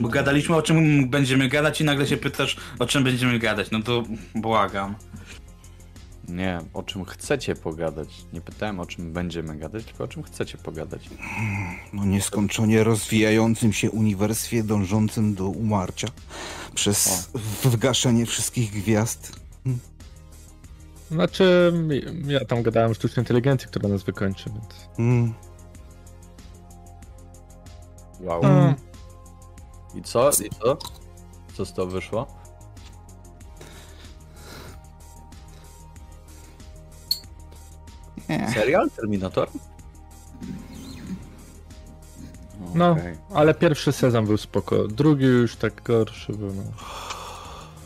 Bo gadaliśmy o czym będziemy gadać i nagle się pytasz o czym będziemy gadać. No to błagam. Nie, o czym chcecie pogadać. Nie pytałem o czym będziemy gadać, tylko o czym chcecie pogadać. No nieskończenie rozwijającym się uniwersycie dążącym do umarcia przez wygaszenie wszystkich gwiazd. Znaczy, ja tam gadałem o sztucznej inteligencji, która nas wykończy, więc... Mm. Wow. Mm. I co? I co? Co z toho wyszło? Nie. Serial? Terminator? No, Okej. ale pierwszy sezon był spoko, drugi już tak gorszy był, no.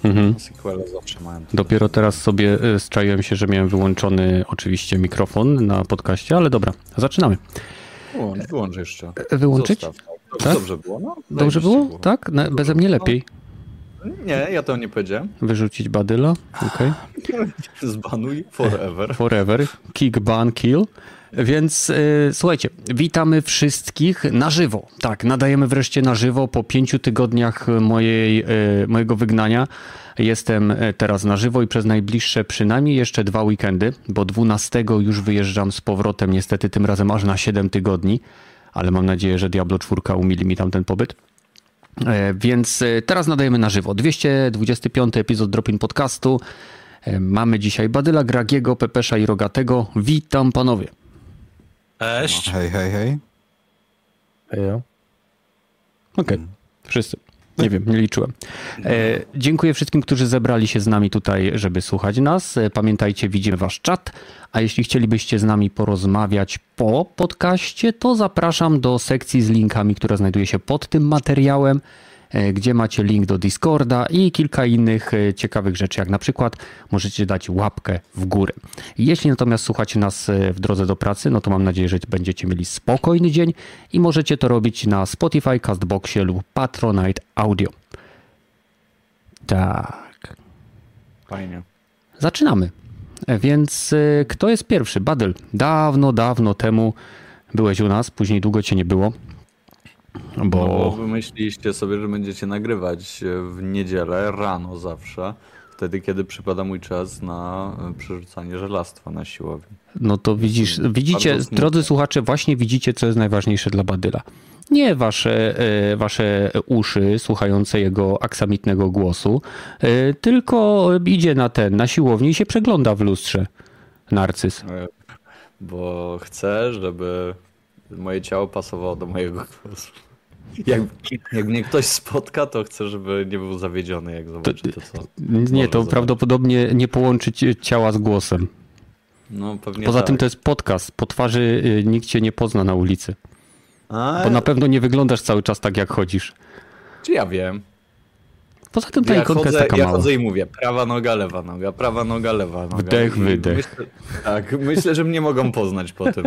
Mhm. Sequele zawsze mają. Dopiero teraz sobie y, zczaiłem się, że miałem wyłączony oczywiście mikrofon na podcaście, ale dobra, zaczynamy. Wyłącz, wyłącz jeszcze. Wyłączyć? Zostaw. Tak? Dobrze było, no. Dobrze Zajebiście było? Tak? Na, beze mnie lepiej. Nie, ja to nie powiedziałem. Wyrzucić badyla, okej. Zbanuj forever. Forever, kick, ban, kill. Więc y, słuchajcie, witamy wszystkich na żywo. Tak, nadajemy wreszcie na żywo po pięciu tygodniach mojej, y, mojego wygnania. Jestem y, teraz na żywo i przez najbliższe przynajmniej jeszcze dwa weekendy, bo 12 już wyjeżdżam z powrotem, niestety tym razem aż na 7 tygodni, ale mam nadzieję, że Diablo 4 umili mi tam ten pobyt. E, Więc e, teraz nadajemy na żywo. 225 epizod Dropin Podcastu. E, Mamy dzisiaj Badyla, Gragiego, Pepesza i Rogatego. Witam panowie. Cześć. Hej, hej, hej. Okej, wszyscy. Nie wiem, nie liczyłem. E, dziękuję wszystkim, którzy zebrali się z nami tutaj, żeby słuchać nas. E, Pamiętajcie, widzimy wasz czat, a jeśli chcielibyście z nami porozmawiać po podcaście, to zapraszam do sekcji z linkami, która znajduje się pod tym materiałem, gdzie macie link do Discorda i kilka innych e, ciekawych rzeczy, jak na przykład możecie dać łapkę w górę. Jeśli natomiast słuchacie nas e, w drodze do pracy, no to mam nadzieję, że będziecie mieli spokojny dzień i możecie to robić na Spotify, Castboxie lub Patronite Audio. Tak. Fajnie. Zaczynamy. E, Więc e, kto jest pierwszy? Badel. Dawno, dawno temu byłeś u nas, później długo cię nie było. Bo... No, bo sobie, że będziecie nagrywać w niedzielę rano zawsze. Wtedy, kiedy przypada mój czas na e, przerzucanie żelastwa na siłowni. no to widzisz, widzicie, drodzy słuchacze, właśnie widzicie, co jest najważniejsze dla Badyla. Nie wasze, e, wasze uszy słuchające jego aksamitnego głosu, e, tylko idzie na ten, na siłowni i się przegląda w lustrze. Narcyz. E, Bo chcę, żeby moje ciało pasowało do mojego głosu. Jak, jak mnie ktoś spotka, to chcę, żeby nie był zawiedziony, jak zobaczy to, co. Nie, to zobaczyć. prawdopodobnie nie połączyć ciała z głosem. No, pewnie Poza tak. tym to jest podcast. Po twarzy y, nikt cię nie pozna na ulicy. A, Bo na pewno nie wyglądasz cały czas tak, jak chodzisz. Czy ja wiem? Poza tym ta Ja ikonka chodzę, jest taka ja mała. chodzę i mówię, prawa noga, lewa noga, prawa noga, lewa noga. Wdech, wydech. Myślę, tak, myślę, że mnie mogą poznać po tym.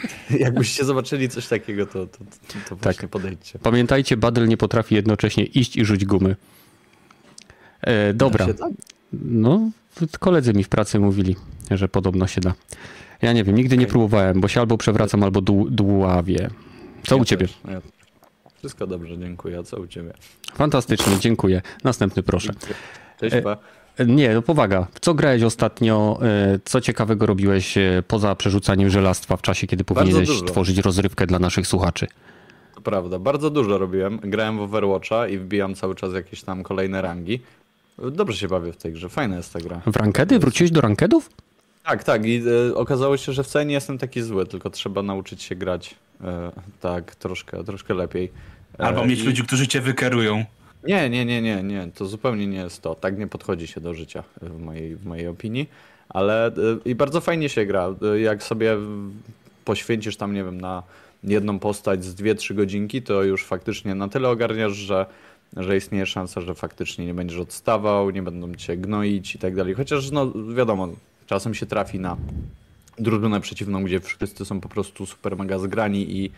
Jakbyście zobaczyli coś takiego, to, to, to, to właśnie podejdźcie. Pamiętajcie, Badel nie potrafi jednocześnie iść i rzuć gumy. E, dobra. Tak? No, koledzy mi w pracy mówili, że podobno się da. Ja nie wiem, nigdy nie próbowałem, bo się albo przewracam, albo dławię. Co u Ja ciebie? też, ja. Wszystko dobrze, dziękuję. A co u ciebie? Fantastycznie, dziękuję. Następny proszę. Cześć, E, pa. Nie, no powaga. Co grałeś ostatnio? e, Co ciekawego robiłeś e, poza przerzucaniem żelastwa w czasie, kiedy powinieneś tworzyć rozrywkę dla naszych słuchaczy? To prawda, bardzo dużo robiłem. Grałem w Overwatcha i wbijam cały czas jakieś tam kolejne rangi. Dobrze się bawię w tej grze, fajna jest ta gra. W rankedy? Wróciłeś do rankedów? Tak, tak i e, okazało się, że wcale nie jestem taki zły, tylko trzeba nauczyć się grać e, tak troszkę, troszkę lepiej. Albo mieć i- ludzi, którzy cię wykerują. Nie, nie, nie, nie, nie, to zupełnie nie jest to. Tak nie podchodzi się do życia w mojej, w mojej opinii, ale e, i bardzo fajnie się gra. E, Jak sobie poświęcisz tam, nie wiem, na jedną postać z 2-3 godzinki, to już faktycznie na tyle ogarniasz, że, że istnieje szansa, że faktycznie nie będziesz odstawał, nie będą cię gnoić i tak dalej. Chociaż, no wiadomo, czasem się trafi na drużynę przeciwną, gdzie wszyscy są po prostu super mega zgrani i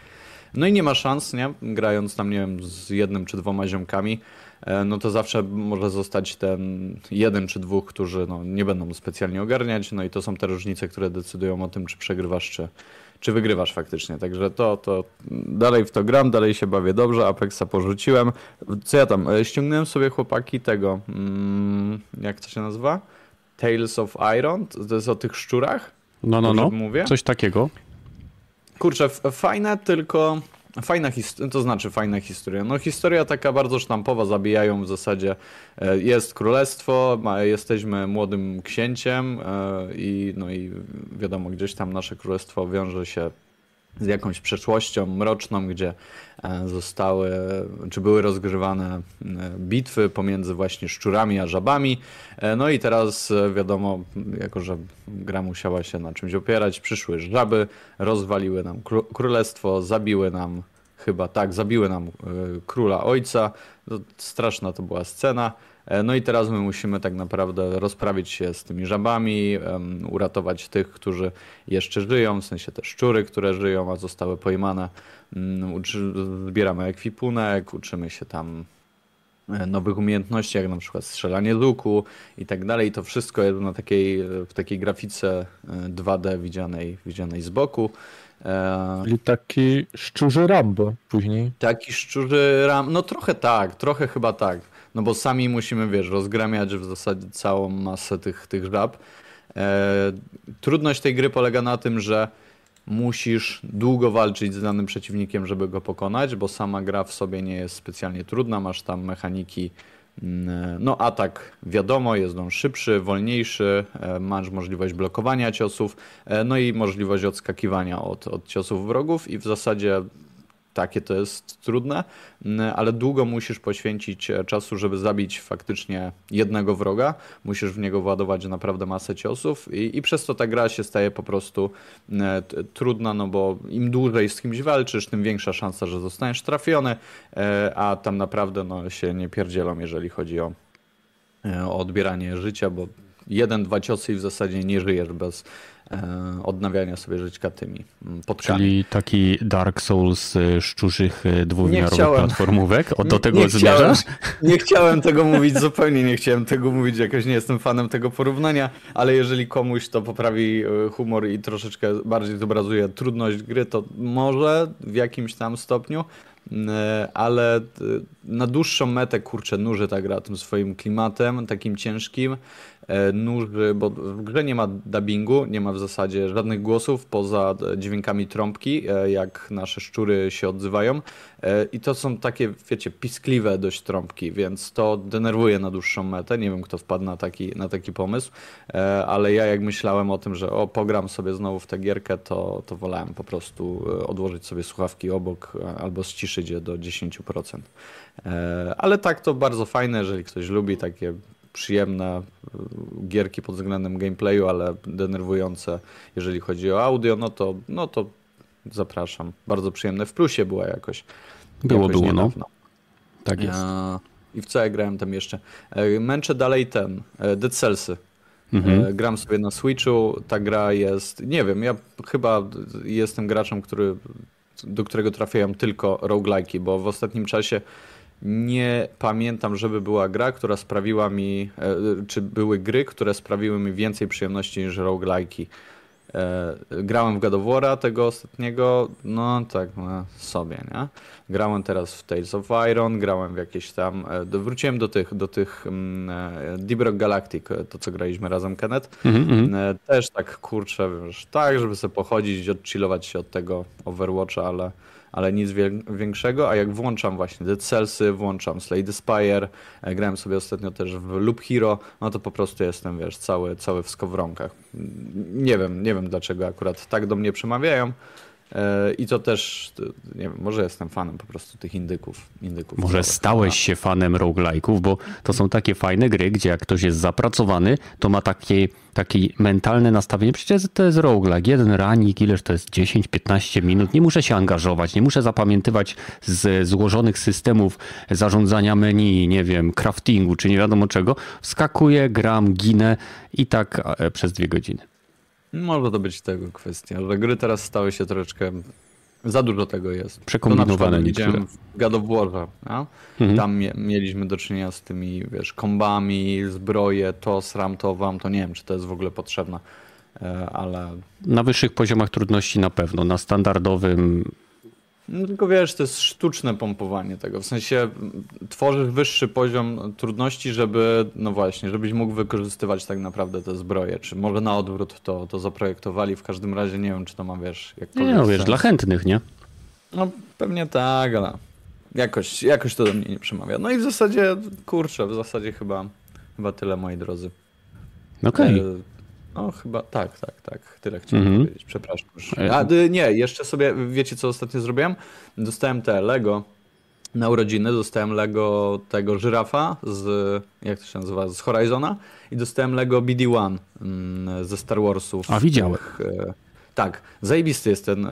no i nie ma szans, nie? Grając tam, nie wiem, z jednym czy dwoma ziomkami, e, no to zawsze może zostać ten jeden czy dwóch, którzy no, nie będą specjalnie ogarniać, no i to są te różnice, które decydują o tym, czy przegrywasz, czy, czy wygrywasz faktycznie. Także to, to dalej w to gram, dalej się bawię dobrze, Apexa porzuciłem. Co ja tam, e, ściągnąłem sobie chłopaki tego, mm, jak to się nazywa? Tales of Iron, to jest o tych szczurach? No, no, no. Mówię? Coś takiego. Kurczę, fajne, tylko fajna historia, to znaczy fajna historia. No historia taka bardzo sztampowa, zabijają w zasadzie. e, Jest królestwo, jesteśmy młodym księciem e, i no i wiadomo, gdzieś tam nasze królestwo wiąże się z jakąś przeszłością mroczną, gdzie e, zostały, czy były rozgrywane e, bitwy pomiędzy właśnie szczurami a żabami. E, No i teraz wiadomo, jako że gra musiała się na czymś opierać, przyszły żaby, rozwaliły nam kró- królestwo, zabiły nam chyba tak, zabiły nam króla ojca. To straszna to była scena. E, No i teraz my musimy tak naprawdę rozprawić się z tymi żabami, em, uratować tych, którzy jeszcze żyją, w sensie te szczury, które żyją, a zostały pojmane. Uczy- Zbieramy ekwipunek, uczymy się tam e, nowych umiejętności, jak na przykład strzelanie z łuku i tak dalej. To wszystko jest na takiej, w takiej grafice e, 2D widzianej, widzianej z boku. E, Czyli taki szczurzy Rambo później. Taki szczurzy ram, no trochę tak, trochę chyba tak. No bo sami musimy, wiesz, rozgramiać w zasadzie całą masę tych, tych żab. E, trudność tej gry polega na tym, że musisz długo walczyć z danym przeciwnikiem, żeby go pokonać, bo sama gra w sobie nie jest specjalnie trudna, masz tam mechaniki mm, no atak wiadomo, jest on szybszy, wolniejszy, e, masz możliwość blokowania ciosów, e, no i możliwość odskakiwania od, od ciosów wrogów i w zasadzie takie to jest trudne, mm, ale długo musisz poświęcić e, czasu, żeby zabić faktycznie jednego wroga. Musisz w niego władować naprawdę masę ciosów i, i przez to ta gra się staje po prostu e, t- trudna, no bo im dłużej z kimś walczysz, tym większa szansa, że zostaniesz trafiony, e, a tam naprawdę no, się nie pierdzielą, jeżeli chodzi o, e, o odbieranie życia, bo jeden, dwa ciosy i w zasadzie nie żyjesz bez e, odnawiania sobie żyćka tymi mm, podkami. Czyli taki Dark Souls y, szczurzych y, dwuwymiarowych chciałem. platformówek. O, do Nie- tego nie chciałem, zmierzasz? nie chciałem tego mówić, zupełnie nie chciałem tego mówić, jakoś nie jestem fanem tego porównania, ale jeżeli komuś to poprawi e, humor i troszeczkę bardziej zobrazuje trudność gry, to może w jakimś tam stopniu, m, e, ale na dłuższą metę, kurczę, nuży ta gra tym swoim klimatem, takim ciężkim, nuży, bo w grze nie ma dubbingu, nie ma w zasadzie żadnych głosów poza e, dźwiękami trąbki, e, jak nasze szczury się odzywają. E, I to są takie, wiecie, piskliwe dość trąbki, więc to denerwuje na dłuższą metę. Nie wiem, kto wpadł na taki, na taki pomysł, e, ale ja jak myślałem o tym, że o, pogram sobie znowu w tę gierkę, to, to wolałem po prostu e, odłożyć sobie słuchawki obok e, albo ściszyć je do 10%. E, Ale tak to bardzo fajne, jeżeli ktoś lubi takie przyjemne e, gierki pod względem gameplayu, ale denerwujące, jeżeli chodzi o audio, no to, no to zapraszam. Bardzo przyjemne. W plusie była jakoś. Było, jakoś było, no. niedawno. Tak jest. E, I w co ja grałem tam jeszcze? E, Męczę dalej ten, Dead Cellsy. Mhm. Gram sobie na Switchu, ta gra jest, nie wiem, ja chyba jestem graczem, który, do którego trafiają tylko roguelike'i, bo w ostatnim czasie nie pamiętam, żeby była gra, która sprawiła mi, e, czy były gry, które sprawiły mi więcej przyjemności niż roguelike'i. E, Grałem w War'a tego ostatniego, no tak, no, sobie, nie? Grałem teraz w Tales of Iron, grałem w jakieś tam, e, wróciłem do tych, do tych mm, Deep Rock Galactic, to co graliśmy razem, Kenneth. Mhm. E, Też tak, kurczę, wiesz, tak, żeby sobie pochodzić, odchillować się od tego Overwatcha, ale, ale nic większego, a jak włączam właśnie Dead Cellsy, włączam Slay the Spire, e, grałem sobie ostatnio też w Loop Hero, no to po prostu jestem, wiesz, cały, cały w skowronkach. Nie wiem, nie wiem dlaczego akurat tak do mnie przemawiają i to też, e, nie wiem, może jestem fanem po prostu tych indyków. indyków Może stałeś się fanem roguelike'ów, bo to są takie fajne gry, gdzie jak ktoś jest zapracowany, to ma takie, takie mentalne nastawienie. Przecież to jest roguelike. Jeden ranik, ileż to jest 10-15 minut. Nie muszę się angażować, nie muszę zapamiętywać z złożonych systemów zarządzania menu, nie wiem, craftingu czy nie wiadomo czego. Wskakuję, gram, ginę i tak e, przez dwie godziny. Może to być tego kwestia, że gry teraz stały się troszeczkę. Za dużo tego jest. Przekombinowane To na przykład niektóre. w God of no? Mhm. Tam mie- mieliśmy do czynienia z tymi, wiesz, kombami, zbroje, to sram, to wam, to nie wiem, czy to jest w ogóle potrzebne. e, ale Na wyższych poziomach trudności na pewno, na standardowym no, tylko wiesz, to jest sztuczne pompowanie tego. W sensie tworzysz wyższy poziom trudności, żeby, no właśnie, żebyś mógł wykorzystywać tak naprawdę te zbroje. Czy może na odwrót to, to zaprojektowali. W każdym razie nie wiem, czy to ma, wiesz, jakkolwiek Nie no, wiesz, sens. dla chętnych, nie? No pewnie tak, ale jakoś, jakoś to do mnie nie przemawia. No i w zasadzie, kurczę, w zasadzie chyba, chyba tyle, moi drodzy. Okej. E, No chyba tak, tak, tak. Tyle chciałem Mhm. powiedzieć. Przepraszam. Już. E, A nie, jeszcze sobie, wiecie co ostatnio zrobiłem? Dostałem te Lego na urodziny, dostałem Lego tego żyrafa z, jak to się nazywa, z Horizona i dostałem Lego BD-1 mm, ze Star Warsów. A, widziałem. Tych, e, Tak, zajebisty jest ten, e,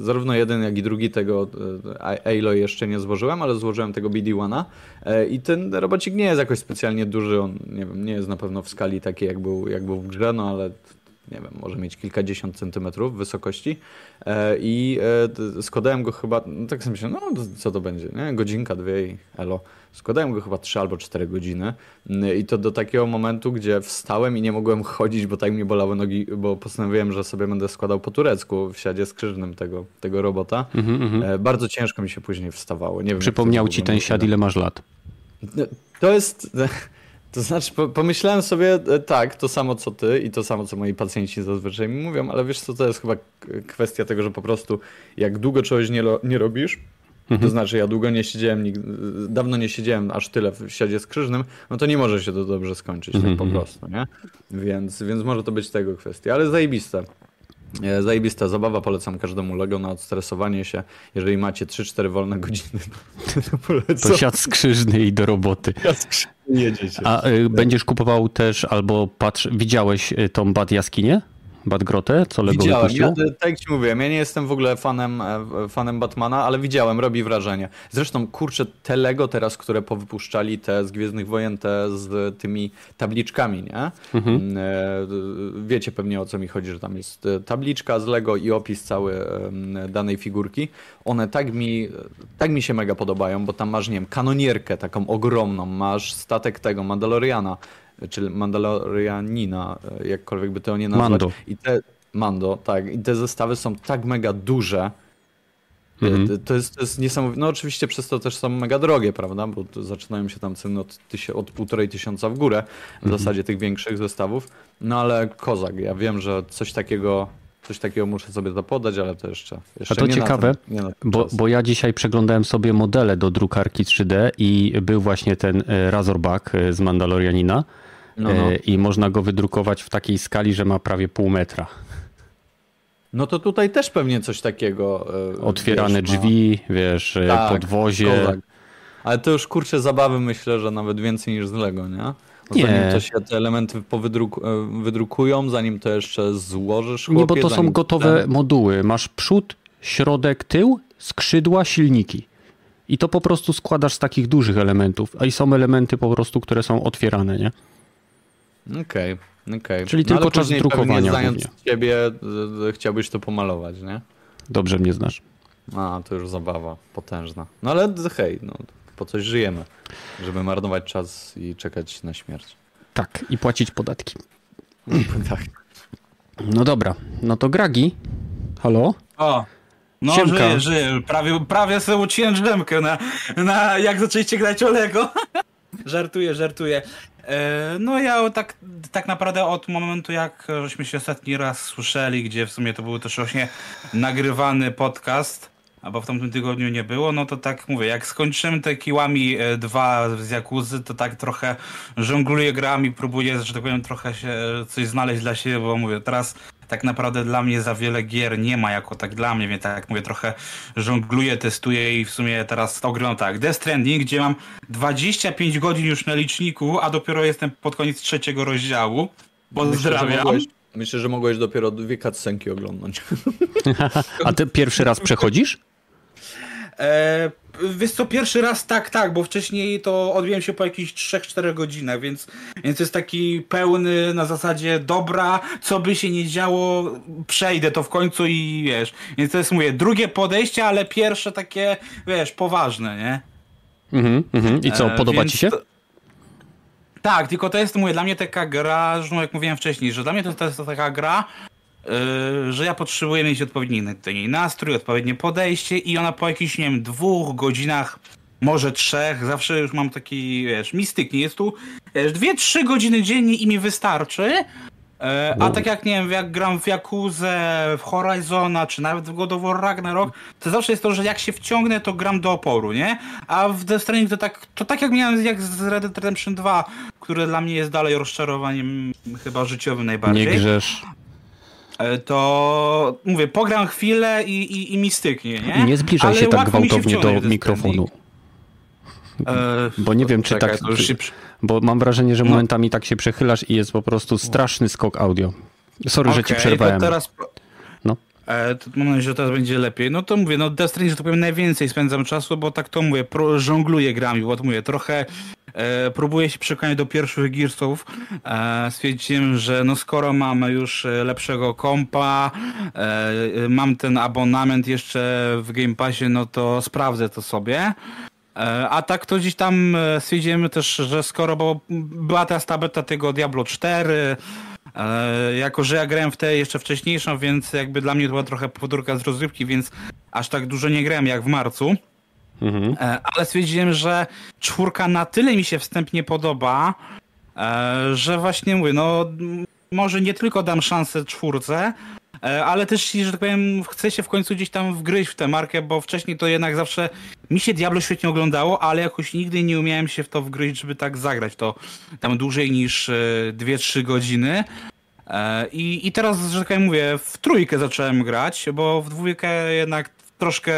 zarówno jeden jak i drugi tego e, Aloy jeszcze nie złożyłem, ale złożyłem tego BD-1 e, i ten robocik nie jest jakoś specjalnie duży, on nie wiem, nie jest na pewno w skali takiej jak był, jak był w grze, no ale nie wiem, może mieć kilkadziesiąt centymetrów wysokości e, i e, składałem go chyba, no tak sobie myślę, no co to będzie, nie? godzinka, dwie i elo. Składałem go chyba 3 albo 4 godziny Mm, i to do takiego momentu, gdzie wstałem i nie mogłem chodzić, bo tak mi bolały nogi, bo postanowiłem, że sobie będę składał po turecku w siadzie skrzyżnym tego, tego robota. Mhm. E, Bardzo ciężko mi się później wstawało. Nie wiem, Przypomniał ci ten siad, ile masz lat. To jest. To znaczy, po- pomyślałem sobie e, tak, to samo co ty i to samo co moi pacjenci zazwyczaj mi mówią, ale wiesz co, to jest chyba kwestia tego, że po prostu jak długo czegoś nie, lo- nie robisz, to znaczy ja długo nie siedziałem, dawno nie siedziałem aż tyle w siadzie skrzyżnym, no to nie może się to dobrze skończyć, tak po prostu, nie? Więc, więc może to być tego kwestia, ale zajebiste. E, Zajebista zabawa, polecam każdemu Lego na odstresowanie się. Jeżeli macie 3-4 wolne godziny, to, polecam. To siad skrzyżny i do roboty. Jedziecie. A y, będziesz kupował też albo patrz, widziałeś y, tą Bad Jaskinię? Bad Grotę, co Lego Widziałem, wypuściło? ja, tak jak ci mówiłem, ja nie jestem w ogóle fanem, e, fanem Batmana, ale widziałem, robi wrażenie. Zresztą, kurczę, te Lego teraz, które powypuszczali, te z Gwiezdnych Wojen, te z tymi tabliczkami, nie? Mhm. E, Wiecie pewnie o co mi chodzi, że tam jest e, tabliczka z Lego i opis cały danej figurki. One tak mi, tak mi się mega podobają, bo tam masz, nie wiem, kanonierkę taką ogromną, masz statek tego, Mandaloriana, czy Mandalorianina, e, jakkolwiek by to nie nazwać. Mando. I te, Mando, tak. I te zestawy są tak mega duże. Mhm. To, to, jest, to jest niesamowite. No oczywiście przez to też są mega drogie, prawda? Bo to zaczynają się tam ceny od, od półtorej tysiąca w górę, w Mhm. zasadzie tych większych zestawów. No ale kozak, ja wiem, że coś takiego, coś takiego muszę sobie zapodać, ale to jeszcze, jeszcze to nie ciekawe, ten, Bo, bo ja dzisiaj przeglądałem sobie modele do drukarki 3D i był właśnie ten e, Razorback e, z Mandalorianina No, no. e, i można go wydrukować w takiej skali, że ma prawie pół metra. no to tutaj też pewnie coś takiego. e, Otwierane wiesz, ma- drzwi, wiesz, e, Tak, podwozie. kozak. Ale to już kurczę zabawy myślę, że nawet więcej niż z Lego, nie? Bo Nie. Zanim to się te elementy powydruk wydrukują, zanim to jeszcze złożysz. Nie, bo chłopie, to są gotowe ten- moduły. Masz przód, środek, tył, skrzydła, silniki. I to po prostu składasz z takich dużych elementów. A i są elementy po prostu, które są otwierane, nie? Okej, okej. Czyli No, tylko czas drukowania Znając głównie. ciebie, chciałbyś to pomalować, nie? Dobrze mnie znasz. A, to już zabawa potężna. No ale hej, no, po coś żyjemy, żeby marnować czas i czekać na śmierć. Tak, i płacić podatki. tak. No dobra, no to Gragi. Halo? O! No, Siemka. żyję, żyję. Prawie, prawie sobie uciłem drzemkę na, na jak zaczęliście grać o Lego. żartuję, żartuję. E, No ja tak, tak naprawdę od momentu jak żeśmy się ostatni raz słyszeli, gdzie w sumie to był też właśnie nagrywany podcast, albo w tamtym tygodniu nie było, no to tak mówię, jak skończymy te Kiłami 2 z Jakuzy, to tak trochę żongluję grami, próbuję, że tak powiem, trochę się coś znaleźć dla siebie, bo mówię, teraz tak naprawdę dla mnie za wiele gier nie ma jako tak dla mnie, więc tak jak mówię, trochę żongluję, testuję i w sumie teraz ogrywam tak. Death Stranding, gdzie mam 25 godzin już na liczniku, a dopiero jestem pod koniec trzeciego rozdziału. Myślę, że Pozdrawiam. mogłeś, myślę, że mogłeś dopiero dwie cutscenki oglądnąć. A ty pierwszy raz przechodzisz? E, wiesz co, pierwszy raz tak, tak, bo wcześniej to odbiłem się po jakichś 3-4 godzinach, więc, więc jest taki pełny na zasadzie dobra, co by się nie działo, przejdę to w końcu i wiesz. Więc to jest mówię, drugie podejście, ale pierwsze takie, wiesz, poważne, nie? Mhm, mhm. I co, E, podoba więc ci się? to- Tak, tylko to jest, mówię, dla mnie taka gra, że no jak mówiłem wcześniej, że dla mnie to, to jest taka gra, yy, że ja potrzebuję mieć odpowiedni nastrój, odpowiednie podejście i ona po jakichś, nie wiem, dwóch godzinach, może trzech, zawsze już mam taki, wiesz, mistyk, nie jest tu, wiesz, dwie, trzy godziny dziennie i mi wystarczy, A tak jak nie wiem, jak gram w Jakuzę, w Horizona, czy nawet w God of War Ragnarok, to zawsze jest to, że jak się wciągnę, to gram do oporu, nie? A w Death Stranding to tak, to tak jak miałem jak z Red Dead Redemption 2, które dla mnie jest dalej rozczarowaniem chyba życiowym najbardziej. Nie grzesz. E, To mówię, pogram chwilę i, i, i mi styknie, nie? Nie zbliżaj Ale się tak się gwałtownie wciągnąć do mikrofonu. E, Bo nie wiem, czy czekaj, tak. już się Bo mam wrażenie, że No. momentami tak się przechylasz i jest po prostu straszny skok audio. Sorry, że ci przerwałem. To teraz... No. E, to mam nadzieję, że teraz będzie lepiej. No to mówię, no Death Stranding, że tak powiem, najwięcej spędzam czasu, bo tak to mówię, pro, żongluję grami, bo to mówię, trochę e, próbuję się przekonać do pierwszych Gearsów. E, stwierdziłem, że no skoro mamy już e, lepszego kompa, e, e, mam ten abonament jeszcze w Game Passie, no to sprawdzę to sobie. E, A tak to gdzieś tam e, stwierdziłem też, że skoro, bo była teraz ta beta tego Diablo 4, e, jako że ja grałem w tę jeszcze wcześniejszą, więc jakby dla mnie to była trochę powtórka z rozrywki, więc aż tak dużo nie grałem jak w marcu. Mhm. Ale stwierdziłem, że czwórka na tyle mi się wstępnie podoba, że właśnie mówię, no może nie tylko dam szansę czwórce, ale też, że tak powiem, chcę się w końcu gdzieś tam wgryźć w tę markę, bo wcześniej to jednak zawsze mi się Diablo świetnie oglądało, ale jakoś nigdy nie umiałem się w to wgryźć, żeby tak zagrać to tam dłużej niż e, 2-3 godziny. E, I, I teraz, że tak powiem, mówię, w trójkę zacząłem grać, bo w dwójkę jednak troszkę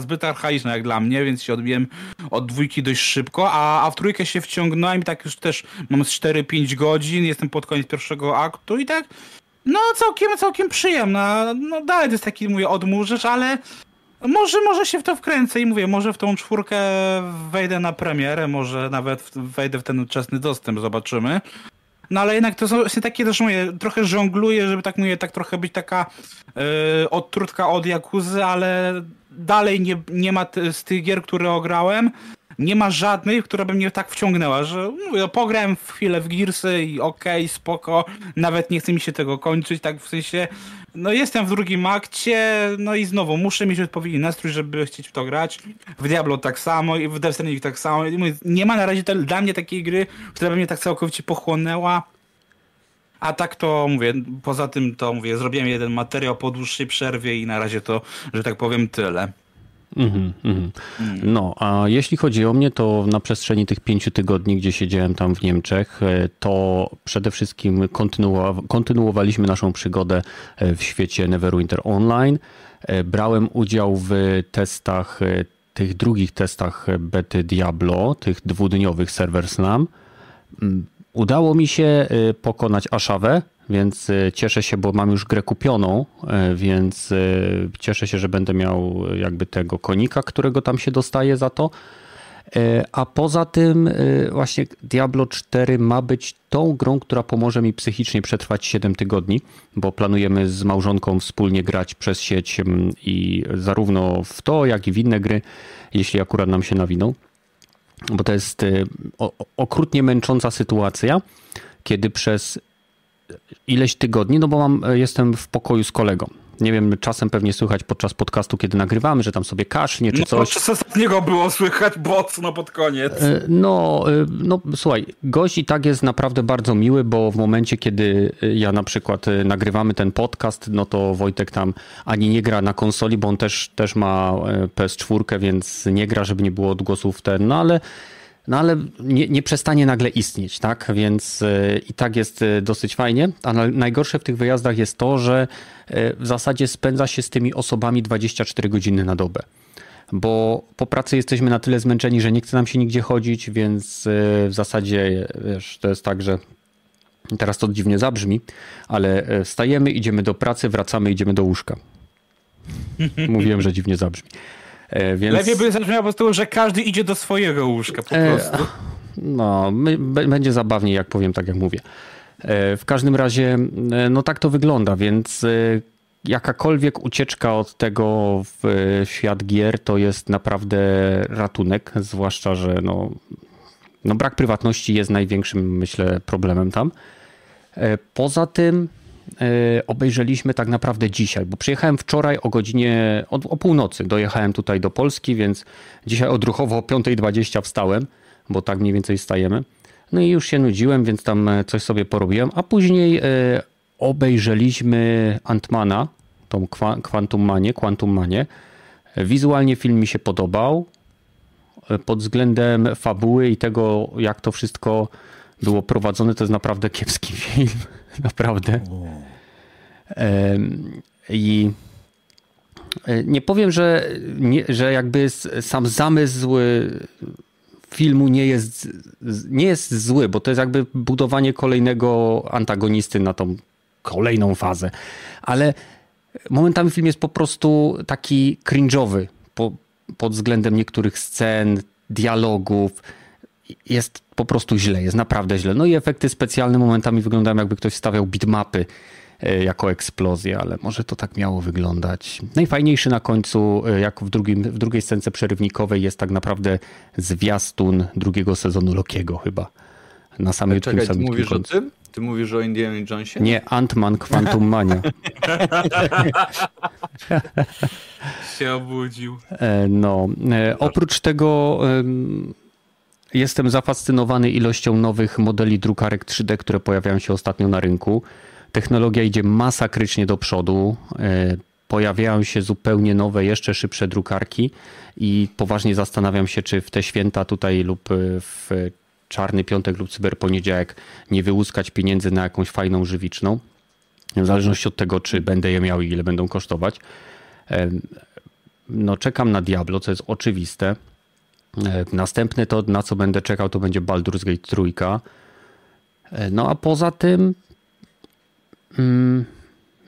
zbyt archaiczna jak dla mnie, więc się odbiłem od dwójki dość szybko, a, a w trójkę się wciągnąłem i tak już też mam z 4-5 godzin, jestem pod koniec pierwszego aktu i tak no całkiem, całkiem przyjemna. No dalej to jest taki, mówię, odmurzysz, ale może, może się w to wkręcę i mówię, może w tą czwórkę wejdę na premierę, może nawet wejdę w ten wczesny dostęp, zobaczymy. No ale jednak to są właśnie takie też mówię, trochę żongluję, żeby tak mówię, tak trochę być taka yy, odtrutka od Jakuzy, ale dalej nie, nie ma z tych gier, które ograłem, nie ma żadnej, która by mnie tak wciągnęła, że mówię, no, pograłem w chwilę w Gearsy i okej, spoko, nawet nie chce mi się tego kończyć, tak w sensie, no jestem w drugim akcie, no i znowu muszę mieć odpowiedni nastrój, żeby chcieć w to grać. W Diablo tak samo i w Death Stranding tak samo. Mówię, Nie ma na razie te, dla mnie takiej gry, która by mnie tak całkowicie pochłonęła. A tak to mówię, poza tym to mówię, zrobiłem jeden materiał po dłuższej przerwie i na razie to, że tak powiem, tyle. Mhm, mhm. No, a jeśli chodzi o mnie, to na przestrzeni tych pięciu tygodni, gdzie siedziałem tam w Niemczech, e, to przede wszystkim kontynuowa- kontynuowaliśmy naszą przygodę e, w świecie Neverwinter Online. E, Brałem udział w testach, tych drugich testach bety Diablo, tych dwudniowych Server Slam. Mm, Udało mi się pokonać Aszawę, więc y, cieszę się, bo mam już grę kupioną, y, więc y, cieszę się, że będę miał jakby tego konika, którego tam się dostaje za to. A poza tym właśnie Diablo 4 ma być tą grą, która pomoże mi psychicznie przetrwać 7 tygodni, bo planujemy z małżonką wspólnie grać przez sieć i zarówno w to, jak i w inne gry, jeśli akurat nam się nawiną bo to jest okrutnie męcząca sytuacja, kiedy przez ileś tygodni, no bo mam, jestem w pokoju z kolegą. Nie wiem, czasem pewnie słychać podczas podcastu, kiedy nagrywamy, że tam sobie kasznie czy No coś. podczas ostatniego było słychać mocno pod koniec. E, No, e, no słuchaj, gość i tak jest naprawdę bardzo miły, bo w momencie, kiedy e, ja na przykład e, nagrywamy ten podcast, no to Wojtek tam ani nie gra na konsoli, bo on też, też ma e, PS4, więc nie gra, żeby nie było odgłosów ten, no ale no ale nie, nie przestanie nagle istnieć, tak? Więc e, i tak jest e, dosyć fajnie. A na- najgorsze w tych wyjazdach jest to, że e, w zasadzie spędza się z tymi osobami 24 godziny na dobę bo po pracy jesteśmy na tyle zmęczeni, że nie chce nam się nigdzie chodzić, więc w zasadzie wiesz, to jest tak, że teraz to dziwnie zabrzmi, ale wstajemy, idziemy do pracy, wracamy, idziemy do łóżka. Mówiłem, że dziwnie zabrzmi. E, Więc... Lepiej by zabrzmiało po prostu, że każdy idzie do swojego łóżka po E, prostu. No, my, będzie zabawniej, jak powiem, tak jak mówię. E, W każdym razie, no tak to wygląda, więc e, jakakolwiek ucieczka od tego w świat gier to jest naprawdę ratunek, zwłaszcza, że no, no brak prywatności jest największym, myślę, problemem tam. Poza tym obejrzeliśmy tak naprawdę dzisiaj, bo przyjechałem wczoraj o godzinie, o, o północy dojechałem tutaj do Polski, więc dzisiaj odruchowo o 5.20 wstałem, bo tak mniej więcej stajemy. No i już się nudziłem, więc tam e, coś sobie porobiłem, a później obejrzeliśmy Antmana, tą Quantum Manie, Quantum Manie. Wizualnie film mi się podobał. Pod względem fabuły i tego, jak to wszystko było prowadzone, to jest naprawdę kiepski film. Naprawdę. I e, nie powiem, że, nie, że jakby sam zamysł filmu nie jest, nie jest zły, bo to jest jakby budowanie kolejnego antagonisty na tą kolejną fazę. Ale momentami film jest po prostu taki cringe'owy po, pod względem niektórych scen, dialogów. Jest po prostu źle, jest naprawdę źle. No i efekty specjalne momentami wyglądają jakby ktoś stawiał bitmapy e, jako eksplozję, ale może to tak miało wyglądać. Najfajniejszy na końcu, e, jak w, drugim, w drugiej scence przerywnikowej jest tak naprawdę zwiastun drugiego sezonu Lokiego chyba. Na samym Czekaj, tym mówisz końcu. o tym? Ty mówisz o Indiana Jonesie? Nie, Ant-Man Quantum Mania. się obudził. E, no, e, oprócz tego jestem zafascynowany ilością nowych modeli drukarek 3D, które pojawiają się ostatnio na rynku. Technologia idzie masakrycznie do przodu. E, pojawiają się zupełnie nowe, jeszcze szybsze drukarki i poważnie zastanawiam się, czy w te święta tutaj lub w czarny piątek lub cyberponiedziałek nie wyłuskać pieniędzy na jakąś fajną żywiczną, w zależności od tego, czy będę je miał i ile będą kosztować. No, czekam na Diablo, co jest oczywiste. Następne to, na co będę czekał, to będzie Baldur's Gate trójka. No a poza tym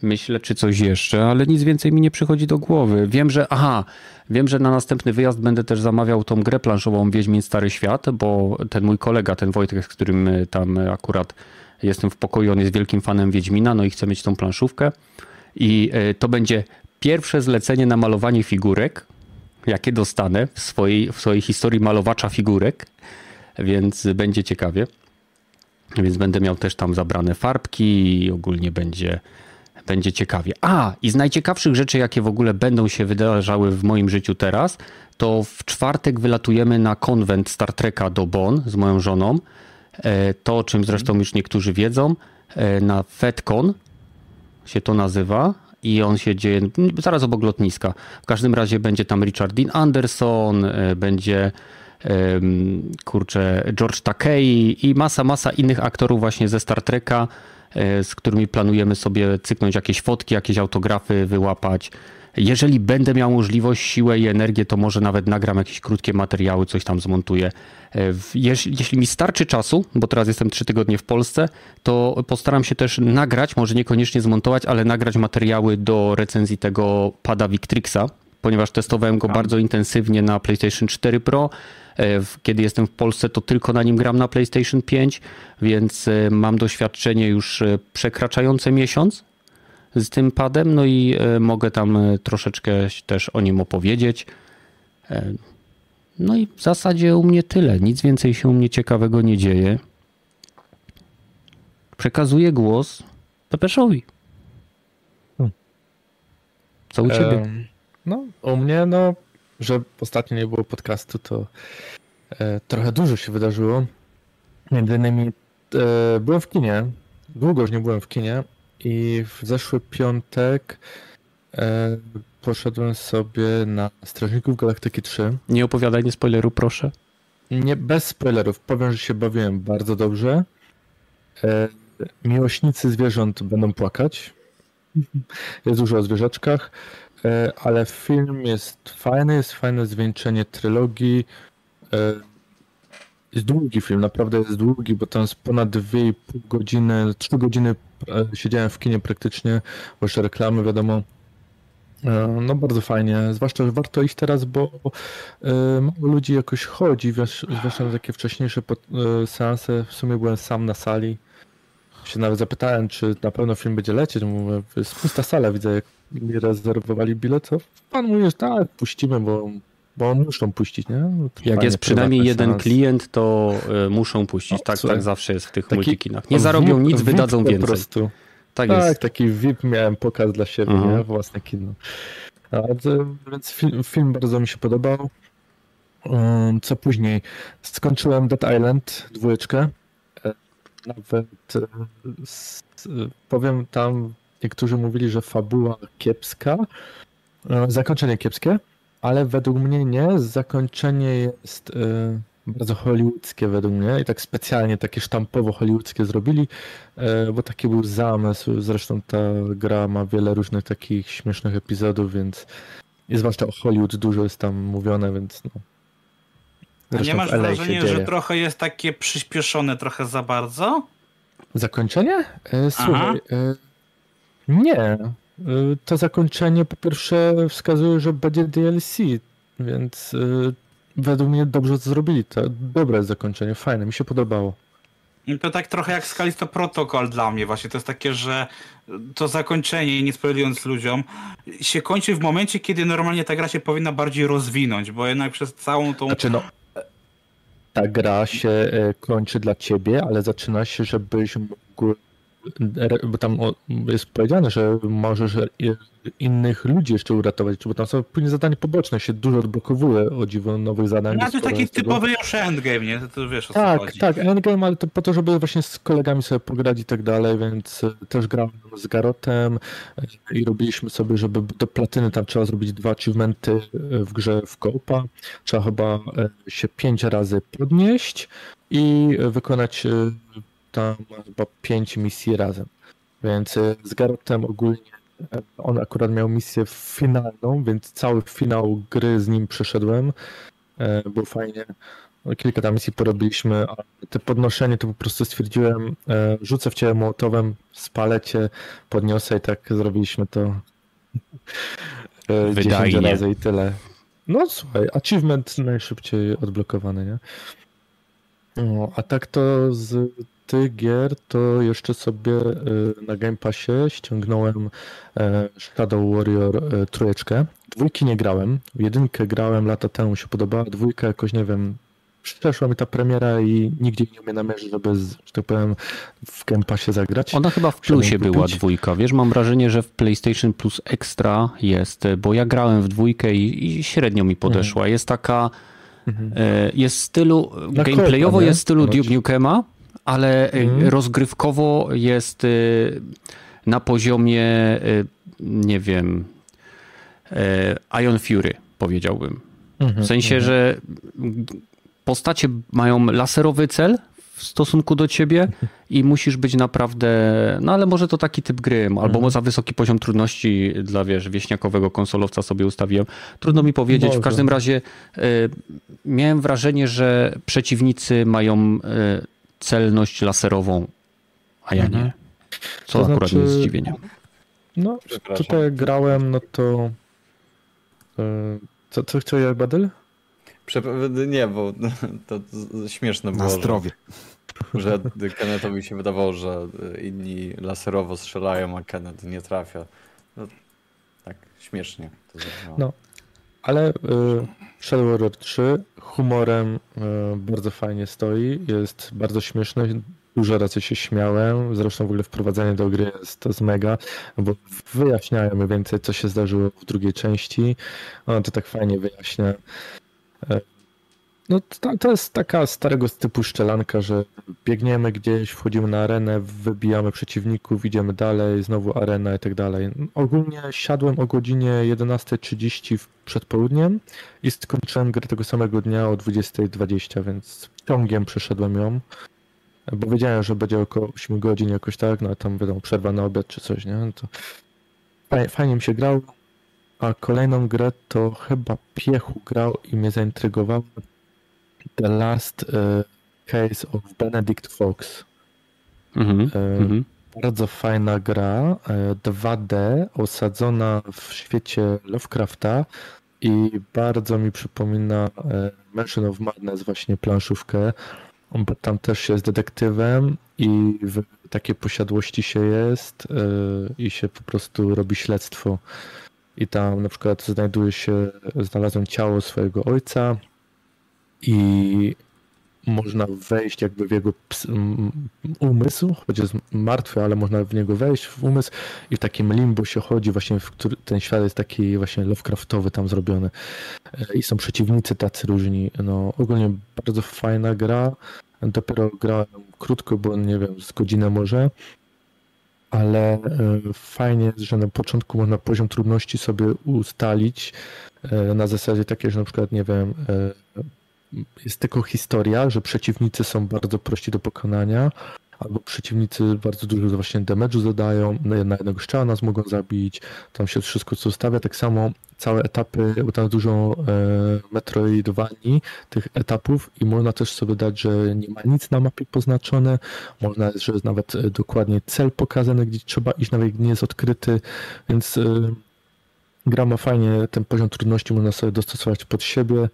myślę, czy coś jeszcze, ale nic więcej mi nie przychodzi do głowy. Wiem, że aha, Wiem, że na następny wyjazd będę też zamawiał tą grę planszową Wiedźmin Stary Świat, bo ten mój kolega, ten Wojtek, z którym tam akurat jestem w pokoju, on jest wielkim fanem Wiedźmina, no i chce mieć tą planszówkę. I e, to będzie pierwsze zlecenie na malowanie figurek, jakie dostanę w swojej, w swojej historii malowacza figurek, więc będzie ciekawie. Więc będę miał też tam zabrane farbki i ogólnie będzie będzie ciekawie. A, i z najciekawszych rzeczy, jakie w ogóle będą się wydarzały w moim życiu teraz, to w czwartek wylatujemy na konwent Star Treka do Bonn z moją żoną. E, to, o czym zresztą już niektórzy wiedzą, e, na FedCon się to nazywa i on się dzieje zaraz obok lotniska. W każdym razie będzie tam Richard Dean Anderson, e, będzie kurczę George Takei i masa, masa innych aktorów właśnie ze Star Treka E, z którymi planujemy sobie cyknąć jakieś fotki, jakieś autografy, wyłapać. Jeżeli będę miał możliwość, siłę i energię, to może nawet nagram jakieś krótkie materiały, coś tam zmontuję. E, jeśli mi starczy czasu, bo teraz jestem trzy tygodnie w Polsce, to postaram się też nagrać, może niekoniecznie zmontować, ale nagrać materiały do recenzji tego pada Victrixa, ponieważ testowałem go bardzo intensywnie na PlayStation 4 Pro. E, kiedy jestem w Polsce, to tylko na nim gram na PlayStation 5, więc e, mam doświadczenie już e, przekraczające miesiąc z tym padem, no i mogę tam troszeczkę też o nim opowiedzieć. No i w zasadzie u mnie tyle. Nic więcej się u mnie ciekawego nie dzieje. Przekazuję głos Pepeszowi. Hmm. Co u ciebie? Um, no, u mnie, no, że ostatnio nie było podcastu, to e, trochę dużo się wydarzyło. Między innymi e, byłem w kinie, długo już nie byłem w kinie i w zeszły piątek e, poszedłem sobie na Strażników Galaktyki 3. Nie opowiadaj, nie spoileru, proszę. Nie, bez spoilerów. Powiem, że się bawiłem bardzo dobrze. E, miłośnicy zwierząt będą płakać. Jest dużo o zwierzaczkach. E, ale film jest fajny, jest fajne zwieńczenie trylogii. E, jest długi film, naprawdę jest długi, bo tam jest ponad 2,5 godziny, 3 godziny e, siedziałem w kinie praktycznie, bo jeszcze reklamy wiadomo. No bardzo fajnie, zwłaszcza, że warto iść teraz, bo mało ludzi jakoś chodzi, zwłaszcza na takie wcześniejsze seanse. W sumie byłem sam na sali. Się nawet zapytałem, czy na pewno film będzie lecieć. Mówię, jest pusta sala, widzę jak mi rezerwowali bilet, pan mówi, że tak, puścimy, bo bo muszą puścić, nie? No to Jak jest przynajmniej jeden klient, to y, muszą puścić. No, tak, słuchaj, tak zawsze jest w tych taki multikinach. Nie zarobią nic, VIP wydadzą po więcej. prostu. Tak Tak, jest. taki VIP miałem pokaz dla siebie, Mhm. nie? Własne kino. To, więc film, film bardzo mi się podobał. Um, co później? Skończyłem Dead Island dwójeczkę. Nawet e, e, powiem tam, niektórzy mówili, że fabuła kiepska, e, zakończenie kiepskie, ale według mnie nie. Zakończenie jest bardzo hollywoodzkie według mnie i tak specjalnie takie sztampowo hollywoodzkie zrobili, bo taki był zamysł. Zresztą ta gra ma wiele różnych takich śmiesznych epizodów, więc i zwłaszcza o Hollywood dużo jest tam mówione, więc no. A nie masz wrażenia, że dzieje. trochę jest takie przyspieszone trochę za bardzo? Zakończenie? E, Słuchaj, e, nie. E, To zakończenie po pierwsze wskazuje, że będzie DLC, więc według mnie dobrze zrobili. To dobre zakończenie, fajne, mi się podobało. I To tak trochę jak Skalisto Protocol dla mnie właśnie. To jest takie, że to zakończenie, nie spoilując ludziom, się kończy w momencie, kiedy normalnie ta gra się powinna bardziej rozwinąć, bo jednak przez całą tą... Znaczy no, ta gra się e, kończy dla ciebie, ale zaczyna się, żebyś mógł, bo tam jest powiedziane, że możesz innych ludzi jeszcze uratować, bo tam są później zadania poboczne, się dużo odblokowuje o dziwo nowych zadań. No to taki typowy już endgame, nie? To, to wiesz o co Tak, chodzi. tak, endgame, ale to po to, żeby właśnie z kolegami sobie pograć i tak dalej, więc e, też grałem z Garotem e, i robiliśmy sobie, żeby do platyny tam trzeba zrobić dwa achievementy e, w grze w Copa. Trzeba chyba się pięć razy podnieść i wykonać tam chyba pięć misji razem. Więc e, z Garotem ogólnie e, on akurat miał misję finalną, więc cały finał gry z nim przeszedłem. E, Było fajnie. No, Kilka tam misji porobiliśmy, a te podnoszenie to po prostu stwierdziłem, e, rzucę w ciebie mołotowem, spalę cię, podniosę i tak zrobiliśmy to 10 Wydajnie. razy i tyle. No słuchaj, achievement najszybciej odblokowany, nie? No, a tak to z gier to jeszcze sobie e, na Game Passie ściągnąłem e, Shadow Warrior e, trójeczkę. Dwójki nie grałem, w jedynkę grałem lata temu, się podobała, dwójka jakoś, nie wiem, przeszła mi ta premiera i nigdzie nie mnie namierzy, żeby, że tak powiem, w Game Passie zagrać. Ona chyba w plusie była dwójka. Wiesz, mam wrażenie, że w PlayStation Plus Extra jest, bo ja grałem w dwójkę i, i średnio mi podeszła. Jest taka, Mhm. e, jest w stylu, Na gameplayowo jest w stylu. Duke Nukema, ale Mhm. rozgrywkowo jest e, na poziomie, e, nie wiem, Ion Fury, powiedziałbym. Mhm, W sensie, że postacie mają laserowy cel w stosunku do ciebie i musisz być naprawdę, no ale może to taki typ gry, albo Mhm. za wysoki poziom trudności dla, wiesz, wieśniakowego konsolowca sobie ustawiłem. Trudno mi powiedzieć, w każdym razie y, miałem wrażenie, że przeciwnicy mają y, celność laserową, a ja Mhm. nie. Co To akurat znaczy- jest zdziwienie. No, tutaj jak grałem, no to... e, Co, co chciałeś, Badyl? Przep- nie, bo to śmieszne było, Na że- zdrowie. że Kennethowi się wydawało, że inni laserowo strzelają, a Kenneth nie trafia. No, tak, śmiesznie. No. Ale y, Shadow Warrior 3 humorem y, bardzo fajnie stoi, jest bardzo śmieszny, dużo razy się śmiałem, zresztą w ogóle wprowadzenie do gry jest, to jest mega, bo wyjaśniają więcej co się zdarzyło w drugiej części, on to tak fajnie wyjaśnia. No to, to jest taka starego typu szczelanka, że biegniemy gdzieś, wchodzimy na arenę, wybijamy przeciwników, idziemy dalej, znowu arena i tak dalej. Ogólnie siadłem o godzinie 11.30 w- przed południem i skończyłem grę tego samego dnia o 20.20, więc ciągiem przeszedłem ją, bo wiedziałem, że będzie około 8 godzin jakoś tak, no a tam wiadomo, przerwa na obiad czy coś, nie? No to fajnie, fajnie mi się grało, a kolejną grę to chyba Piechu grał i mnie zaintrygował The Last e, Case of Benedict Fox. Mhm. E, Mhm. Bardzo fajna gra, e, 2D, osadzona w świecie Lovecrafta i bardzo mi przypomina e, Mansion of Madness, właśnie planszówkę, bo tam też się jest detektywem i w takiej posiadłości się jest e, i się po prostu robi śledztwo i tam na przykład znajduje się, znalazłem ciało swojego ojca i można wejść jakby w jego umysł, choć jest martwy, ale można w niego wejść w umysł. I w takim limbo się chodzi właśnie, w który ten świat jest taki właśnie Lovecraftowy tam zrobiony. E, i są przeciwnicy tacy różni. No ogólnie bardzo fajna gra, dopiero grałem krótko, bo nie wiem, z godzinę może, ale e, fajnie jest, że na początku można poziom trudności sobie ustalić e, na zasadzie takiej, że na przykład, nie wiem, jest tylko historia, że przeciwnicy są bardzo prości do pokonania, albo przeciwnicy bardzo dużo właśnie damage'u zadają, na jednego strzała nas mogą zabić, tam się wszystko co ustawia, tak samo całe etapy, bo tam dużo e, metroidowani tych etapów i można też sobie dać, że nie ma nic na mapie poznaczone, można, że jest nawet e, dokładnie cel pokazany, gdzie trzeba iść, nawet nie jest odkryty, więc e, gra ma fajnie, ten poziom trudności można sobie dostosować pod siebie,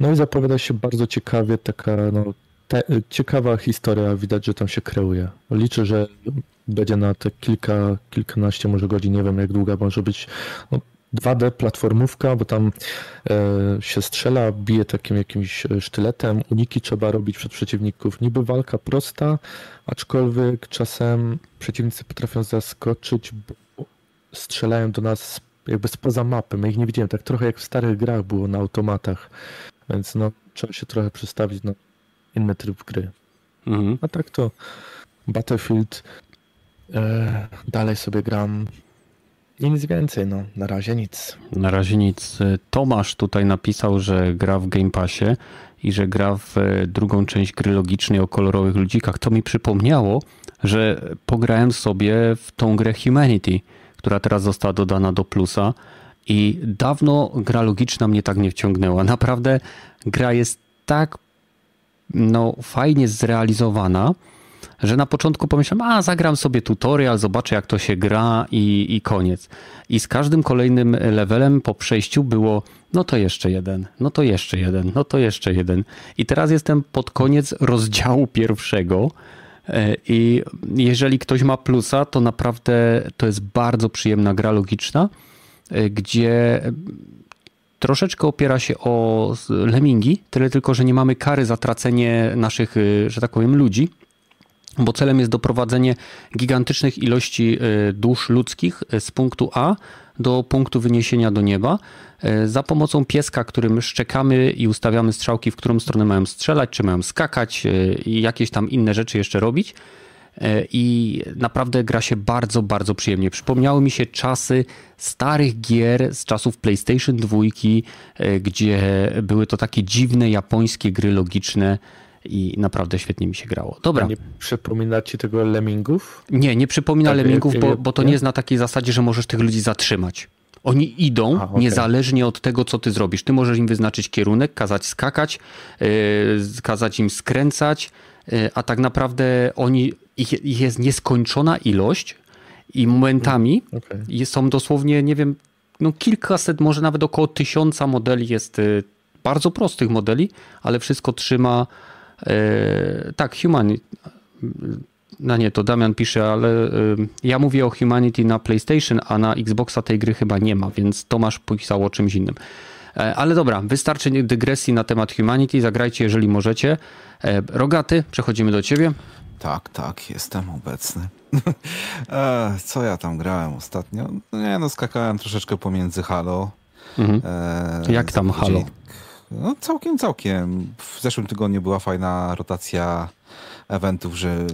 no i zapowiada się bardzo ciekawie, taka no, te, ciekawa historia, widać, że tam się kreuje. Liczę, że będzie na te kilka, kilkanaście może godzin, nie wiem jak długa może być. No, 2D platformówka, bo tam e, się strzela, bije takim jakimś sztyletem, uniki trzeba robić przed przeciwników. Niby walka prosta, aczkolwiek czasem przeciwnicy potrafią zaskoczyć, bo strzelają do nas jakby spoza mapy. My ich nie widziałem, tak trochę jak w starych grach było na automatach. Więc no, trzeba się trochę przestawić na inny tryb gry. Mhm. A tak to Battlefield e, dalej sobie gram i nic więcej, no na razie nic. Na razie nic. Tomasz tutaj napisał, że gra w Game Passie i że gra w e, drugą część gry logicznej o kolorowych ludzikach. To mi przypomniało, że pograłem sobie w tą grę Humanity, która teraz została dodana do plusa i dawno gra logiczna mnie tak nie wciągnęła. Naprawdę gra jest tak no, fajnie zrealizowana, że na początku pomyślałem, a zagram sobie tutorial, zobaczę jak to się gra i, i koniec. I z każdym kolejnym levelem po przejściu było, no to jeszcze jeden, no to jeszcze jeden, no to jeszcze jeden. I teraz jestem pod koniec rozdziału pierwszego. E, I jeżeli ktoś ma plusa, to naprawdę to jest bardzo przyjemna gra logiczna. Y, gdzie troszeczkę opiera się o lemingi, tyle tylko, że nie mamy kary za tracenie naszych, y, że tak powiem, ludzi, bo celem jest doprowadzenie gigantycznych ilości y, dusz ludzkich z punktu A do punktu wyniesienia do nieba za pomocą pieska, którym szczekamy i ustawiamy strzałki, w którą stronę mają strzelać, czy mają skakać i jakieś tam inne rzeczy jeszcze robić. E, i naprawdę gra się bardzo, bardzo przyjemnie. Przypomniały mi się czasy starych gier z czasów PlayStation 2, e, gdzie były to takie dziwne japońskie gry logiczne i naprawdę świetnie mi się grało. Dobra. A nie przypomina ci tego Lemmingów? Nie, nie przypomina tak, Lemmingów, bo, bo to nie jest na takiej zasadzie, że możesz tych ludzi zatrzymać. Oni idą okay. niezależnie od tego, co ty zrobisz. Ty możesz im wyznaczyć kierunek, kazać skakać, yy, kazać im skręcać, a tak naprawdę oni ich, ich jest nieskończona ilość i momentami okay. są dosłownie, nie wiem, no kilkaset, może nawet około tysiąca modeli jest y, bardzo prostych modeli, ale wszystko trzyma e, tak, Humanity. No nie, to Damian pisze, ale e, ja mówię o Humanity na PlayStation, a na Xboxa tej gry chyba nie ma, więc Tomasz pisał o czymś innym. E, ale dobra, wystarczy dygresji na temat Humanity, zagrajcie jeżeli możecie. Rogaty, przechodzimy do ciebie. Tak, tak, jestem obecny. e, co ja tam grałem ostatnio? No nie, no skakałem troszeczkę pomiędzy Halo. Mhm. E, Jak tam Halo? No całkiem, całkiem. W zeszłym tygodniu była fajna rotacja eventów, że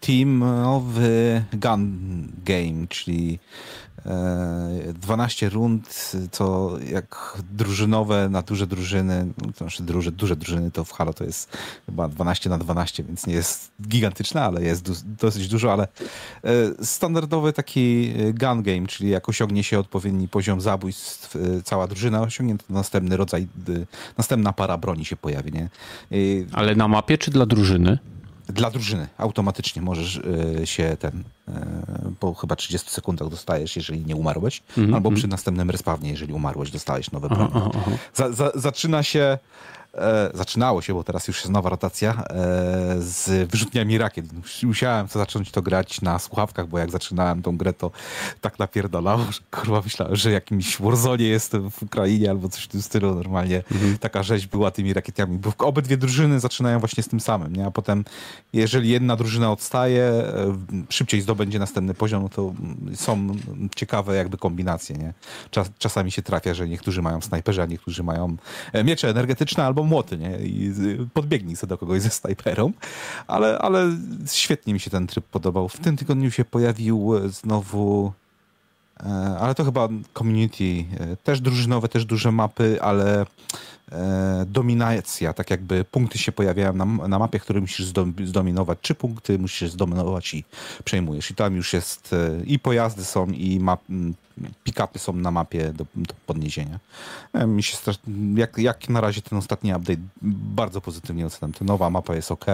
teamowy gun game, czyli 12 rund, co jak drużynowe na duże drużyny, no znaczy duże, duże drużyny to w Halo to jest chyba 12 na 12, więc nie jest gigantyczne, ale jest dosyć dużo, ale e, standardowy taki gun game, czyli jak osiągnie się odpowiedni poziom zabójstw, e, cała drużyna osiągnie, to następny rodzaj, następna para broni się pojawi, nie? Ale na mapie czy dla drużyny? Dla drużyny automatycznie możesz y, się ten, y, po chyba 30 sekundach dostajesz, jeżeli nie umarłeś, mm -hmm. albo przy następnym respawnie, jeżeli umarłeś, dostajesz nowe broń. Za, za, zaczyna się e, zaczynało się, bo teraz już jest nowa rotacja, e, z wyrzutniami rakiet. Musiałem to zacząć to grać na słuchawkach, bo jak zaczynałem tą grę, to tak napierdalało, że kurwa myślałem, że jakimś Warzone jestem w Ukrainie albo coś w tym stylu. Normalnie Mhm. taka rzeź była tymi rakietami, bo obydwie drużyny zaczynają właśnie z tym samym, nie? A potem, jeżeli jedna drużyna odstaje, e, szybciej zdobędzie następny poziom, no to są ciekawe jakby kombinacje, nie? Czas, czasami się trafia, że niektórzy mają snajperzy, a niektórzy mają e, miecze energetyczne albo młoty, nie? I podbiegnij sobie do kogoś ze snajperą. Ale, ale świetnie mi się ten tryb podobał. W tym tygodniu się pojawił znowu E, Ale to chyba community, e, też drużynowe, też duże mapy, ale dominacja, tak jakby punkty się pojawiają na, na mapie, które musisz zdom- zdominować. Trzy punkty musisz zdominować i przejmujesz. I tam już jest e, i pojazdy są, i map, pick-upy są na mapie do, do podniesienia. E, Mi się strasz... jak, jak na razie ten ostatni update bardzo pozytywnie oceniam. Ta nowa mapa jest ok,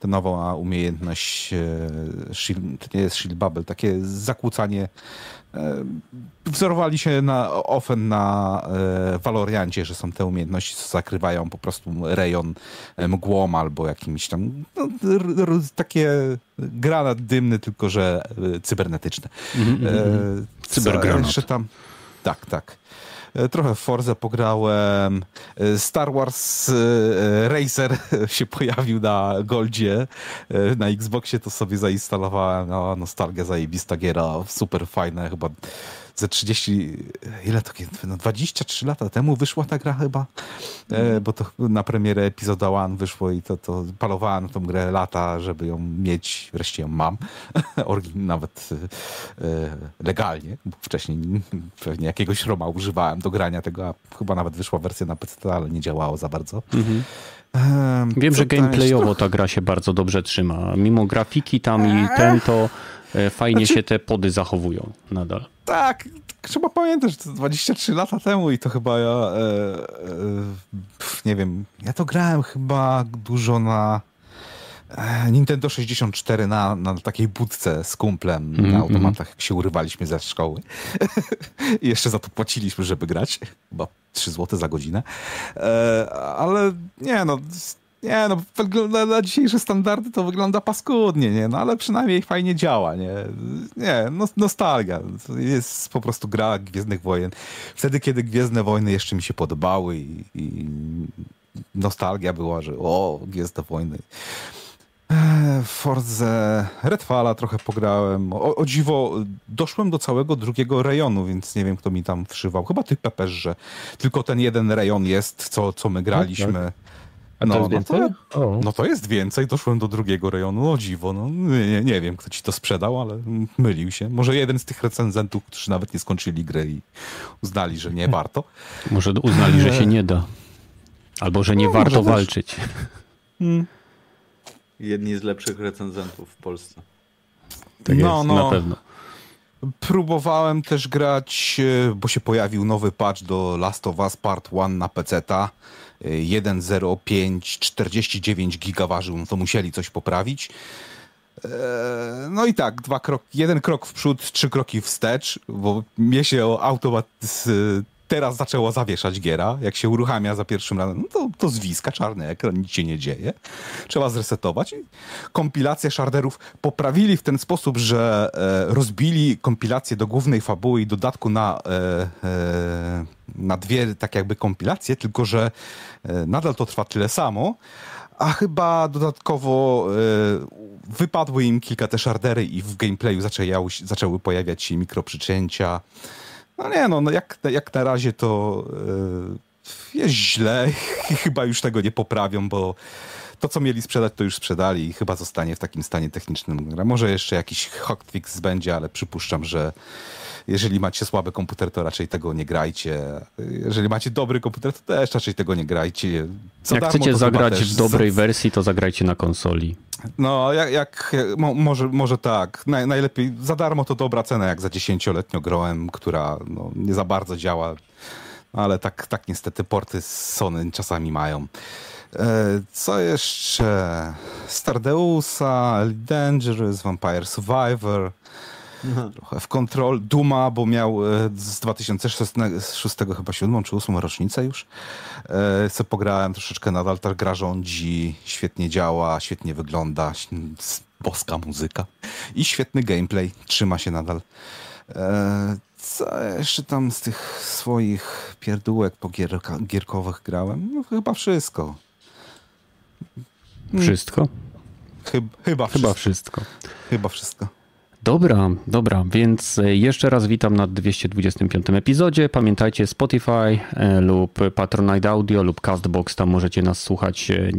ta nowa umiejętność e, shield, to nie jest shield bubble, takie zakłócanie E, wzorowali się na ofen na e, Valoriancie, że są te umiejętności, co zakrywają po prostu rejon e, mgłą albo jakimś tam no, r, r, takie granat dymny, tylko że e, cybernetyczne. Mhm, E, co Cybergranat. Jeszcze tam. Tak, tak. E, Trochę w Forze pograłem. E, Star Wars e, Racer się pojawił na Goldzie. Na Xboxie to sobie zainstalowałem. No, nostalgia zajebista giera. Super fajne. Chyba ze 30, ile to kiedy? No 23 lata temu wyszła ta gra chyba. E, Bo to na premierę epizoda One wyszło i to, to palowałem tą grę lata, żeby ją mieć. Wreszcie ją mam. Nawet e, e, legalnie, bo wcześniej pewnie jakiegoś Roma używałem do grania tego, a chyba nawet wyszła wersja na PC, ale nie działało za bardzo. Mhm. Em, Wiem, co że gameplayowo ta gra się bardzo dobrze trzyma. Mimo grafiki tam i ten, to e, fajnie Znaczy- się te pody zachowują nadal. Tak, trzeba pamiętać, że to 23 lata temu i to chyba ja, e, e, nie wiem, ja to grałem chyba dużo na e, Nintendo 64 na, na takiej budce z kumplem Mhm, na automatach, jak się urywaliśmy ze szkoły. I jeszcze za to płaciliśmy, żeby grać. Chyba 3 zł za godzinę. E, ale nie no, nie no, wygląda na dzisiejsze standardy to wygląda paskudnie, nie? No ale przynajmniej fajnie działa, nie? Nie, no, nostalgia. To jest po prostu gra Gwiezdnych Wojen. Wtedy, kiedy Gwiezdne Wojny jeszcze mi się podobały i, i nostalgia była, że o, Gwiezdne Wojny. E, W Forze Redfalla trochę pograłem. O, o dziwo, doszłem do całego drugiego rejonu, więc nie wiem, kto mi tam wszywał. Chyba ty, Pepeż, że tylko ten jeden rejon jest, co, co my graliśmy. A to jest więcej? to, o. no to jest więcej. Doszłem do drugiego rejonu. O dziwo, no nie, nie wiem, kto ci to sprzedał, ale mylił się. Może jeden z tych recenzentów, którzy nawet nie skończyli gry i uznali, że nie warto. Może uznali, że się nie da. Albo, że nie No, warto walczyć. Jedni z lepszych recenzentów w Polsce. Tak No, jest, no. na pewno. Próbowałem też grać, e, bo się pojawił nowy patch do Last of Us Part 1 na PC-ta. E, 1.05, 49 giga ważył, to musieli coś poprawić. E, No i tak, dwa krok, jeden krok w przód, trzy kroki wstecz, bo mnie się automat teraz zaczęło zawieszać giera. Jak się uruchamia za pierwszym razem, no to, to zwiska, czarny ekran, nic się nie dzieje. Trzeba zresetować. Kompilację shaderów poprawili w ten sposób, że e, rozbili kompilację do głównej fabuły i dodatku na, e, e, na dwie tak jakby kompilacje, tylko że e, nadal to trwa tyle samo, a chyba dodatkowo e, wypadły im kilka te shadery i w gameplayu zaczęły, zaczęły pojawiać się mikroprzyczęcia. No nie no, no jak, jak na razie to e, jest źle i chyba już tego nie poprawią, bo to, co mieli sprzedać, to już sprzedali i chyba zostanie w takim stanie technicznym. gra. Może jeszcze jakiś hotfix będzie, ale przypuszczam, że jeżeli macie słaby komputer, to raczej tego nie grajcie. Jeżeli macie dobry komputer, to też raczej tego nie grajcie. Za Jak chcecie zagrać w dobrej za- wersji, to zagrajcie na konsoli. no, jak, jak mo, może, może tak. Naj, najlepiej za darmo to dobra cena, jak za dziesięcioletnio grałem, która no, nie za bardzo działa. Ale tak, tak niestety porty z Sony czasami mają. E, co jeszcze? Stardeusa, Dangerous, Vampire Survivor. Trochę w Control. Duma, bo miał e, z 2006 chyba 7 czy 8 rocznicę już. E, co pograłem troszeczkę nadal, ta gra rządzi, świetnie działa, świetnie wygląda, boska muzyka i świetny gameplay, trzyma się nadal. E, co jeszcze tam z tych swoich pierdółek pogierka, gierkowych grałem? No chyba wszystko. Wszystko? Chyba, chyba, chyba wszystko. wszystko. Chyba wszystko. Dobra, dobra, więc e, jeszcze raz witam na 225 epizodzie. Pamiętajcie Spotify e, lub Patronite Audio lub Castbox, tam możecie nas słuchać e,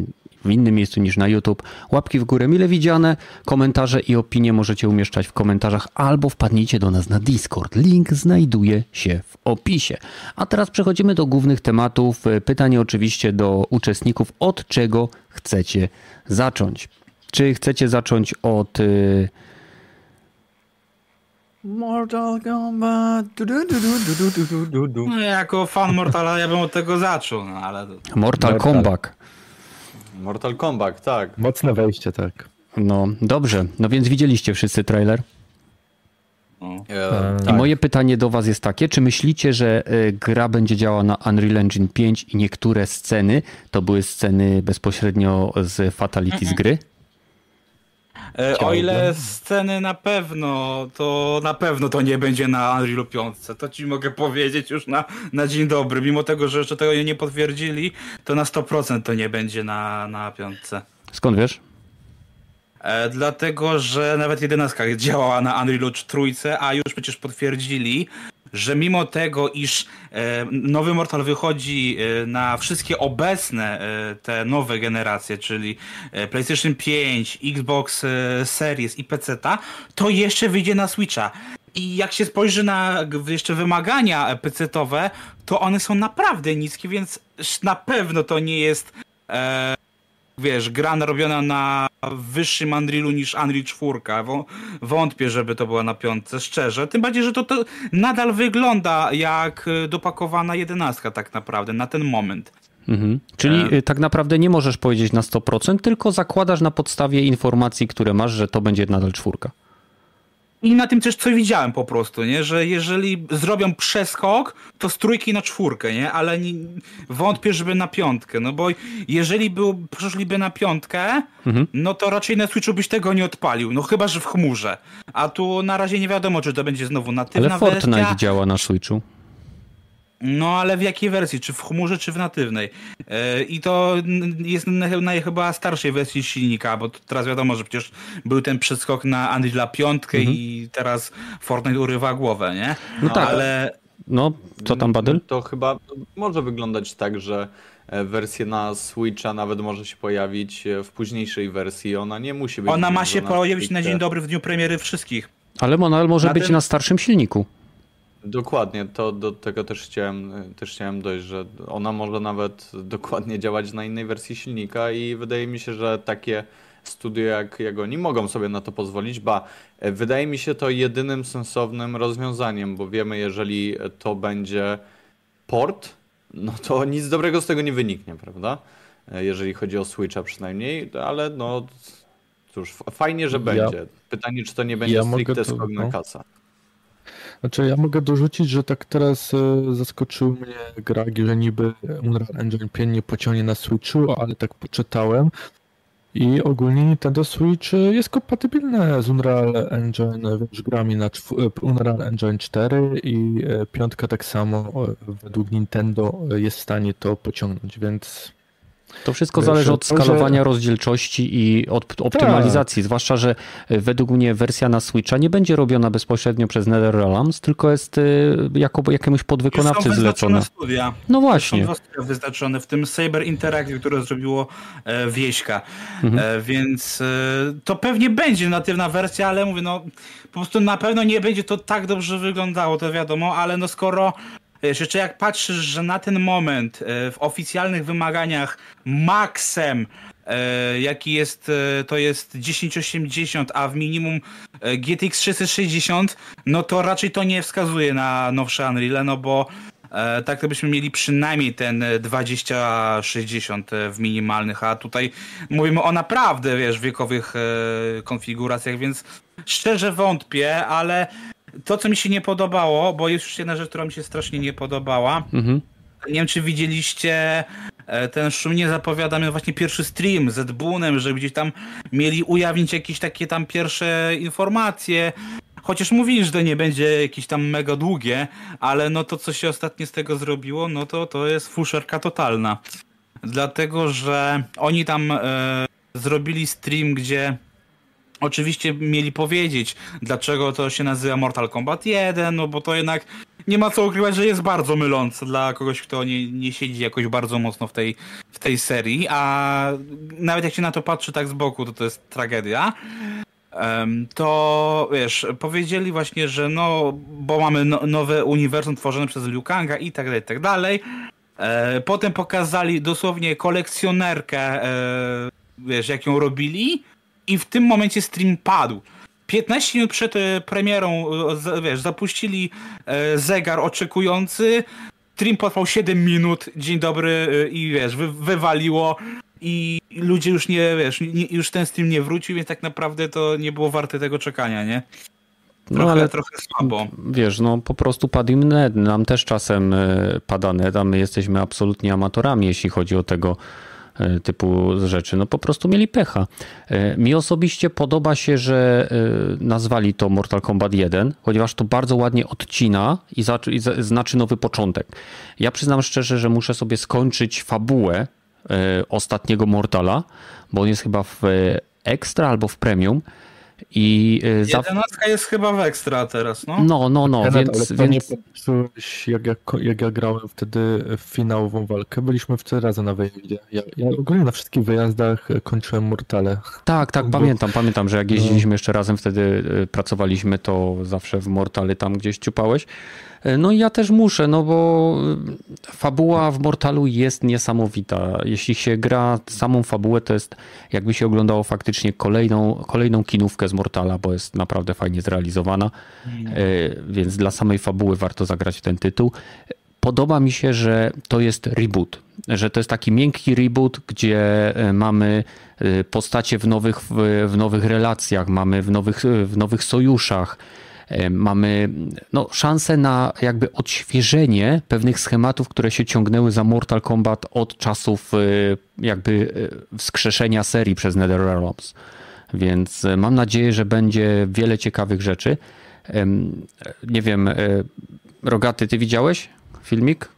w innym miejscu niż na YouTube. Łapki w górę mile widziane, komentarze i opinie możecie umieszczać w komentarzach albo wpadnijcie do nas na Discord. Link znajduje się w opisie. A teraz przechodzimy do głównych tematów. Pytanie oczywiście do uczestników, od czego chcecie zacząć? Czy chcecie zacząć od... Yy, Mortal Kombat. Du, du, du, no, jako fan Mortala ja bym od tego zaczął, no ale... Mortal, Mortal Kombat. Mortal Kombat, tak. Mocne wejście, tak. No, dobrze. No więc widzieliście wszyscy trailer? No. E, I tak. moje pytanie do was jest takie, czy myślicie, że e, gra będzie działała na Unreal Engine 5 i niektóre sceny to były sceny bezpośrednio z Fatality z gry? E, o ile sceny na pewno, to na pewno to nie będzie na Unreal 5. To ci mogę powiedzieć już na, na dzień dobry. Mimo tego, że jeszcze tego nie potwierdzili, to na 100% to nie będzie na, na 5. Skąd wiesz? E, dlatego, że nawet 11 działała na Unreal 3, a już przecież potwierdzili, że mimo tego, iż e, nowy Mortal wychodzi e, na wszystkie obecne e, te nowe generacje, czyli PlayStation 5, Xbox Series i PC, to jeszcze wyjdzie na Switcha. I jak się spojrzy na jeszcze wymagania PC-owe, to one są naprawdę niskie, więc na pewno to nie jest wiesz, gra robiona na wyższym Unrealu niż Unreal 4. Wątpię, żeby to była na piątce, szczerze. Tym bardziej, że to, to nadal wygląda jak dopakowana jedenastka tak naprawdę na ten moment. Mhm. Czyli e... tak naprawdę nie możesz powiedzieć na 100%, tylko zakładasz na podstawie informacji, które masz, że to będzie nadal czwórka. I na tym też co widziałem po prostu, nie? że jeżeli zrobią przeskok, to z trójki na czwórkę, nie? ale nie, wątpię, żeby na piątkę, no bo jeżeli był, przeszliby na piątkę, mhm. no to raczej na Switchu byś tego nie odpalił, no chyba, że w chmurze. A tu na razie nie wiadomo, czy to będzie znowu natywna Ale Fortnite wersja. działa na Switchu. No ale w jakiej wersji? Czy w chmurze, czy w natywnej? Yy, I to jest na, na, chyba starszej wersji silnika, bo teraz wiadomo, że przecież był ten przeskok na Unreal 5 mhm. i teraz Fortnite urywa głowę, nie? No, tak. Ale... No, co tam Badyl? To chyba może wyglądać tak, że e, wersja na Switcha nawet może się pojawić e, w późniejszej wersji. Ona nie musi być. Ona ma się pojawić na dzień dobry w dniu premiery wszystkich. Ale ona może na być tym... na starszym silniku. Dokładnie, to do tego też chciałem, też chciałem dojść, że ona może nawet dokładnie działać na innej wersji silnika i wydaje mi się, że takie studio jak, jak oni mogą sobie na to pozwolić, ba e, wydaje mi się to jedynym sensownym rozwiązaniem, bo wiemy, jeżeli to będzie port, no to nic dobrego z tego nie wyniknie, prawda? E, jeżeli chodzi o Switcha przynajmniej, ale no cóż, fajnie, że będzie. Pytanie, czy to nie będzie ja stricte skok na no. kasa. Znaczy ja mogę dorzucić, że tak teraz e, zaskoczył mnie gra, że niby Unreal Engine 5 nie pociągnie na Switchu, ale tak poczytałem. I ogólnie Nintendo Switch jest kompatybilne z Unreal Engine, wiesz, grami na Unreal Engine 4 i e, piątka tak samo według Nintendo jest w stanie to pociągnąć, więc to wszystko zależy od skalowania rozdzielczości i od optymalizacji, tak. zwłaszcza, że e, według mnie wersja na Switcha nie będzie robiona bezpośrednio przez NetherRealms, tylko jest e, jako jakiemuś podwykonawcy są zlecona. studia. No właśnie. Są studia wyznaczone, w tym Saber Interactive, które zrobiło e, Wieśka, mhm. e, więc e, to pewnie będzie natywna wersja, ale mówię, no po prostu na pewno nie będzie to tak dobrze wyglądało, to wiadomo, ale no skoro Wiesz, jeszcze jak patrzysz, że na ten moment e, w oficjalnych wymaganiach maksem e, jaki jest, e, to jest 1080, a w minimum GTX 660, no to raczej to nie wskazuje na nowsze Unreal, no bo tak to byśmy mieli przynajmniej ten 2060 w minimalnych, a tutaj mówimy o naprawdę, wiesz, wiekowych konfiguracjach, więc szczerze wątpię, ale to, co mi się nie podobało, bo jest już jedna rzecz, która mi się strasznie nie podobała. Mhm. Nie wiem, czy widzieliście e, ten szumnie zapowiadany właśnie pierwszy stream z Bunem, że gdzieś tam mieli ujawnić jakieś takie tam pierwsze informacje. Chociaż mówili, że to nie będzie jakieś tam mega długie, ale no to, co się ostatnio z tego zrobiło, no to to jest fuszerka totalna. Dlatego, że oni tam e, zrobili stream, gdzie oczywiście mieli powiedzieć, dlaczego to się nazywa Mortal Kombat 1, no bo to jednak nie ma co ukrywać, że jest bardzo mylące dla kogoś, kto nie, nie siedzi jakoś bardzo mocno w tej, w tej serii, a nawet jak się na to patrzy tak z boku, to to jest tragedia. To wiesz, powiedzieli właśnie, że no, bo mamy no, nowe uniwersum tworzone przez Liu Kanga i tak dalej, i tak dalej. E, potem pokazali dosłownie kolekcjonerkę, e, wiesz, jak ją robili i w tym momencie stream padł. 15 minut przed e, premierą, e, wiesz, zapuścili e, zegar oczekujący, stream potrwał 7 minut, dzień dobry i wiesz, wy, wywaliło i ludzie już nie, wiesz, nie, już ten stream nie wrócił, więc tak naprawdę to nie było warte tego czekania, nie? Trochę, No ale trochę słabo. wiesz, no po prostu padł im net. Nam też czasem pada net, a my jesteśmy absolutnie amatorami, jeśli chodzi o tego typu rzeczy. No po prostu mieli pecha. E, Mi osobiście podoba się, że e, nazwali to Mortal Kombat 1, ponieważ to bardzo ładnie odcina i, znaczy nowy początek. Ja przyznam szczerze, że muszę sobie skończyć fabułę e, ostatniego Mortala, bo on jest chyba w e, Extra albo w Premium. I e, za... Jedenastka jest chyba w ekstra teraz, no. No, no, no, więc, ale więc nie popsułeś, jak ja, jak ja grałem wtedy w finałową walkę. Byliśmy wtedy razem na wyjeździe. Ja, ja ogólnie na wszystkich wyjazdach kończyłem Mortale. tak, tak, Bo- pamiętam, pamiętam, że jak No. jeździliśmy jeszcze razem, wtedy y, pracowaliśmy, to zawsze w Mortale tam gdzieś ciupałeś. Y, No i ja też muszę, no bo y, fabuła w Mortalu jest niesamowita. Jeśli się gra samą fabułę, to jest jakby się oglądało faktycznie kolejną, kolejną kinówkę z Mortala, bo jest naprawdę fajnie zrealizowana. Y, Więc dla samej fabuły warto zagrać ten tytuł. Podoba mi się, że to jest reboot, że to jest taki miękki reboot, gdzie e, mamy postacie w nowych, w, nowych relacjach, mamy w nowych, w nowych sojuszach, mamy no, szansę na jakby odświeżenie pewnych schematów, które się ciągnęły za Mortal Kombat od czasów e, jakby e, wskrzeszenia serii przez NetherRealms. Więc e, mam nadzieję, że będzie wiele ciekawych rzeczy. Nie wiem, e, Rogaty, ty widziałeś filmik?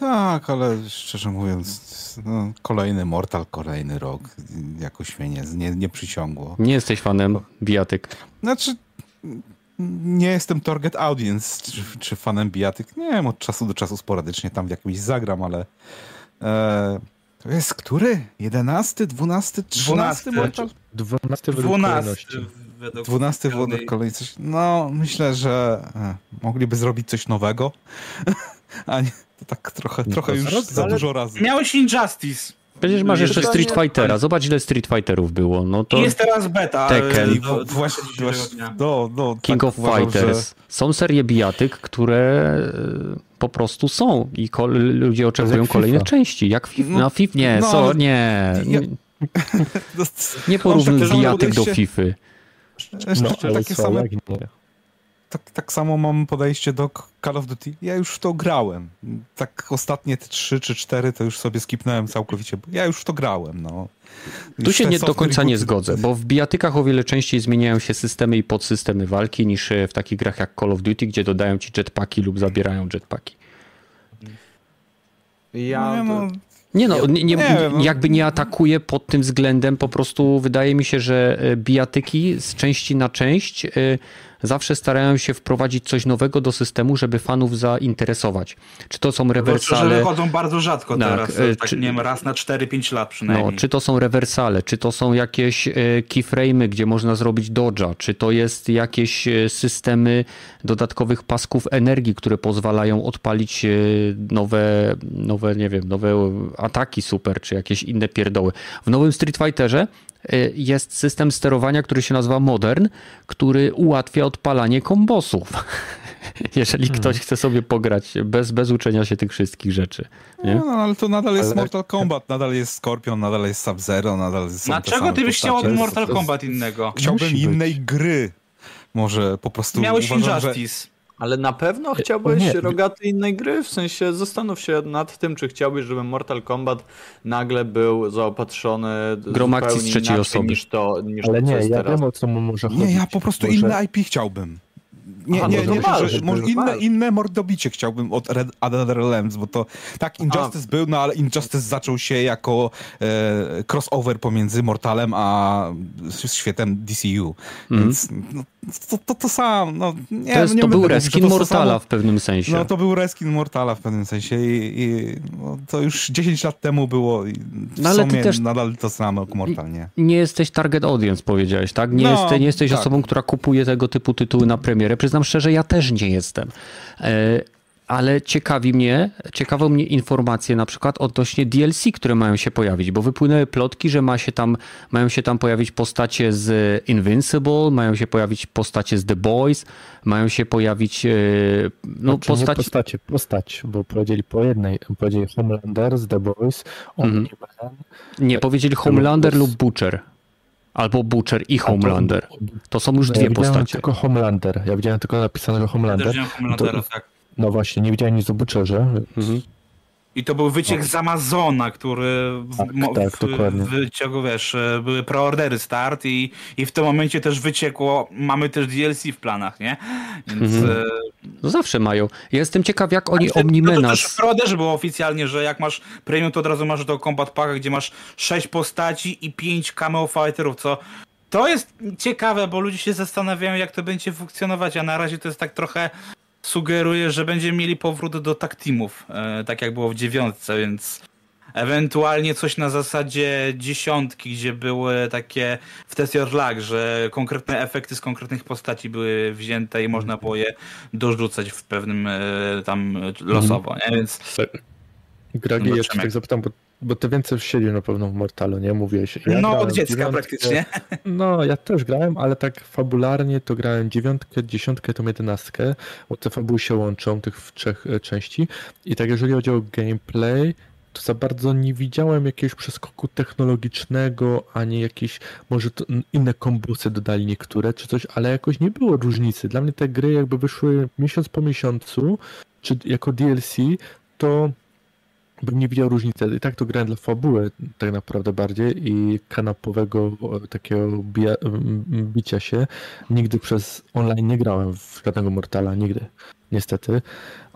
Tak, ale szczerze mówiąc, no, kolejny Mortal, kolejny rok. Jakoś mnie nie, nie, nie przyciągło. Nie jesteś fanem bijatyk. Znaczy, nie jestem target audience, czy, czy fanem bijatyk. Nie wiem, od czasu do czasu sporadycznie tam w jakimś zagram, ale e, to jest który? 11, 12, 13 12. Mortal? 12 według 12. kolejności. według 12 pełnej- wodach kolej coś. No, myślę, że e, mogliby zrobić coś nowego. A nie, to tak trochę, trochę to już za dużo razy. Miałeś Injustice. Przecież masz jeszcze Street Fightera. Zobacz, ile Street Fighterów było. No to I jest teraz beta. Tekken. e, I do- w- właśnie, 29 właśnie no, no, King tak of uważam, Fighters. Że, Są serie bijatyk, które e, po prostu są i kol- ludzie oczekują jak kolejnych FIFA. części. Jak FIFA. No, No, FIFA nie, no, co, nie. Ja- Nie, no, porównuj bijatyk do podejście- FIFA. jeszcze No, ale takie same. Tak, tak samo mam podejście do Call of Duty. Ja już w to grałem. Tak ostatnie te trzy czy cztery to już sobie skipnąłem całkowicie, bo ja już w to grałem. No. Tu Już się nie do końca nie zgodzę, bo w bijatykach o wiele częściej zmieniają się systemy i podsystemy walki niż e, w takich grach jak Call of Duty, gdzie dodają ci jetpacki lub zabierają jetpacki. Ja, No, no, Nie no, nie, nie, nie wiem, no. jakby nie atakuje pod tym względem, po prostu wydaje mi się, że e, bijatyki z części na część e, zawsze starają się wprowadzić coś nowego do systemu, żeby fanów zainteresować. Czy to są Zwłaszcza, że rewersale, wychodzą bardzo rzadko Tak, teraz. e, Tak, czy- nie wiem, raz na 4-5 lat przynajmniej. no, czy to są rewersale, czy to są jakieś e, keyframe'y, gdzie można zrobić dodge'a, czy to jest jakieś e, systemy dodatkowych pasków energii, które pozwalają odpalić nowe, nowe, nie wiem, nowe ataki super, czy jakieś inne pierdoły. W nowym Street Fighterze jest system sterowania, który się nazywa Modern, który ułatwia odpalanie kombosów. jeżeli ktoś chce sobie pograć bez, bez uczenia się tych wszystkich rzeczy. Nie? No, ale to nadal jest Ale- Mortal Kombat, nadal jest Scorpion, nadal jest Sub-Zero, nadal te Dlaczego ty byś chciał od. Mortal jest- Kombat innego? Chciałbym Musi być. innej gry. Może po prostu Miałeś uważam, że... Ale na pewno chciałbyś nie. rogaty innej gry? W sensie zastanów się nad tym, czy chciałbyś, żeby Mortal Kombat nagle był zaopatrzony Grom akcji z trzeciej osoby. niż to, niż Ale to, co nie, jest ja teraz. wiem o co mu może chodzić. Nie, ja po prostu Może- inne IP chciałbym. Nie, Aha, nie, no nie, to że, może inne, inne mordobicie chciałbym od Red Another Realms, bo to tak Injustice był, no ale Injustice zaczął się jako e, crossover pomiędzy Mortalem a światem DCU, więc no, to, to, to sam, no nie. To, jest, no, nie to był reskin Mortala samo. w pewnym sensie. No to był reskin Mortala w pewnym sensie i, i no, to już 10 lat temu było i w No, ale ty sumie też- nadal to samo jak Mortal, nie? nie jesteś target audience, powiedziałeś, tak? Nie, No, jesteś, nie jesteś tak. osobą, która kupuje tego typu tytuły na premierę. Przyznam szczerze, ja też nie jestem. E, ale ciekawi mnie, ciekawią mnie informacje na przykład odnośnie DLC, które mają się pojawić, bo wypłynęły plotki, że ma się tam, mają się tam pojawić postacie z Invincible, mają się pojawić postacie z The Boys, mają się pojawić e, no, Znaczy, nie postacie... postacie, postać, bo powiedzieli po jednej, powiedzieli Homelander z The Boys, Omni-Man, Nie, powiedzieli Homelander Lub- Butcher. Albo Butcher i Homelander. To są już Ja dwie widziałem postacie. tylko Homelander, ja widziałem tylko napisanego Też Homelander. wziąłem Homelandera, tak. No właśnie, nie widziałem nic o Butcherze. Mhm. I to był wyciek z Amazona, który w, Tak, mo- tak, w, wyciągu, wiesz, e, były preordery start i, i w tym momencie też wyciekło, mamy też DLC w planach, nie? Więc Mhm. e, No zawsze mają. Ja jestem ciekaw, jak oni No to też w preorderze było oficjalnie, że jak masz premium, to od razu masz do Combat Packa, gdzie masz 6 postaci i 5 cameo fighterów, co to jest ciekawe, bo ludzie się zastanawiają, jak to będzie funkcjonować, a na razie to jest tak trochę sugeruje, że będziemy mieli powrót do tag teamów, e, tak jak było w dziewiątce, więc ewentualnie coś na zasadzie dziesiątki, gdzie były takie w Test Your Luck, że konkretne efekty z konkretnych postaci były wzięte i można było je dorzucać w pewnym e, tam e, losowo, nie? Więc Gragi, ja cię Zobaczymy. tak zapytam, bo, bo ty więcej siedzisz na pewno w Mortalu, nie? Mówiłeś. Ja no od dziecka dziewiątkę, praktycznie. No, ja też grałem, ale tak fabularnie to grałem dziewiątkę, dziesiątkę, tą jedenastkę, bo te fabuły się łączą, tych w trzech e, części. I tak jeżeli chodzi o gameplay, to za bardzo nie widziałem jakiegoś przeskoku technologicznego, ani jakieś, może inne kombosy dodali niektóre, czy coś, ale jakoś nie było różnicy. Dla mnie te gry jakby wyszły miesiąc po miesiącu, czy jako DLC, to bym nie widział różnicy. I tak to grałem dla fabuły tak naprawdę bardziej i kanapowego takiego bija, m, bicia się. Nigdy przez online nie grałem w żadnego Mortala, nigdy. Niestety.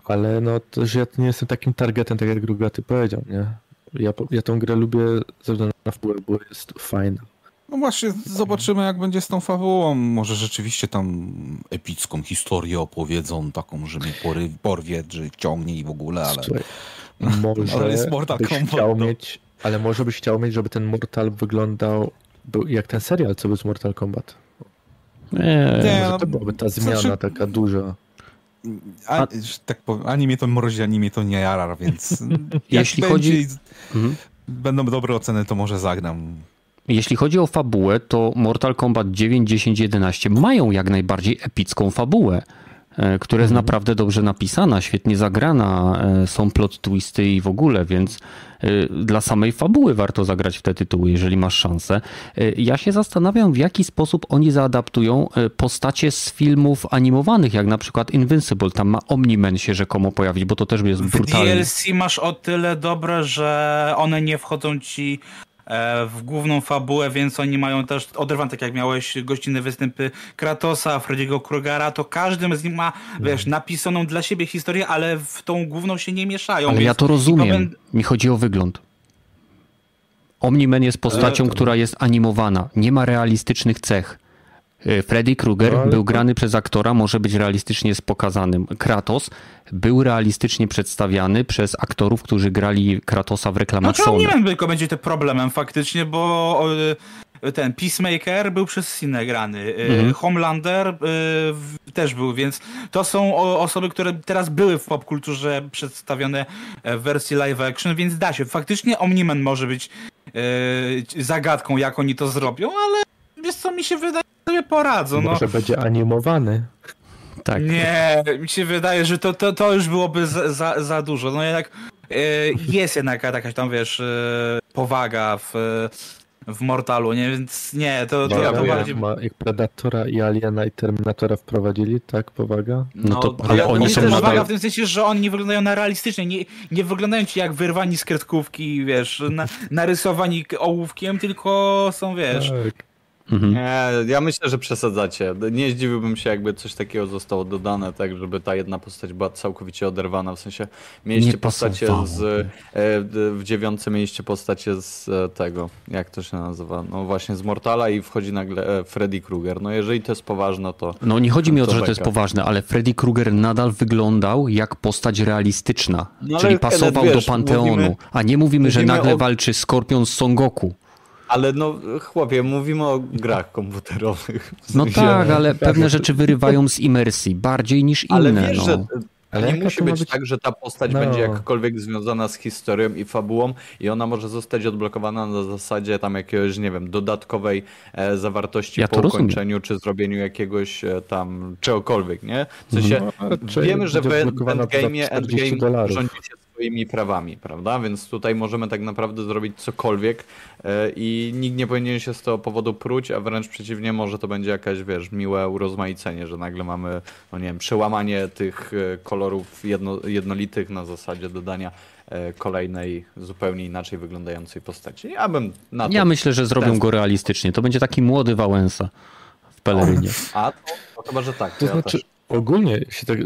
Ale no też ja nie jestem takim targetem, tak jak Grugaty powiedział, nie? Ja, ja tą grę lubię ze względu na fabułę, bo jest fajna. No właśnie, zobaczymy jak będzie z tą fabułą. Może rzeczywiście tam epicką historię opowiedzą, taką, że mnie pory, porwie, że wciągnie i w ogóle, ale... Słuchaj, może Ale jest Mortal byś Kombat, chciał no. mieć, ale może byś chciał mieć, żeby ten Mortal wyglądał był jak ten serial, co był z Mortal Kombat. Nie, Nie, Może no, to byłaby ta zmiana znaczy- taka duża. A, że tak powiem, ani mnie to mrozi, ani mnie to nie jara, więc jak Jeśli będzie chodzi- i Mhm. będą dobre oceny, to może zagram. Jeśli chodzi o fabułę, to Mortal Kombat 9, 10, 11 mają jak najbardziej epicką fabułę, e, która jest naprawdę dobrze napisana, świetnie zagrana, e, są plot twisty i w ogóle, więc e, dla samej fabuły warto zagrać w te tytuły, jeżeli masz szansę. Ja się zastanawiam, w jaki sposób oni zaadaptują postacie z filmów animowanych, jak na przykład Invincible. Tam ma Omni-Man się rzekomo pojawić, bo to też jest W brutalne. DLC masz o tyle dobre, że one nie wchodzą ci w główną fabułę, więc oni mają też oderwane, tak jak miałeś gościnne występy Kratosa, Freddy'ego Krugara, to każdy z nich ma, wiesz, napisaną dla siebie historię, ale w tą główną się nie mieszają. Ale ja to rozumiem. Mi chodzi o wygląd. Omni-Man jest postacią, to- która jest animowana. Nie ma realistycznych cech. Y, Freddy Krueger No, ale był grany przez aktora, może być realistycznie pokazanym. Kratos był realistycznie przedstawiany przez aktorów, którzy grali Kratosa w reklamach Znaczy, Sony. nie wiem, tylko będzie to problemem faktycznie, bo e, ten Peacemaker był przez Sinę grany, e, Mhm. Homelander e, też był, więc to są osoby, które teraz były w popkulturze przedstawione e, w wersji live action, więc da się. Faktycznie Omniman może być e, zagadką, jak oni to zrobią, ale wiesz co, mi się wydaje, sobie poradzą. No. Może będzie animowany. Tak. Nie, mi się wydaje, że to, to, to już byłoby za, za, za dużo. No jednak e, jest jednak jakaś tam, wiesz, e, powaga w, w Mortalu, nie? Więc nie, to, to, ja to bardziej... ma, jak Predatora i Aliena i Terminatora wprowadzili, tak, powaga? No to- ale oni są też nadal- powaga w tym sensie, że oni nie wyglądają na realistycznie, nie, nie wyglądają ci jak wyrwani z kredkówki, wiesz, na, narysowani ołówkiem, tylko są, wiesz... Tak. Mhm. Nie, ja myślę, że przesadzacie. Nie zdziwiłbym się, jakby coś takiego zostało dodane, tak, żeby ta jedna postać była całkowicie oderwana. W sensie mieliście postacie z. E, w dziewiątce mieliście postacie z e, tego. Jak to się nazywa? No właśnie z Mortala i wchodzi nagle e, Freddy Krueger. No jeżeli to jest poważne, to. No nie chodzi mi o to, że to jest poważne, ale Freddy Krueger nadal wyglądał jak postać realistyczna, No czyli pasował wiesz, do Panteonu, mówimy- a nie mówimy, że mówimy nagle o- walczy Skorpion z Son Goku. Ale no, chłopie, mówimy o grach komputerowych. W No tak, ale pewne rzeczy wyrywają z imersji bardziej niż inne. Ale wiesz, no. że Ale nie musi być, być- tak, że ta postać No. będzie jakkolwiek związana z historią i fabułą i ona może zostać odblokowana na zasadzie tam jakiegoś, nie wiem, dodatkowej e, zawartości Ja po rozumiem. ukończeniu czy zrobieniu jakiegoś e, tam czegokolwiek, nie? W sensie No, wiemy, że w endgame'ie 40 endgame dolarów. rządzi się swoimi prawami, prawda? Więc tutaj możemy tak naprawdę zrobić cokolwiek e, i nikt nie powinien się z tego powodu pruć, a wręcz przeciwnie, może to będzie jakaś, wiesz, miłe urozmaicenie, że nagle mamy, no nie wiem, przełamanie tych e, kolorów jedno, jednolitych na zasadzie dodania e, kolejnej, zupełnie inaczej wyglądającej postaci. Ja bym na to... Ja myślę, że zrobią go realistycznie. To będzie taki młody Wałęsa w pelerynie. A, to, to chyba, że tak. To ja znaczy, też. ogólnie, się tak,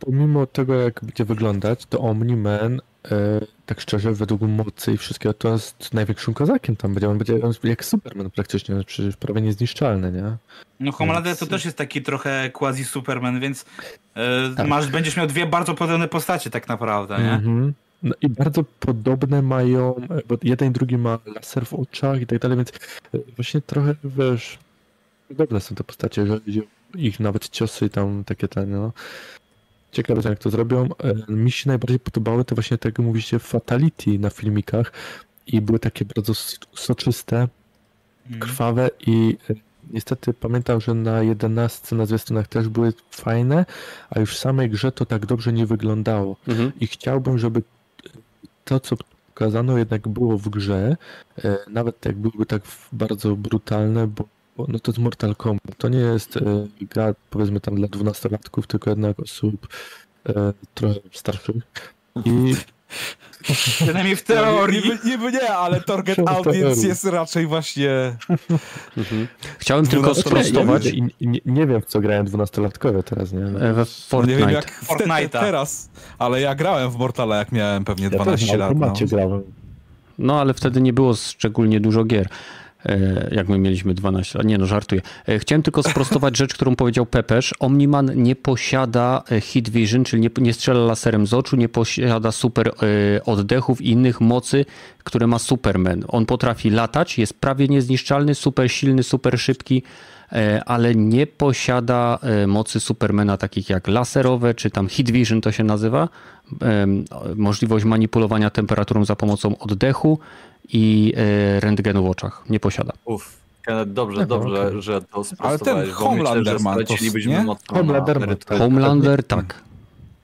pomimo tego, jak będzie wyglądać, to Omni-Man, e, tak szczerze, według mocy i wszystkiego, to jest największym kozakiem tam będzie. On będzie on jak Superman praktycznie, on jest przecież prawie niezniszczalny, nie? No Homelander to też jest taki trochę quasi-Superman, więc e, Tak. masz, będziesz miał dwie bardzo podobne postacie tak naprawdę, nie? Mhm. No i bardzo podobne mają, bo jeden i drugi ma laser w oczach i tak dalej, więc e, właśnie trochę, wiesz, podobne są te postacie, że ich nawet ciosy i tam takie te, no. Ciekawe, jak to zrobią. E, Mi się najbardziej podobały te właśnie, tak jak mówicie, fatality na filmikach i były takie bardzo soczyste, Mhm. krwawe i e, niestety pamiętam, że na 11 na zwiastunach też były fajne, a już w samej grze to tak dobrze nie wyglądało. Mhm. I chciałbym, żeby to, co pokazano, jednak było w grze, e, nawet jak byłyby tak bardzo brutalne, bo no to jest Mortal Kombat. To nie jest e, gra, powiedzmy tam dla dwunastolatków, tylko jednak osób e, trochę starszych. I Przynajmniej w teorii. Niby, niby nie, ale target audience jest raczej właśnie... Chciałem tylko sprostować nie, nie wiem, w co grają dwunastolatkowie teraz, nie? No. e, we Nie Fortnite. wiem jak w te, te, Fortnite'a. teraz, ale ja grałem w Mortala jak miałem pewnie Ja też 12 na lat. No. grałem. No ale wtedy nie było szczególnie dużo gier. E, Jak my mieliśmy 12 lat. Nie no, żartuję. E, Chciałem tylko sprostować rzecz, którą powiedział Pepesz. Omniman nie posiada e, hit vision, czyli nie, nie strzela laserem z oczu, nie posiada super oddechów i innych mocy, które ma Superman. On potrafi latać, jest prawie niezniszczalny, super silny, super szybki, ale nie posiada mocy Supermana takich jak laserowe, czy tam hit vision to się nazywa. Możliwość manipulowania temperaturą za pomocą oddechu i e, rentgenu w oczach. Nie posiada. Uff. Dobrze, Aha, dobrze, okej. że to Ale ten Homelander ma to, nie? Homelander. Homelander tak.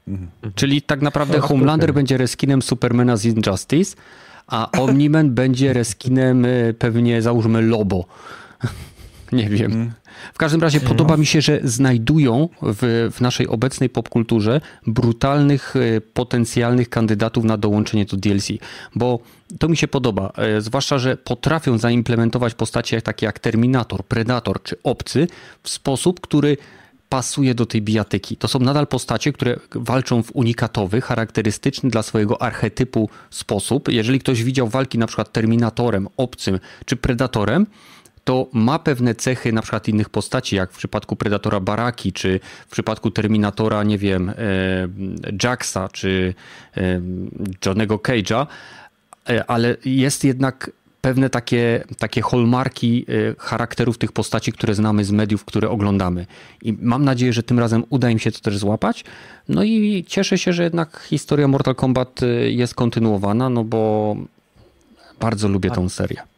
Mhm. Czyli tak naprawdę No, Homelander okej. będzie reskinem Supermana z Injustice, a Omni-Man będzie reskinem e, pewnie załóżmy Lobo. Nie wiem. W każdym razie podoba mi się, że znajdują w, w naszej obecnej popkulturze brutalnych, e, potencjalnych kandydatów na dołączenie do DLC, bo to mi się podoba, e, zwłaszcza, że potrafią zaimplementować postacie takie jak Terminator, Predator czy Obcy w sposób, który pasuje do tej bijatyki. To są nadal postacie, które walczą w unikatowy, charakterystyczny dla swojego archetypu sposób. Jeżeli ktoś widział walki na przykład Terminatorem, Obcym czy Predatorem, to ma pewne cechy na przykład innych postaci, jak w przypadku Predatora Baraki, czy w przypadku Terminatora, nie wiem, e, Jacksa, czy e, Johnego Cage'a, e, ale jest jednak pewne takie, takie hallmarki charakterów tych postaci, które znamy z mediów, które oglądamy. I mam nadzieję, że tym razem uda im się to też złapać. No i cieszę się, że jednak historia Mortal Kombat jest kontynuowana, no bo bardzo lubię tą serię.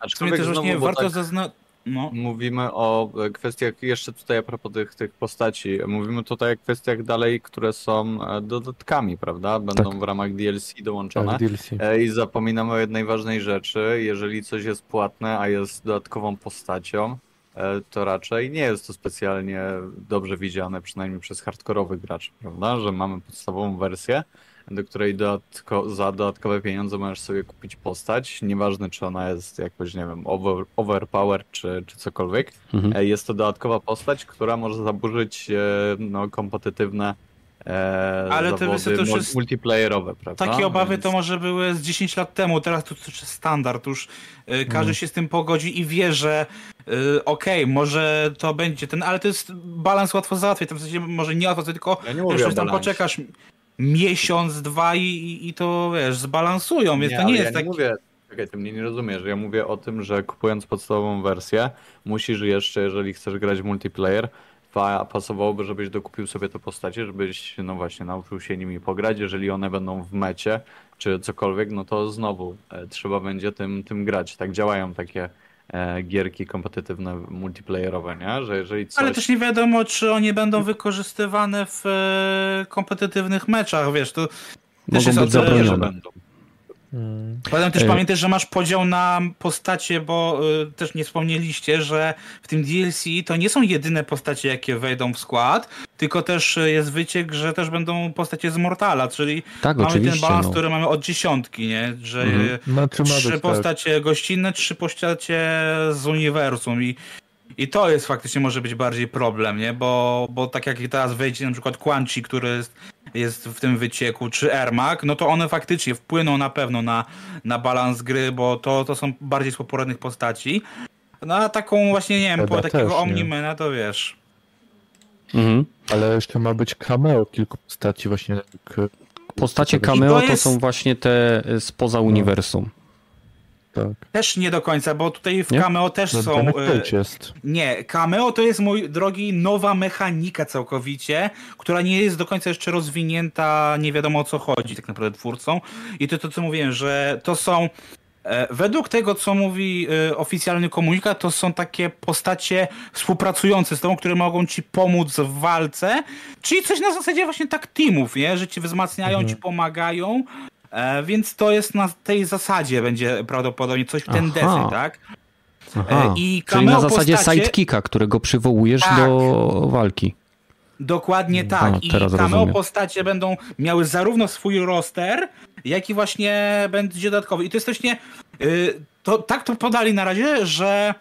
Sumie też Aczkolwiek właśnie znowu, warto tak, zaznaczyć. No. Mówimy o e, kwestiach, jeszcze tutaj a propos tych, tych postaci, mówimy tutaj o kwestiach dalej, które są e, dodatkami, prawda? Będą Tak. w ramach DLC dołączone. Tak, DLC. E, I zapominamy o jednej ważnej rzeczy. Jeżeli coś jest płatne, a jest dodatkową postacią, to raczej nie jest to specjalnie dobrze widziane, przynajmniej przez hardkorowych graczy, prawda? Że mamy podstawową wersję, do której dodatko, za dodatkowe pieniądze możesz sobie kupić postać. Nieważne, czy ona jest jakoś, nie wiem, over, overpowered, czy, czy cokolwiek. Mhm. E, Jest to dodatkowa postać, która może zaburzyć e, no, kompetytywne e, Ale co, to już multiplayerowe, prawda? Takie obawy Więc- to może były z 10 lat temu, teraz to już jest standard, już Mm. każdy się z tym pogodzi i wie, że y, okej, może to będzie ten, ale to jest balans łatwo załatwić, w sensie może nie łatwo, tylko Ja nie tam balansie. poczekasz miesiąc, dwa i, i, to wiesz, zbalansują, więc to ale nie ja jest nie tak... mówię, czekaj, ty mnie nie rozumiesz, ja mówię o tym, że kupując podstawową wersję, musisz jeszcze, jeżeli chcesz grać w multiplayer, pa, pasowałoby, żebyś dokupił sobie te postacie, żebyś, no właśnie, nauczył się nimi pograć, jeżeli one będą w mecie, czy cokolwiek, no to znowu e, trzeba będzie tym, tym grać. Tak działają takie gierki kompetytywne, multiplayerowe, nie? Że jeżeli coś... Ale też nie wiadomo, czy one będą wykorzystywane w e, kompetytywnych meczach, wiesz, to też Mogą jest być zabronione. Będą. Mm. Potem też pamiętaj, że masz podział na postacie, bo y, też nie wspomnieliście, że w tym DLC to nie są jedyne postacie, jakie wejdą w skład, tylko też y, jest wyciek, że też będą postacie z Mortala, czyli Tak, mamy ten balans, No. który mamy od dziesiątki, nie? Że Mhm. y, ma trzy być tak. postacie gościnne, trzy postacie z uniwersum i i to jest faktycznie może być bardziej problem, nie? Bo, bo tak jak teraz wejdzie na przykład Quan Chi, który jest, jest w tym wycieku, czy Ermak, no to one faktycznie wpłyną na pewno na, na balans gry, bo to, to są bardziej słoporodnych postaci. No a taką właśnie, nie wiem, po takiego? Omnimana to wiesz. Mhm. Ale jeszcze ma być cameo kilku postaci właśnie. Postacie to cameo to jest- są właśnie te y, spoza uniwersum. Tak. Też nie do końca, bo tutaj w Nie? cameo też No, są... Cage jest. Nie, cameo to jest, mój drogi, nowa mechanika całkowicie, która nie jest do końca jeszcze rozwinięta, nie wiadomo o co chodzi tak naprawdę twórcą. I to to, co mówiłem, że to są, e, według tego, co mówi e, oficjalny komunikat, to są takie postacie współpracujące z tobą, które mogą ci pomóc w walce, czyli coś na zasadzie właśnie tak teamów, nie? że ci wzmacniają, ci pomagają. E, więc to jest na tej zasadzie będzie prawdopodobnie coś w ten deseń, tak? Aha. E, i Czyli na zasadzie postacie- sidekicka, którego przywołujesz Tak. do walki. Dokładnie tak. A, I cameo rozumiem. postacie będą miały zarówno swój roster, jak i właśnie będzie dodatkowy. I to jest właśnie. y, to, tak to podali na razie, że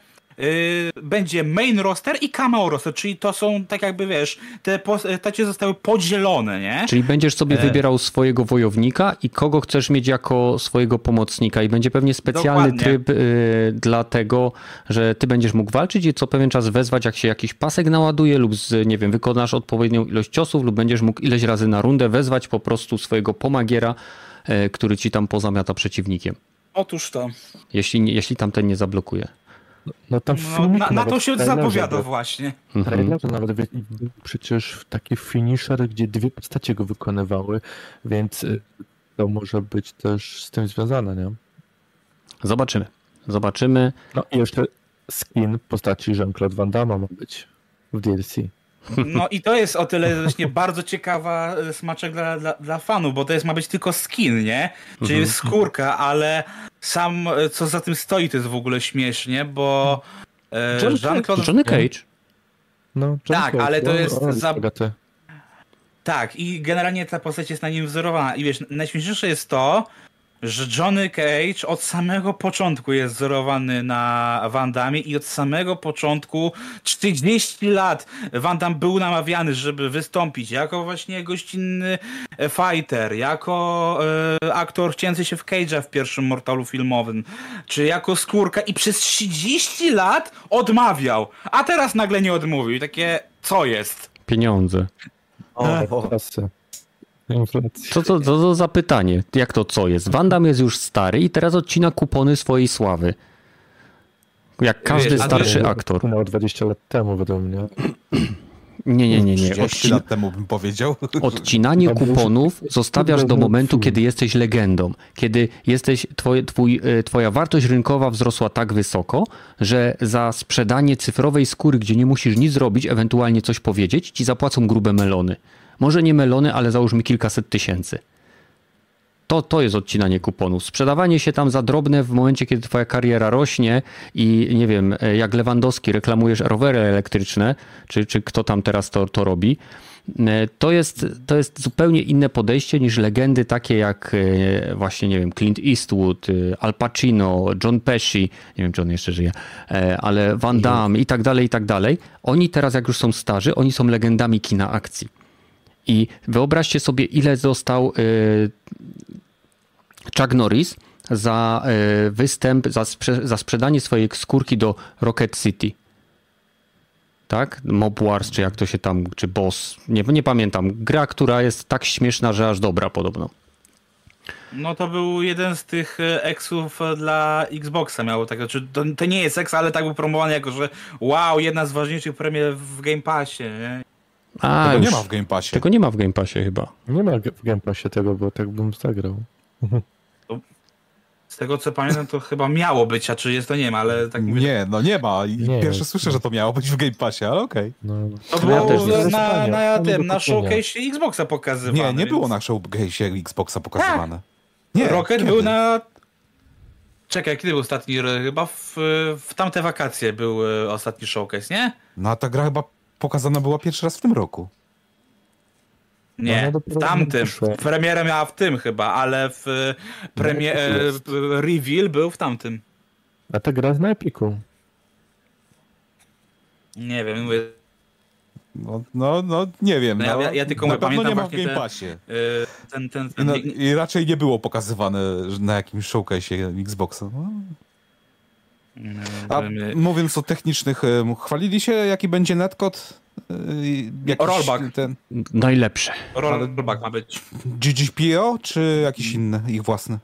będzie main roster i cameo roster, czyli to są tak jakby wiesz, te postacie zostały podzielone, nie? Czyli będziesz sobie E. wybierał swojego wojownika i kogo chcesz mieć jako swojego pomocnika i będzie pewnie specjalny Dokładnie. tryb y, dla tego, że ty będziesz mógł walczyć i co pewien czas wezwać, jak się jakiś pasek naładuje lub z, nie wiem, wykonasz odpowiednią ilość ciosów lub będziesz mógł ileś razy na rundę wezwać po prostu swojego pomagiera, y, który ci tam pozamiata przeciwnikiem. Otóż to. Jeśli, jeśli tamten nie zablokuje. No tam No, na, na nawet to się zapowiada właśnie. Mhm. trailerze nawet wie- był przecież taki finisher, gdzie dwie postacie go wykonywały, więc y, to może być też z tym związane, nie? Zobaczymy. Zobaczymy. No i jeszcze skin postaci Jean-Claude Van Damme ma być w DLC. No i to jest o tyle właśnie bardzo ciekawa e, smaczek dla, dla, dla fanów, bo to jest ma być tylko skin, nie? Czyli skórka, ale sam e, co za tym stoi to jest w ogóle śmiesznie, bo e, John Jean-Claude... Johnny Cage. No, John Tak, Cage, ale to no, jest o, za- Agaty. Tak, i generalnie ta postać jest na nim wzorowana. I wiesz, najśmieszniejsze jest to, że Johnny Cage od samego początku jest wzorowany na Van Damme i od samego początku 40 lat Van Damme był namawiany, żeby wystąpić jako właśnie gościnny fighter, jako e, aktor wcięty się w Cage'a w pierwszym Mortalu filmowym, czy jako skórka i przez 30 lat odmawiał, a teraz nagle nie odmówił. I takie, co jest? Pieniądze. O, kasy. Inflacja. Co to, to, to za pytanie? Jak to co jest? Van Damme jest już stary i teraz odcina kupony swojej sławy. Jak każdy Wiesz, starszy jest- aktor. Minęło 20 lat temu według mnie. Nie, nie, nie, nie. 30 Odcin... lat temu bym powiedział. Odcinanie kuponów zostawiasz do momentu, kiedy jesteś legendą. Kiedy jesteś, twoje, twój, e, twoja wartość rynkowa wzrosła tak wysoko, że za sprzedanie cyfrowej skóry, gdzie nie musisz nic zrobić, ewentualnie coś powiedzieć, ci zapłacą grube melony. Może nie melony, ale załóżmy kilkaset tysięcy. To, to jest odcinanie kuponów. Sprzedawanie się tam za drobne w momencie, kiedy twoja kariera rośnie i nie wiem, e, jak Lewandowski reklamujesz rowery elektryczne, czy, czy kto tam teraz to, to robi, e, to jest, to jest zupełnie inne podejście niż legendy takie jak e, właśnie, nie wiem, Clint Eastwood, Al Pacino, John Pesci, nie wiem, czy on jeszcze żyje, ale Van Damme i tak dalej, i tak dalej. Oni teraz, jak już są starzy, oni są legendami kina akcji. I wyobraźcie sobie, ile został Chuck Norris za e, występ, za, sprze za sprzedanie swojej skórki do Rocket City. Tak? Mob Wars, czy jak to się tam, czy Boss, nie, nie pamiętam. Gra, która jest tak śmieszna, że aż dobra podobno. No to był jeden z tych e, eksów e, dla Xboxa miało tak, znaczy to, to nie jest eks, ale tak był promowany jako, że wow, jedna z ważniejszych premier w Game Passie, nie? A, tego już, nie ma w Game Passie. Tego nie ma w Game Passie chyba. Nie ma w Game Passie tego, bo tak bym zagrał. Z tego co pamiętam, to chyba miało być, a czy jest to nie ma, ale tak mówię. Nie, no nie ma. Nie Pierwsze jest. słyszę, że to miało być w Game Passie, ale okej. Okay. No, to było ja na, na, na tym, na showcase Xboxa pokazywane. Nie, nie więc... było na showcase Xboxa pokazywane. Tak. Nie, Rocket kiedy? był na... Czekaj, kiedy był ostatni? Chyba w, w tamte wakacje był e, ostatni showcase, nie? No a ta gra chyba pokazana była pierwszy raz w tym roku. Nie, w tamtym. Premierę miała w tym chyba, ale w premier... No, reveal był w tamtym. A ta gra z na Epiku. Nie wiem, mówię... No, no, no, nie wiem. No, ja, ja, ja, tylko na pewno nie ma w Game Passie. Ten, ten, ten, no, I raczej nie było pokazywane na jakimś showcase Xboxa. No. A mówiąc o technicznych, chwalili się jaki będzie netcode? Jakiś rollback. Ten... Najlepszy. Rollback ma być. GGPO czy jakiś inny, ich własny?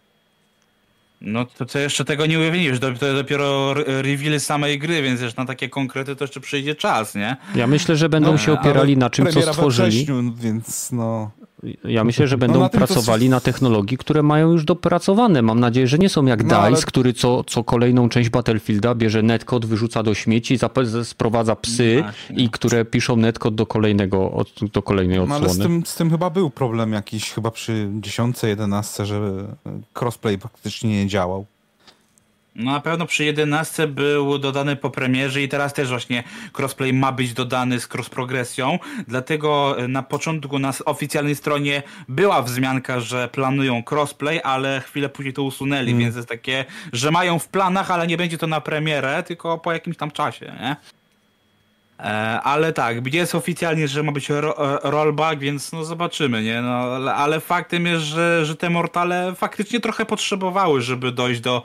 No to, to jeszcze tego nie ujawniliśmy, to, to dopiero reveal samej gry, więc już na takie konkrety to jeszcze przyjdzie czas, nie? Ja myślę, że będą no, się opierali na czym, co stworzyli. Wrześniu, więc no... Ja myślę, że no będą no na pracowali na technologii, które mają już dopracowane. Mam nadzieję, że nie są jak no, DICE, ale... który co, co kolejną część Battlefielda bierze netcode, wyrzuca do śmieci, sprowadza psy Właśnie. i które piszą netcode do kolejnego, do kolejnej odsłony. No, ale z tym, z tym chyba był problem jakiś, chyba przy 10, 11, że crossplay praktycznie nie działał. No na pewno przy 11 był dodany po premierze i teraz też właśnie crossplay ma być dodany z cross progresją, dlatego na początku na oficjalnej stronie była wzmianka, że planują crossplay, ale chwilę później to usunęli, mm. więc jest takie, że mają w planach, ale nie będzie to na premierę, tylko po jakimś tam czasie, nie? E, ale tak, jest oficjalnie, że ma być ro rollback, więc no zobaczymy, nie? No, ale faktem jest, że, że te mortale faktycznie trochę potrzebowały, żeby dojść do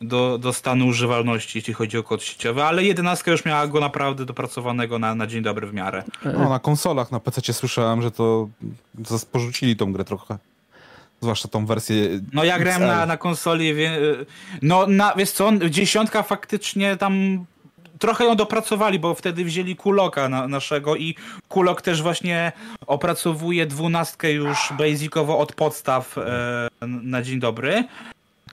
do, do stanu używalności, jeśli chodzi o kod sieciowy, ale jedenastka już miała go naprawdę dopracowanego na, na dzień dobry w miarę. No, na konsolach, na PC słyszałem, że to, to porzucili tą grę trochę. Zwłaszcza tą wersję. No ja grałem na, na konsoli. Wie, no na, wiesz co, dziesiątka faktycznie tam trochę ją dopracowali, bo wtedy wzięli Kuloka na, naszego i Kulok też właśnie opracowuje dwunastkę już basicowo od podstaw e, na dzień dobry.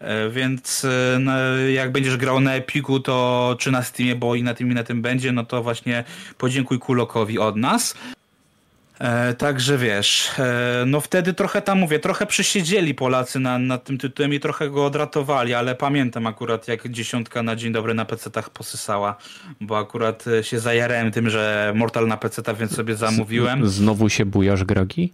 E, więc e, no, jak będziesz grał na Epiku, to czy na Steamie, bo i na tym i na tym będzie, no to właśnie podziękuj Kulokowi od nas. E, także wiesz, e, no wtedy trochę tam mówię, trochę przysiedzieli Polacy na, nad tym tytułem i trochę go odratowali, ale pamiętam akurat jak dziesiątka na dzień dobry na PC-tach posysała, bo akurat e, się zajarałem tym, że Mortal na PC-tach, więc sobie zamówiłem. Znowu się bujasz, Gragi?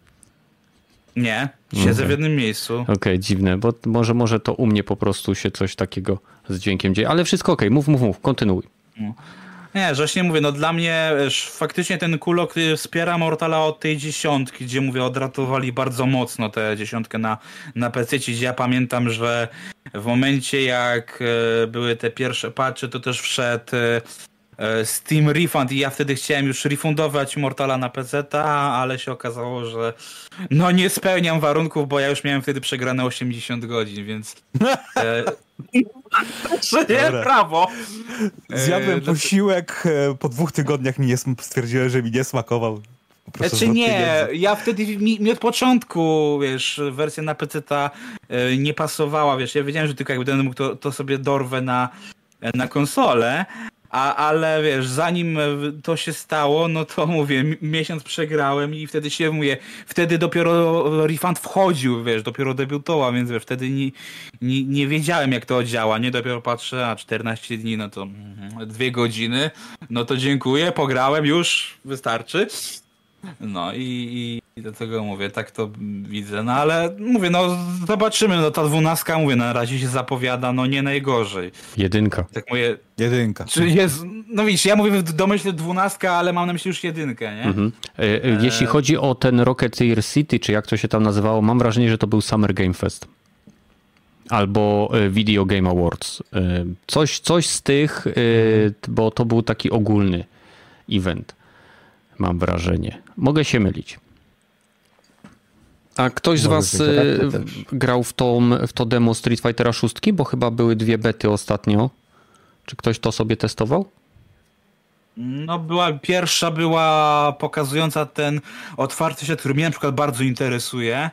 Nie, siedzę okay. w jednym miejscu. Okej, okay, dziwne, bo może, może to u mnie po prostu się coś takiego z dźwiękiem dzieje, ale wszystko okej, okay. mów, mów, mów, kontynuuj. Nie, że właśnie mówię, no dla mnie faktycznie ten kulok wspiera Mortala od tej dziesiątki, gdzie mówię, odratowali bardzo mocno tę dziesiątkę na, na PC, gdzie ja pamiętam, że w momencie jak e, były te pierwsze patchy, to też wszedł e, Steam Refund i ja wtedy chciałem już refundować Mortala na PC, ale się okazało, że no nie spełniam warunków, bo ja już miałem wtedy przegrane 80 godzin, więc e, że nie, prawo. Zjadłem E, posiłek, e, po dwóch tygodniach mi nie, stwierdziłem, że mi nie smakował. Prostu Znaczy nie, ja wtedy mi, mi od początku, wiesz, wersja na PC ta e, nie pasowała, wiesz, ja wiedziałem, że tylko jak będę mógł to, to sobie dorwę na, na konsolę, a, ale wiesz, zanim to się stało, no to mówię, mi- miesiąc przegrałem i wtedy się mówię, wtedy dopiero refund wchodził, wiesz, dopiero debiutował, więc wiesz, wtedy nie, nie, nie wiedziałem jak to działa, nie dopiero patrzę, a 14 dni, no to mhm, dwie godziny, no to dziękuję, pograłem już, wystarczy. No i, i dlatego mówię, tak to widzę, no ale mówię, no zobaczymy, no ta dwunastka, mówię, na razie się zapowiada, no nie najgorzej. Jedynka. Tak mówię, Jedynka. czy jest, no widzisz, ja mówię w domyśle dwunastka, ale mam na myśli już jedynkę, nie? Mhm. E, e, Jeśli chodzi o ten Rocketeer City, czy jak to się tam nazywało, mam wrażenie, że to był Summer Game Fest. Albo e, Video Game Awards. E, Coś, coś z tych, e, bo to był taki ogólny event. Mam wrażenie. Mogę się mylić. A ktoś z was też. grał w, tą, w to demo Street Fightera 6? Bo chyba były dwie bety ostatnio. Czy ktoś to sobie testował? No była, pierwsza była pokazująca ten otwarty świat, który mnie na przykład bardzo interesuje.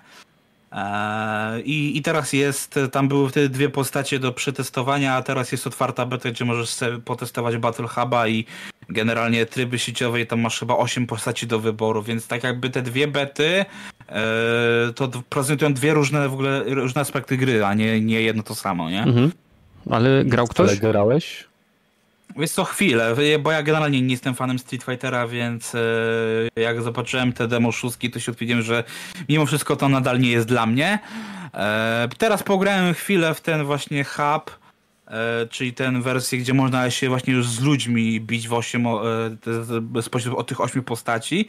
Eee, I, I teraz jest, tam były wtedy dwie postacie do przetestowania, a teraz jest otwarta beta, gdzie możesz sobie potestować Battle Huba i generalnie tryby sieciowe i tam masz chyba 8 postaci do wyboru, więc tak jakby te dwie bety eee, to prezentują dwie różne w ogóle różne aspekty gry, a nie, nie jedno to samo, nie? Mhm. Ale grał ktoś? Ale grałeś? Wiesz co, chwilę, bo ja generalnie nie jestem fanem Street Fightera, więc e, jak zobaczyłem te demo szóstki, to się odpowiedziałem, że mimo wszystko to nadal nie jest dla mnie. E, teraz pograłem chwilę w ten właśnie hub, e, czyli tę wersję, gdzie można się właśnie już z ludźmi bić w osiem, o- e, te- bezpośrednio od tych ośmiu postaci.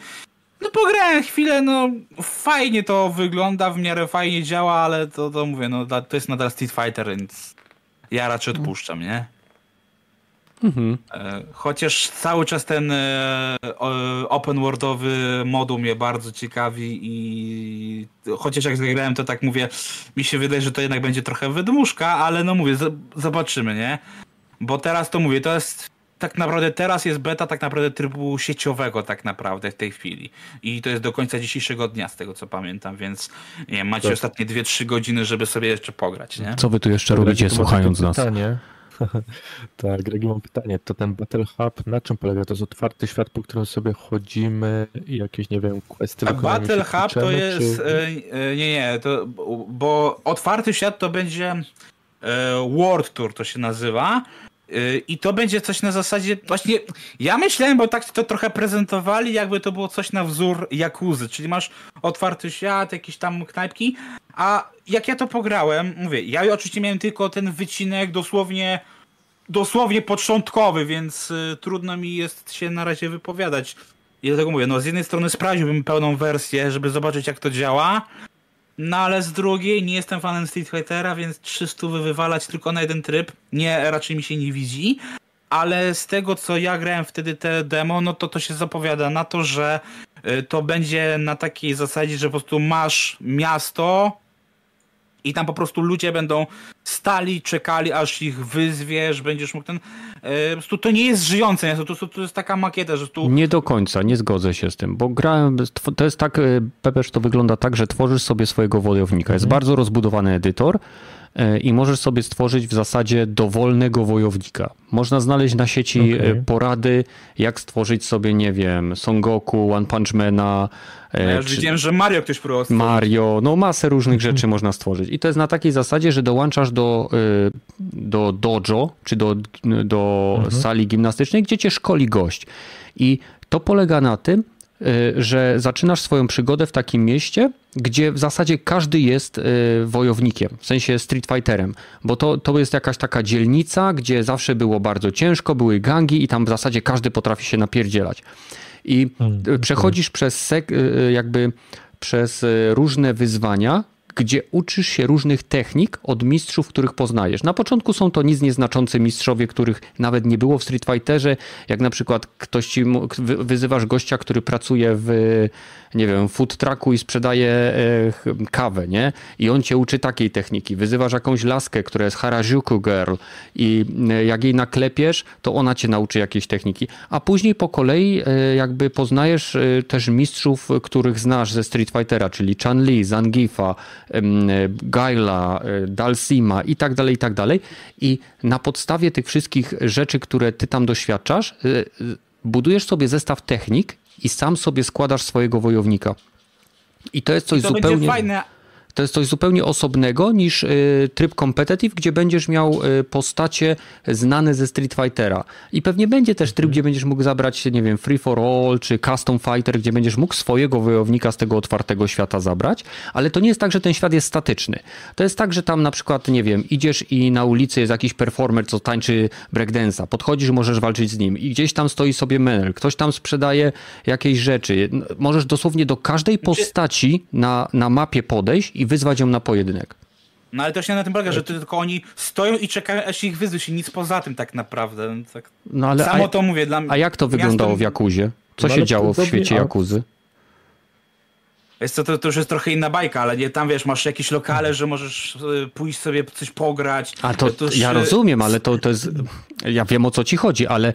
No pograłem chwilę, no fajnie to wygląda, w miarę fajnie działa, ale to, to mówię, no to jest nadal Street Fighter, więc ja raczej odpuszczam, nie? Mhm. E, Chociaż cały czas ten e, open worldowy moduł mnie bardzo ciekawi i chociaż jak zagrałem to tak mówię, mi się wydaje, że to jednak będzie trochę wydmuszka, ale no mówię, zobaczymy, nie? Bo teraz to mówię, to jest tak naprawdę teraz jest beta tak naprawdę trybu sieciowego tak naprawdę w tej chwili. I to jest do końca dzisiejszego dnia z tego co pamiętam, więc nie wiem, macie Tak. ostatnie 2-3 godziny, żeby sobie jeszcze pograć, nie? Co wy tu jeszcze robicie słuchając nas? Pytanie. tak, Gregi, mam pytanie. To ten Battle Hub na czym polega? To jest otwarty świat, po którym sobie chodzimy i jakieś, nie wiem, questy A Battle Hub to jest. czy- e, e, Nie, nie, to, bo otwarty świat to będzie e, World Tour to się nazywa. I to będzie coś na zasadzie. Właśnie ja myślałem, bo tak to trochę prezentowali, jakby to było coś na wzór Jakuzy, czyli masz otwarty świat, jakieś tam knajpki. A jak ja to pograłem, mówię, ja oczywiście miałem tylko ten wycinek dosłownie dosłownie początkowy, więc y, trudno mi jest się na razie wypowiadać. I dlatego mówię, no z jednej strony sprawdziłbym pełną wersję, żeby zobaczyć jak to działa, no ale z drugiej nie jestem fanem Street Fightera, więc 300 wywalać tylko na jeden tryb, nie, raczej mi się nie widzi. Ale z tego co ja grałem wtedy te demo, no to to się zapowiada na to, że y, to będzie na takiej zasadzie, że po prostu masz miasto, i tam po prostu ludzie będą stali, czekali, aż ich wyzwiesz, będziesz mógł ten... E, to nie jest żyjące, nie? To, to, to jest taka makieta, że tu... Nie do końca, nie zgodzę się z tym, bo grałem, to jest tak, y, Pepesz, to wygląda tak, że tworzysz sobie swojego wojownika. Jest bardzo rozbudowany edytor y, i możesz sobie stworzyć w zasadzie dowolnego wojownika. Można znaleźć na sieci Okej. y, porady, jak stworzyć sobie, nie wiem, Son Goku, One Punch Mana, y, Ja już czy- widziałem, że Mario ktoś próbował stworzyć. Mario, no masę różnych rzeczy można stworzyć. I to jest na takiej zasadzie, że dołączasz do, y, do dojo, czy do, do sali gimnastycznej, gdzie cię szkoli gość. I to polega na tym, y, że zaczynasz swoją przygodę w takim mieście, gdzie w zasadzie każdy jest y, wojownikiem, w sensie street fighterem, bo to, to jest jakaś taka dzielnica, gdzie zawsze było bardzo ciężko, były gangi i tam w zasadzie każdy potrafi się napierdzielać. I y, przechodzisz przez jakby przez różne wyzwania, gdzie uczysz się różnych technik od mistrzów, których poznajesz. Na początku są to nic nieznaczący mistrzowie, których nawet nie było w Street Fighterze, jak na przykład ktoś ci, wyzywasz gościa, który pracuje w nie wiem, food trucku i sprzedaje e, kawę, nie? I on cię uczy takiej techniki. Wyzywasz jakąś laskę, która jest Harajuku Girl i e, jak jej naklepiesz, to ona cię nauczy jakiejś techniki. A później po kolei e, jakby poznajesz też mistrzów, których znasz ze Street Fightera, czyli Chan-Li, Zangifa, Gaila, Dalsima i tak dalej, i tak dalej. I na podstawie tych wszystkich rzeczy, które ty tam doświadczasz, budujesz sobie zestaw technik i sam sobie składasz swojego wojownika. I to jest coś to zupełnie. Fajne, to jest coś zupełnie osobnego niż y, tryb competitive, gdzie będziesz miał y, postacie znane ze Street Fightera. I pewnie będzie też tryb, gdzie będziesz mógł zabrać, nie wiem, Free for All czy Custom Fighter, gdzie będziesz mógł swojego wojownika z tego otwartego świata zabrać, ale to nie jest tak, że ten świat jest statyczny. To jest tak, że tam na przykład, nie wiem, idziesz i na ulicy jest jakiś performer, co tańczy breakdance'a, podchodzisz, możesz walczyć z nim i gdzieś tam stoi sobie menel, ktoś tam sprzedaje jakieś rzeczy. Możesz dosłownie do każdej znaczy- postaci na, na mapie podejść i wyzwać ją na pojedynek. No ale to się na tym polega, że tylko oni stoją i czekają, aż ich wyzwiesz i nic poza tym tak naprawdę. Tak. No, ale Samo a, to mówię. Dla a jak to wyglądało w Jakuzie? Co no, się działo w świecie Jakuzy? Jest to, to, to, już jest trochę inna bajka, ale nie tam wiesz, masz jakieś lokale, że możesz y, pójść sobie coś pograć. A to, to ja rozumiem, ale to, to jest. Ja wiem o co ci chodzi, ale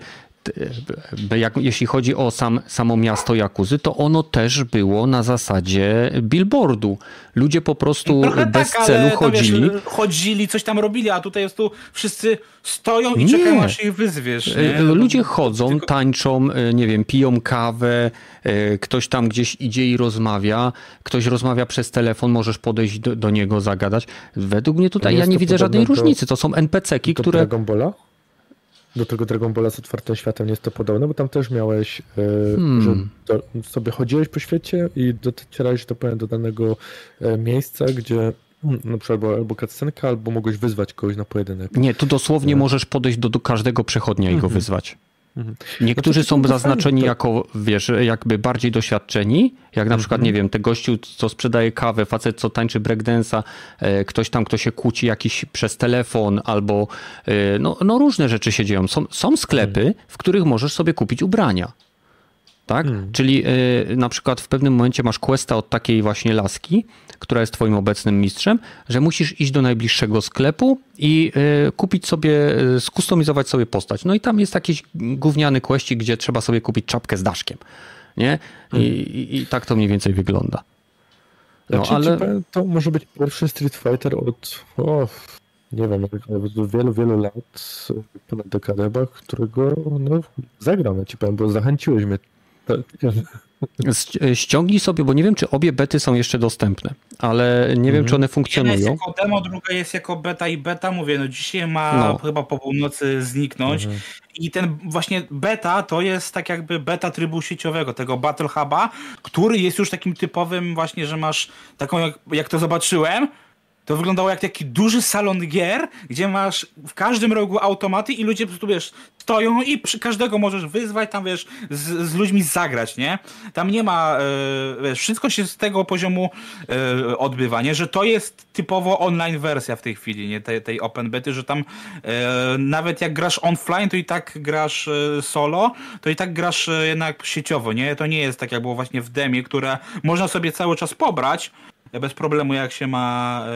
jak, jeśli chodzi o sam, samo miasto Jakuzy, to ono też było na zasadzie billboardu. Ludzie po prostu Trochę bez tak, celu chodzili. Wiesz, chodzili, coś tam robili, a tutaj jest tu wszyscy stoją i nie. czekają aż ich wyzwiesz. Nie? E, ludzie chodzą, Tylko... tańczą, e, nie wiem, piją kawę, e, ktoś tam gdzieś idzie i rozmawia, ktoś rozmawia przez telefon, możesz podejść do, do niego, zagadać. Według mnie tutaj ja nie widzę żadnej do, różnicy. To są NPC-ki, które... Dragon Balla? Do tego Dragon Balla z otwartym światem nie jest to podobne, bo tam też miałeś, e, hmm. że do, sobie chodziłeś po świecie i docierałeś do, do danego e, miejsca, gdzie hmm, na przykład albo, albo cutscenka, albo mogłeś wyzwać kogoś na pojedynek. Nie, tu dosłownie możesz podejść do, do każdego przechodnia i go mhm. wyzwać. Mhm. Niektórzy znaczy, są zaznaczeni jako, wiesz, jakby bardziej doświadczeni, jak na przykład, mhm. nie wiem, te gościu, co sprzedaje kawę, facet, co tańczy breakdance'a, e, ktoś tam, kto się kłóci jakiś przez telefon, albo e, no, no różne rzeczy się dzieją. Są, są sklepy, w których możesz sobie kupić ubrania. Tak? Hmm. Czyli y, na przykład w pewnym momencie masz questa od takiej właśnie laski, która jest twoim obecnym mistrzem, że musisz iść do najbliższego sklepu i y, kupić sobie, y, skustomizować sobie postać. No i tam jest jakiś gówniany questik, gdzie trzeba sobie kupić czapkę z daszkiem. Nie? I, hmm. i, i tak to mniej więcej wygląda. No, znaczy, ale... To może być pierwszy Street Fighter od o, nie wiem, od wielu, wielu lat, ponad dekadę, którego no, zagram, ja ci powiem, bo zachęciłeś mnie Ściągnij sobie, bo nie wiem, czy obie bety są jeszcze dostępne, ale nie mhm. wiem, czy one funkcjonują. Jedna jest jako demo, druga jest jako beta i beta. Mówię, no dzisiaj ma no. chyba po północy zniknąć. Mhm. I ten właśnie beta to jest tak jakby beta trybu sieciowego, tego Battle Huba, który jest już takim typowym właśnie, że masz taką, jak, jak to zobaczyłem, to wyglądało jak taki duży salon gier, gdzie masz w każdym rogu automaty i ludzie po prostu, wiesz, stoją i przy każdego możesz wyzwać, tam, wiesz, z, z ludźmi zagrać, nie? Tam nie ma, e, wiesz, wszystko się z tego poziomu e, odbywa, nie? Że to jest typowo online wersja w tej chwili, nie? Tej, tej open bety, że tam e, nawet jak grasz offline, to i tak grasz solo, to i tak grasz jednak sieciowo, nie? To nie jest tak, jak było właśnie w demie, które można sobie cały czas pobrać, bez problemu jak się ma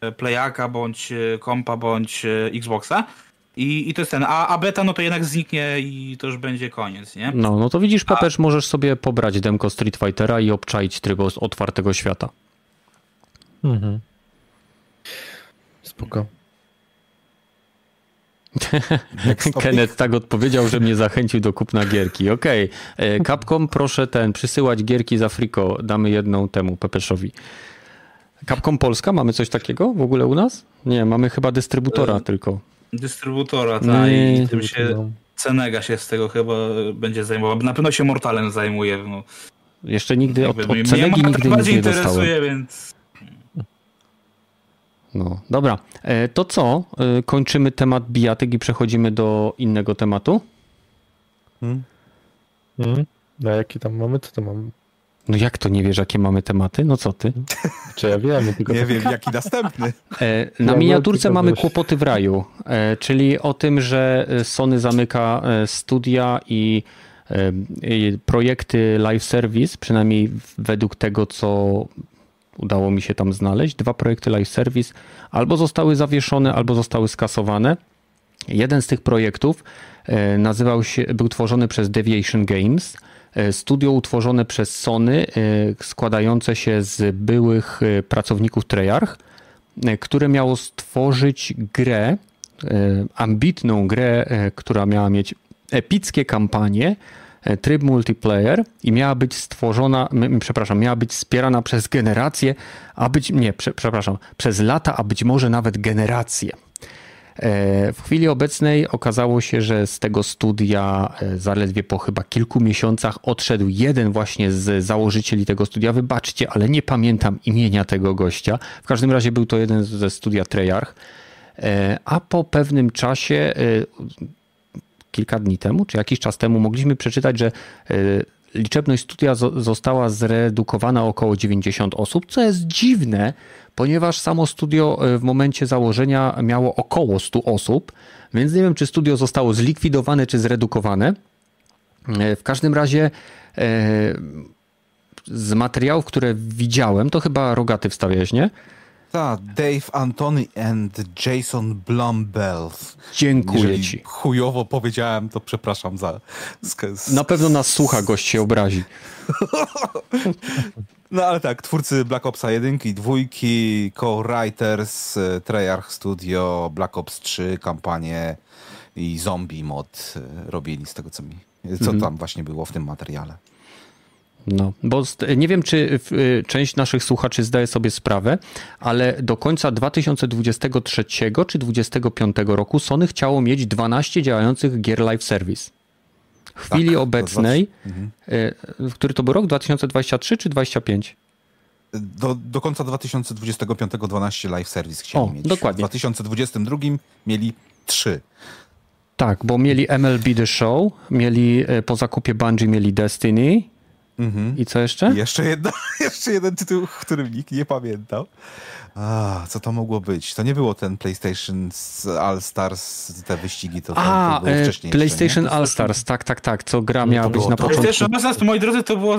e, playaka, bądź e, kompa, bądź e, Xboxa. I, I to jest ten, a, a beta no to jednak zniknie i to już będzie koniec, nie? No, no to widzisz, Pepeż, a... możesz sobie pobrać demko Street Fightera i obczaić tryb otwartego świata. Mhm. Spoko. Kenneth tak odpowiedział, że mnie zachęcił do kupna gierki. Okej, okay. Capcom proszę ten, przysyłać gierki z Afriko. Damy jedną temu Pepeszowi. Capcom Polska, mamy coś takiego w ogóle u nas? Nie, mamy chyba dystrybutora e, tylko. Dystrybutora, tak. I tym się Cenega się z tego chyba będzie zajmował. Na pewno się Mortalem zajmuje. No. Jeszcze nigdy od, od Cenegi nigdy nic nie interesuje, więc... No, dobra. E, to co? E, kończymy temat bijatyk i przechodzimy do innego tematu? Hmm. Hmm. A jaki tam mamy? Co to mamy? No jak to nie wiesz, jakie mamy tematy? No co ty? Czy ja wiem, tylko Nie wiem, jaki następny. E, Na Ja miniaturce mamy wiesz. kłopoty w raju, e, czyli o tym, że e, Sony zamyka studia i projekty live service, przynajmniej według tego, co udało mi się tam znaleźć. Dwa projekty live service albo zostały zawieszone, albo zostały skasowane. Jeden z tych projektów nazywał się, był tworzony przez Deviation Games, studio utworzone przez Sony, e, składające się z byłych e, pracowników Treyarch, e, które miało stworzyć grę, e, ambitną grę, e, która miała mieć epickie kampanie, e, tryb multiplayer i miała być stworzona, przepraszam, miała być wspierana przez generacje, a być, nie, prze, przepraszam, przez lata, a być może nawet generacje. E, W chwili obecnej okazało się, że z tego studia e, zaledwie po chyba kilku miesiącach odszedł jeden właśnie z założycieli tego studia. Wybaczcie, ale nie pamiętam imienia tego gościa. W każdym razie był to jeden ze studia Treyarch. E, A po pewnym czasie, kilka dni temu, czy jakiś czas temu, mogliśmy przeczytać, że liczebność studia zo- została zredukowana około 90 osób, co jest dziwne, ponieważ samo studio e, w momencie założenia miało około 100 osób, więc nie wiem, czy studio zostało zlikwidowane, czy zredukowane. E, W każdym razie e, z materiałów, które widziałem, to chyba Rogaty wstawiałeś, nie? Tak, Dave Antony and Jason Blumbells. Dziękuję Jeżeli ci. chujowo powiedziałem, to przepraszam za... Na pewno nas słucha, gość się obrazi. No ale tak, twórcy Black Opsa 1 i 2, co-writers, e, Treyarch Studio, Black Ops 3, kampanię i zombie mod e, robili z tego, co mi... Co Mhm. tam właśnie było w tym materiale. No, bo nie wiem, czy y, część naszych słuchaczy zdaje sobie sprawę, ale do końca 2023 czy 2025 roku Sony chciało mieć 12 działających gier live service. W chwili Tak, to obecnej, Mhm. y, który to był rok? 2023 czy 2025? Do, do końca 2025 12 live service chcieli O, mieć. dokładnie. W 2022 mieli 3. Tak, bo mieli MLB The Show, mieli y, po zakupie Bungie mieli Destiny Mhm. i co jeszcze? I jeszcze, jedna, jeszcze jeden tytuł, którym nikt nie pamiętał. A, co to mogło być? To nie było ten PlayStation z All Stars, te wyścigi, to, to, A, to było e, wcześniej. PlayStation? All Stars, tak, tak, tak, co gra miała być na to. początku. PlayStation Obecność, moi drodzy, to było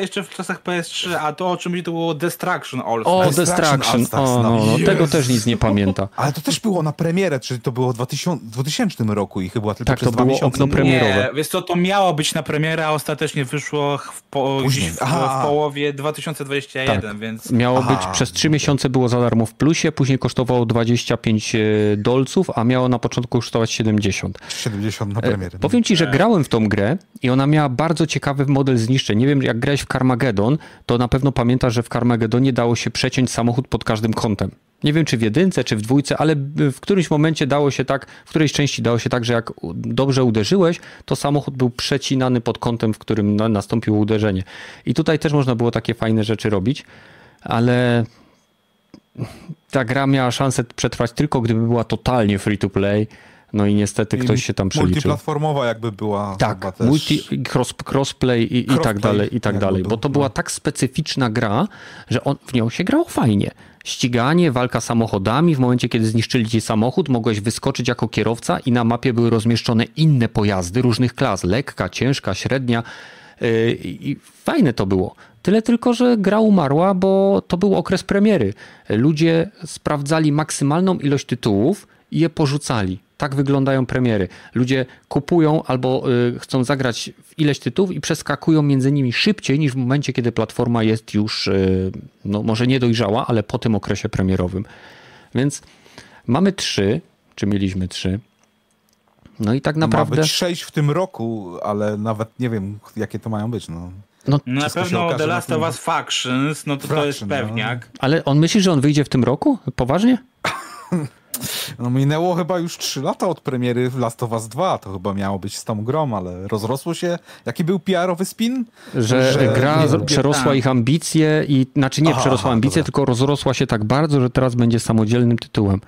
jeszcze w czasach PS3, a to o czym mówię, to było Destruction All O, Stars. Destruction Destruction, All Stars, o, no. no, no, tego też nic nie pamięta. Ale to też było na premierę, czyli to było w 2000, 2000 roku i chyba tylko Tak, przez to dwa było miesiące. okno premierowe. Nie, wiesz co, to miało być na premierę, a ostatecznie wyszło w, po, Później. w, w połowie 2021, Tak. więc... Miało Aha. być przez 3 miesiące było za darmo w plusie, później kosztowało 25 dolców, a miało na początku kosztować 70. 70 na E, premierę. Powiem ci, że grałem w tą grę i ona miała bardzo ciekawy model zniszczeń. Nie wiem, jak grałeś w Carmageddon, to na pewno pamiętasz, że w Carmagedonie dało się przeciąć samochód pod każdym kątem. Nie wiem, czy w jedynce, czy w dwójce, ale w którymś momencie dało się tak, w którejś części dało się tak, że jak dobrze uderzyłeś, to samochód był przecinany pod kątem, w którym na, nastąpiło uderzenie. I tutaj też można było takie fajne rzeczy robić, ale ta gra miała szansę przetrwać tylko gdyby była totalnie free to play. No i niestety I ktoś się tam przeliczył. Multiplatformowa jakby była Tak, multi, cross, crossplay i, i tak Crossplay dalej, i tak dalej. był, Bo to no. była tak specyficzna gra, że on, w nią się grało fajnie. Ściganie, walka samochodami. W momencie, kiedy zniszczyli ci samochód, mogłeś wyskoczyć jako kierowca i na mapie były rozmieszczone inne pojazdy różnych klas. Lekka, ciężka, średnia. Yy, I fajne to było. Tyle tylko, że gra umarła, bo to był okres premiery. Ludzie sprawdzali maksymalną ilość tytułów i je porzucali. Tak wyglądają premiery. Ludzie kupują albo y, chcą zagrać w ileś tytułów i przeskakują między nimi szybciej niż w momencie, kiedy platforma jest już, y, no może nie dojrzała, ale po tym okresie premierowym. Więc mamy trzy, czy mieliśmy trzy. No i tak naprawdę. Ma być 6 w tym roku, ale nawet nie wiem, jakie to mają być. No. No, Na pewno okaże The Last of Us Factions, no to to jest Fraction, no. pewniak. ale on myśli, że on wyjdzie w tym roku? Poważnie? no minęło chyba już 3 lata od premiery w Last of Us 2. To chyba miało być z tą grą, ale rozrosło się. Jaki był PR-owy spin? Że, Że gra nie przerosła tak. ich ambicje i znaczy nie Aha, przerosła aha, ambicje, dobra. tylko rozrosła się tak bardzo, że teraz będzie samodzielnym tytułem.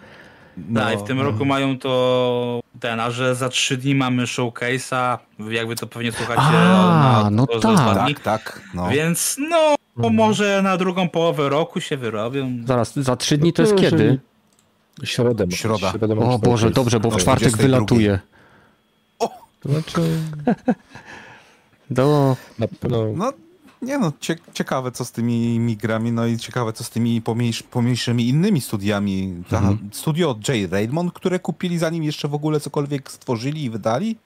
No, Tak, i w tym roku mają to ten, a że za trzy dni mamy showcase'a, jakby to pewnie słuchacie A, o, na, no o, że tak. Tak, tak. No. Więc no, bo może na drugą połowę roku się wyrobią. Zaraz, za trzy dni to jest No, kiedy? Środę. Środa. środę O. Boże, dobrze, bo w O, czwartek 22. wylatuje. To znaczy, Do... na pewno No, nie no, cie, ciekawe co z tymi migrami, no i ciekawe co z tymi pomniejsz, pomniejszymi innymi studiami. Ta, Studio od J. Raymond, które kupili zanim jeszcze w ogóle cokolwiek stworzyli i wydali,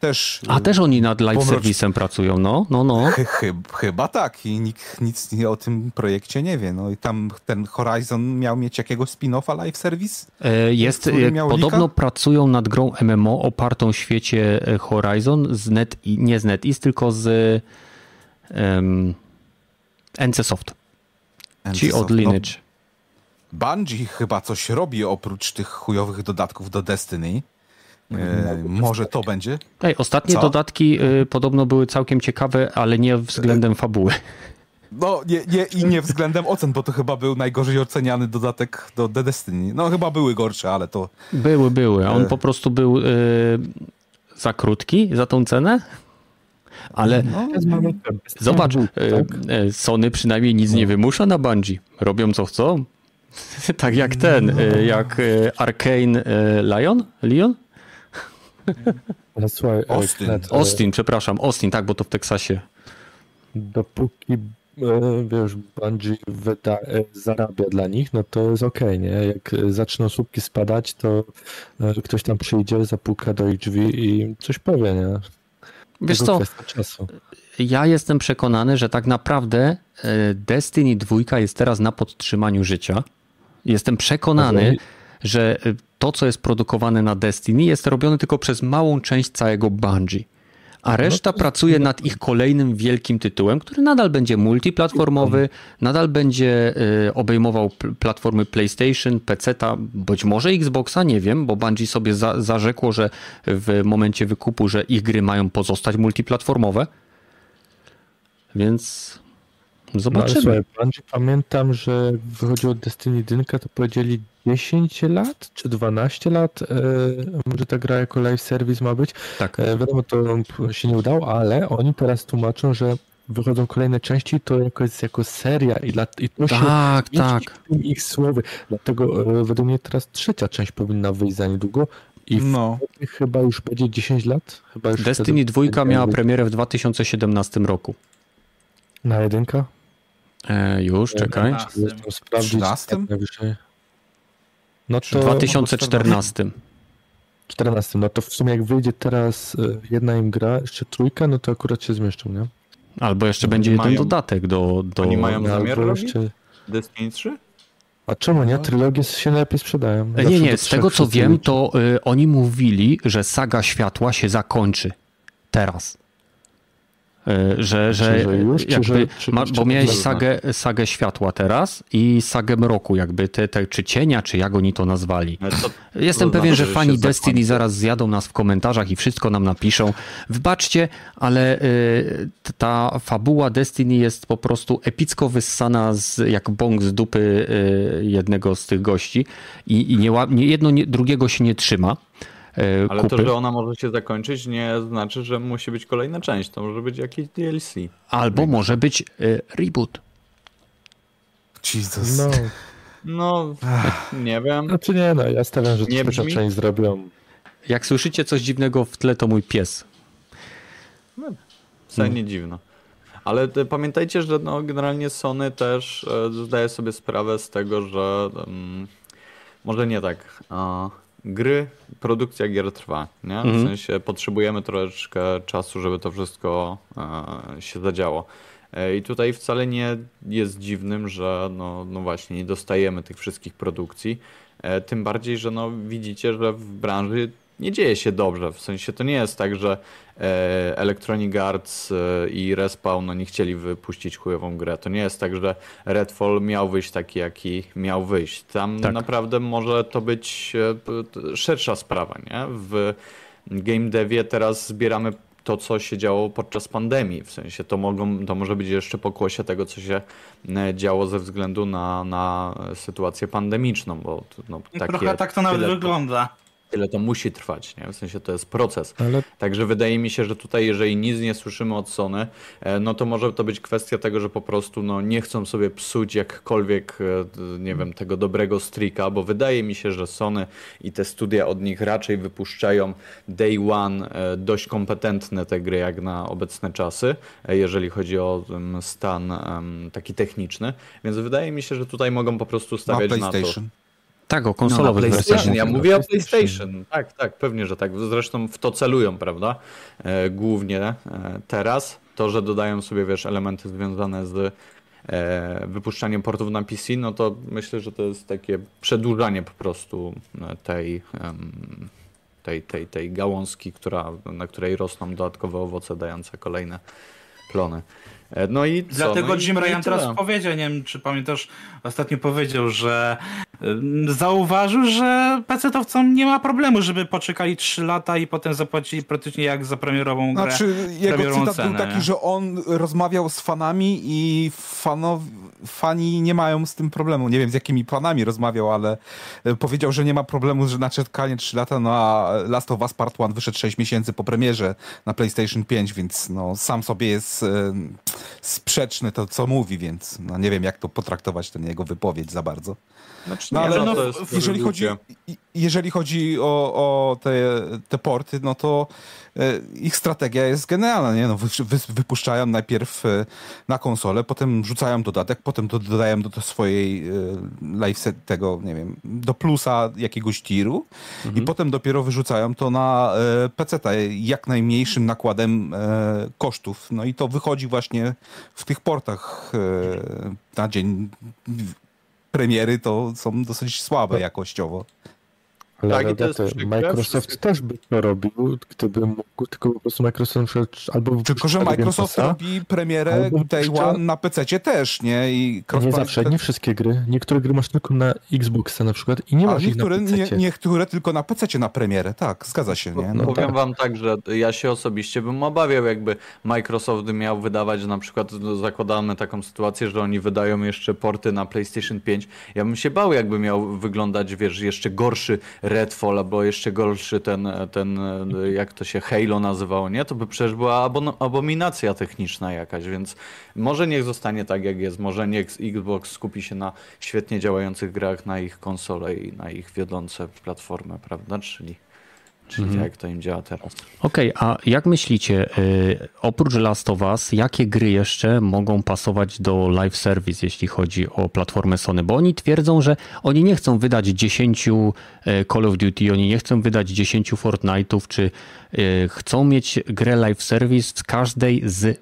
też... A też oni nad live Pomrocz- serwisem pracują, no, no, no. Chy, chy, chyba tak i nikt nic nie- o tym projekcie nie wie. No i tam ten Horizon miał mieć jakiegoś spin-offa live service? Jest, e, podobno lika? pracują nad grą MMO opartą w świecie e, Horizon z Net, nie z NetEase, tylko z um, NCSoft, ci od No, Lineage. Bungie chyba coś robi oprócz tych chujowych dodatków do Destiny. E, może to będzie? Ej, ostatnie Co? dodatki e, podobno były całkiem ciekawe, ale nie względem fabuły. No nie, nie, i nie względem ocen, bo to chyba był najgorzej oceniany dodatek do The Destiny. No chyba były gorsze, ale to... Były, były. On E. po prostu był e, za krótki za tą cenę, ale No, zobacz, Steam e, tak? e, Sony przynajmniej nic nie wymusza na Bungie. Robią co chcą. tak jak ten, e, jak e, Arcane Lion? Leon? Słuchaj, e, Austin. Austin, przepraszam, Austin, tak, bo to w Teksasie. Dopóki wiesz, Bungie wyda, zarabia dla nich, no to jest okej, nie? Jak zaczną słupki spadać, to ktoś tam przyjdzie, zapuka do ich drzwi i coś powie, nie? Wiesz co, ja jestem przekonany, że tak naprawdę e, Destiny 2 jest teraz na podtrzymaniu życia. Jestem przekonany, że e, to, co jest produkowane na Destiny, jest robione tylko przez małą część całego Bungie. A reszta pracuje nad ich kolejnym wielkim tytułem, który nadal będzie multiplatformowy, nadal będzie e, obejmował pl- platformy PlayStation, PC, być może Xboxa, nie wiem, bo Bungie sobie za, zarzekło, że w momencie wykupu, że ich gry mają pozostać multiplatformowe. Więc No, zobaczymy. słuchaj, Bungie pamiętam, że wychodziło Destiny 1, to powiedzieli 10 lat czy 12 lat, e, że ta gra jako live service ma być. tak. E, wiadomo, to się nie udało, ale oni teraz tłumaczą, że wychodzą kolejne części, to jako, jest jako seria i, dla, i to się Tak, mieści tak. tym ich słowy. Dlatego e, według mnie teraz trzecia część powinna wyjść za niedługo i No. chyba już będzie 10 lat. Chyba już Destiny wtedy 2 miała premierę w 2017 roku. Na jedynka? E, już, czekaj. Zresztą sprawdzić 13? tak najwyżej. No to... W 2014. 14. No to w sumie jak wyjdzie teraz e, jedna im gra, jeszcze trójka, no to akurat się zmieszczą, nie? Albo jeszcze Oni będzie jeden mają- dodatek do. do... Oni mają No, zamiar albo robić? jeszcze... Destiny 3? A czemu nie? Trylogie się lepiej sprzedają. E, Nie, Zawsze nie, do z tego co wiem, to y, oni mówili, że saga światła się zakończy teraz. Y, że, że, Czy że już, czy jakby, że- czy ma, bo miałeś sagę, sagę światła teraz i sagę mroku, jakby te, te, czy cienia, czy jak oni to nazwali. To- Jestem to pewien, znaczy, że fani Destiny zakończy. zaraz zjadą nas w komentarzach i wszystko nam napiszą. Wybaczcie, ale y, ta fabuła Destiny jest po prostu epicko wyssana z, jak bąk z dupy y, jednego z tych gości i, i nie, nie, jedno nie, drugiego się nie trzyma. Y, Ale kupy. to, że ona może się zakończyć, nie znaczy, że musi być kolejna część. To może być jakiś DLC. Albo może być y, reboot. Jesus. No, No, nie wiem. znaczy nie, no ja stawiam, że Nie brzmi? część zrobią. Jak słyszycie coś dziwnego w tle, to mój pies. Wcale nie dziwno. Ale te, pamiętajcie, że no, generalnie Sony też e, zdaje sobie sprawę z tego, że mm, może nie tak. A, gry, produkcja gier trwa, nie? W Mhm. sensie potrzebujemy troszeczkę czasu, żeby to wszystko e, się zadziało. E, I tutaj wcale nie jest dziwnym, że no, no właśnie nie dostajemy tych wszystkich produkcji. E, Tym bardziej, że no widzicie, że w branży nie dzieje się dobrze. W sensie to nie jest tak, że e, Electronic Arts e, i Respawn no, nie chcieli wypuścić chujową grę. To nie jest tak, że Redfall miał wyjść taki, jaki miał wyjść. Tam Tak. naprawdę może to być e, p- t- szersza sprawa, nie? W game devie teraz zbieramy to, co się działo podczas pandemii. W sensie to, mogą, to może być jeszcze pokłosie tego, co się działo ze względu na, na sytuację pandemiczną, bo to, no, takie Trochę tak to nawet wygląda. Tyle to musi trwać, nie? W sensie to jest proces. Ale Także wydaje mi się, że tutaj jeżeli nic nie słyszymy od Sony, e, no to może to być kwestia tego, że po prostu no, nie chcą sobie psuć jakkolwiek, e, nie wiem, tego dobrego streaka, bo wydaje mi się, że Sony i te studia od nich raczej wypuszczają day one e, dość kompetentne te gry jak na obecne czasy, jeżeli chodzi o stan taki techniczny, więc wydaje mi się, że tutaj mogą po prostu Na stawiać na, to. PlayStation. Tak, o No, konsolowych PlayStation, wersjach. ja mówię. o PlayStation. PlayStation. Tak, tak, pewnie, że tak. Zresztą w to celują, prawda? E, głównie e, teraz. To, że dodają sobie, wiesz, elementy związane z e, wypuszczaniem portów na PC, no to myślę, że to jest takie przedłużanie po prostu tej, tej, tej, tej gałązki, która, na której rosną dodatkowe owoce dające kolejne plony. E, No i co? Dlatego no i, Jim i Ryan tyle. teraz powiedział, nie wiem czy pamiętasz, ostatnio powiedział, że zauważył, że PC-towcom nie ma problemu, żeby poczekali 3 lata i potem zapłacili praktycznie jak za premierową grę. Znaczy, jego cytat był cenę, taki, nie? że on rozmawiał z fanami i fanow, fani nie mają z tym problemu. Nie wiem, z jakimi fanami rozmawiał, ale e, powiedział, że nie ma problemu, że na czekanie 3 lata, no a Last of Us Part 1 wyszedł 6 miesięcy po premierze na PlayStation 5, więc no, sam sobie jest e, sprzeczny to, co mówi, więc no, nie wiem, jak to potraktować, ten jego wypowiedź za bardzo. Znaczy, No ale no, no, jeżeli, chodzi, jeżeli chodzi o, o te, te porty, no to ich strategia jest genialna, nie? No, wy, wy, wypuszczają najpierw e, na konsolę, potem rzucają dodatek, potem to dodają do, do swojej e, live tego, nie wiem, do plusa jakiegoś tiru i potem dopiero wyrzucają to na e, PC jak najmniejszym nakładem e, kosztów. No i to wychodzi właśnie w tych portach e, na dzień premiery to są dosyć słabe jakościowo. Ale Tak, i to jest przykre, Microsoft wszystko- też by to robił, gdyby mógł, tylko po prostu Microsoft albo Tylko, że Microsoft Passa, robi premierę Day wypuszcza- One na PC też, nie? I Nie zawsze, nie wszystkie gry. Niektóre gry masz tylko na Xboxa na przykład i nie masz niektóre, ich na nie, niektóre tylko na PC na premierę, tak, zgadza się, nie? No, Powiem tak. wam tak, że ja się osobiście bym obawiał, jakby Microsoft miał wydawać, na przykład no, zakładamy taką sytuację, że oni wydają jeszcze porty na PlayStation 5. Ja bym się bał, jakby miał wyglądać, wiesz, jeszcze gorszy Redfall, albo jeszcze gorszy ten, ten jak to się Halo nazywało, nie? To by przecież była abominacja techniczna jakaś, więc może niech zostanie tak, jak jest. Może niech Xbox skupi się na świetnie działających grach na ich konsole i na ich wiodące platformy, prawda? Czyli, czyli tak jak to im działa teraz. Okej, a jak myślicie, y, oprócz Last of Us, jakie gry jeszcze mogą pasować do live service, jeśli chodzi o platformę Sony? Bo oni twierdzą, że oni nie chcą wydać 10 y, Call of Duty, oni nie chcą wydać 10 Fortnite'ów, czy y, chcą mieć grę live service z każdej z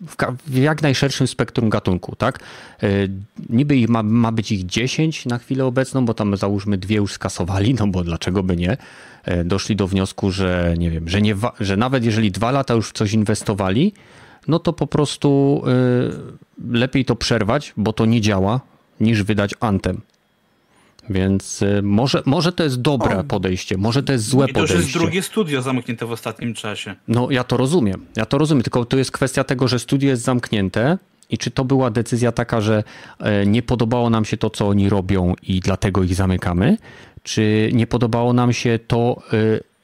w, w jak najszerszym spektrum gatunku, tak? Niby ich ma, ma być ich 10 na chwilę obecną, bo tam załóżmy dwie już skasowali, no bo dlaczego by nie? Y, Doszli do wniosku, że nie wiem, że, nie że nawet jeżeli dwa lata już w coś inwestowali, no to po prostu y, lepiej to przerwać, bo to nie działa, niż wydać Anthem. Więc y, może, może to jest dobre O. podejście, może to jest złe I to już podejście. jest drugie studio zamknięte w ostatnim czasie. No ja to rozumiem, ja to rozumiem, tylko to jest kwestia tego, że studio jest zamknięte i czy to była decyzja taka, że e, nie podobało nam się to, co oni robią i dlatego ich zamykamy, czy nie podobało nam się to, e,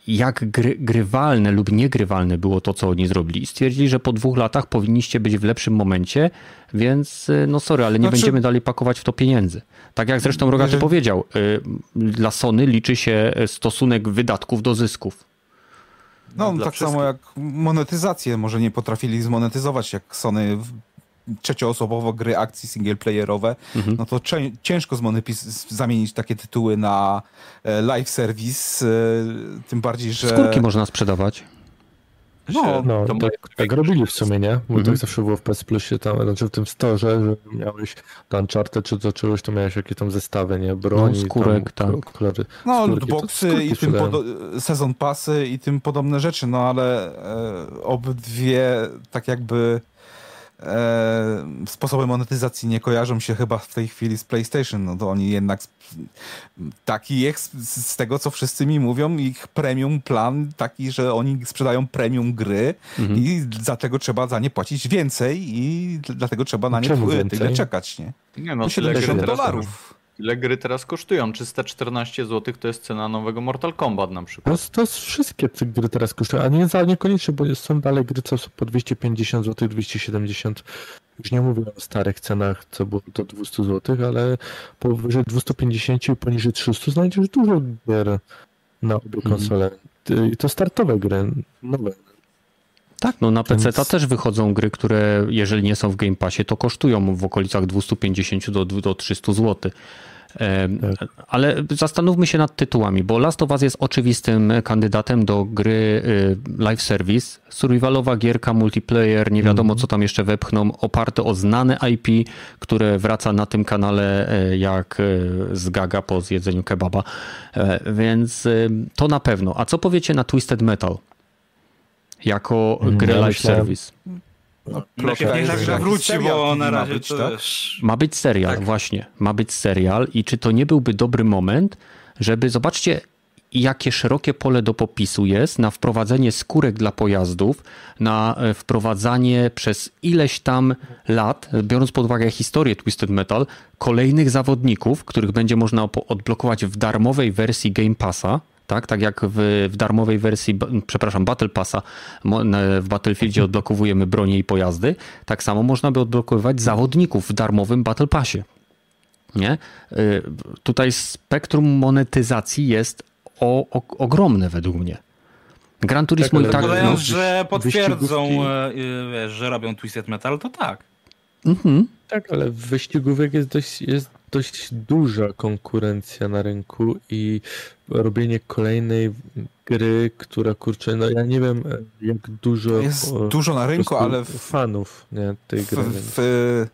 jak gry, grywalne lub niegrywalne było to, co oni zrobili. I stwierdzili, że po dwóch latach powinniście być w lepszym momencie, więc e, no sorry, ale nie Znaczy- będziemy dalej pakować w to pieniędzy. Tak jak zresztą Rogaty Jeżeli- powiedział, dla Sony liczy się stosunek wydatków do zysków. No, dla tak wszystkich. samo jak monetyzację, może nie potrafili zmonetyzować, jak Sony w- trzecioosobowo gry akcji singleplayerowe, Mhm. no to ciężko zmonetys- zamienić takie tytuły na e, live service, e, tym bardziej, że... Skórki można sprzedawać. No, No, To tak, tak robili w sumie, nie? Bo Mhm. tak zawsze było w PS Plusie, tam, znaczy w tym storze, że miałeś Uncharted czy to czegoś, to miałeś jakieś tam zestawy, nie? Broni, No, skórek, tam, tak. Kolory, No, skórki, lootboxy i tym sezon pasy i tym podobne rzeczy, no ale e, obydwie tak jakby sposoby monetyzacji nie kojarzą się chyba w tej chwili z PlayStation, no to oni jednak taki jest z z tego, co wszyscy mi mówią, ich premium plan taki, że oni sprzedają premium gry Mhm. i dlatego trzeba za nie płacić więcej i dlatego trzeba na nie tyle czekać, nie? Nie no, To tyle gry 70 teraz dolarów. Ile gry teraz kosztują? 314 zł to jest cena nowego Mortal Kombat na To, przykład. jest- to jest wszystkie te gry teraz kosztują, a nie za niekoniecznie, bo są dalej gry, co są po 250 zł, 270 Już nie mówię o starych cenach, co było do 200 zł, ale powyżej 250 i poniżej 300 znajdziesz dużo gier na obie Mhm. konsole. I to startowe gry, nowe. Tak, no na PC Więc- też wychodzą gry, które jeżeli nie są w Game Passie, to kosztują w okolicach 250 do, do 300 zł. Tak. Ale zastanówmy się nad tytułami, bo Last of Us jest oczywistym kandydatem do gry y, live service. Survivalowa gierka, multiplayer, nie wiadomo co tam jeszcze wepchną, oparte o znane IP, które wraca na tym kanale e, jak e, z gaga po zjedzeniu kebaba. E, Więc to na pewno. A co powiecie na Twisted Metal? Jako Mm, grę ja live service. Najpierw niech że tak jakiś wróci, bo na ma razie być, to tak? też... Ma być serial, Tak. właśnie. Ma być serial i czy to nie byłby dobry moment, żeby zobaczcie, jakie szerokie pole do popisu jest na wprowadzenie skórek dla pojazdów, na e, wprowadzanie przez ileś tam lat, biorąc pod uwagę historię Twisted Metal, kolejnych zawodników, których będzie można odblokować w darmowej wersji Game Passa. Tak, tak jak w, w darmowej wersji, przepraszam, Battle Passa w Battlefieldzie odblokowujemy bronie i pojazdy, tak samo można by odblokowywać zawodników w darmowym Battle Passie. Nie? Y, Tutaj spektrum monetyzacji jest o, o, ogromne według mnie. Gran Turismo ale i tak... Zakładając, No, że potwierdzą, wyścigówki- e, e, wiesz, że robią Twisted Metal, to tak. mhm. Tak, ale w wyścigówek jest dość, jest dość duża konkurencja na rynku i robienie kolejnej gry, która kurczę, no ja nie wiem e, jak dużo Jest o, dużo na rynku, ale w, fanów nie, tej w, gry. w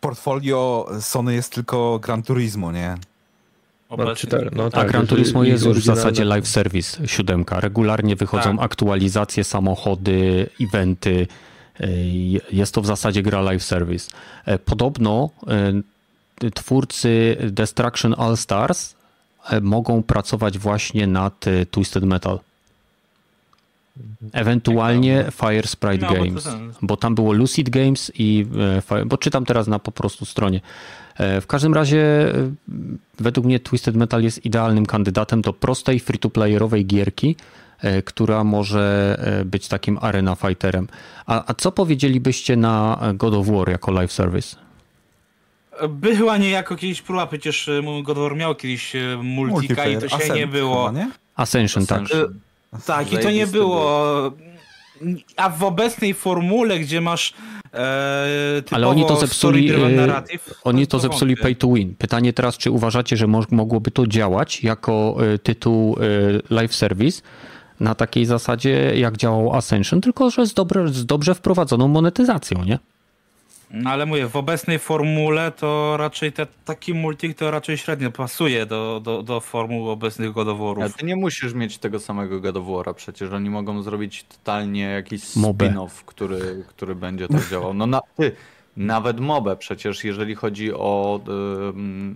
portfolio Sony jest tylko Gran Turismo, nie? czy tak, no A tak, Gran jeżeli- Turismo jest już w zasadzie live service, siódemka. Regularnie wychodzą Tak. aktualizacje, samochody, eventy. Y, Jest to w zasadzie gra live service. E, Podobno y, twórcy Destruction All Stars e, mogą pracować właśnie nad y, Twisted Metal. Ewentualnie Fire Sprite Miałoby to Games, bo tam było Lucid Games i e, Fire, bo czytam teraz na po prostu stronie. E, W każdym razie e, według mnie Twisted Metal jest idealnym kandydatem do prostej free-to-playerowej gierki, e, która może e, być takim arena fighterem. A, a co powiedzielibyście na God of War jako live service? Była niejako kiedyś próba, przecież e, God of War miał kiedyś e, multika i to się Ascent nie było. Chyba, nie? Ascension, tak. Ascension. Tak, i to nie było. A w obecnej formule, gdzie masz e, Ale oni to zepsuli, e, narrative, Oni to zepsuli wątpię. pay to win. Pytanie teraz, czy uważacie, że mo- mogłoby to działać jako e, tytuł e, live service na takiej zasadzie, jak działał Ascension, tylko że z, dobre, z dobrze wprowadzoną monetyzacją, nie? No ale mówię, w obecnej formule to raczej te, taki multik to raczej średnio pasuje do, do, do formuł obecnych God of Ale ty nie musisz mieć tego samego God of War'a, przecież oni mogą zrobić totalnie jakiś spin-off, który, który będzie tak działał. No na, ty, nawet mobę przecież, jeżeli chodzi o,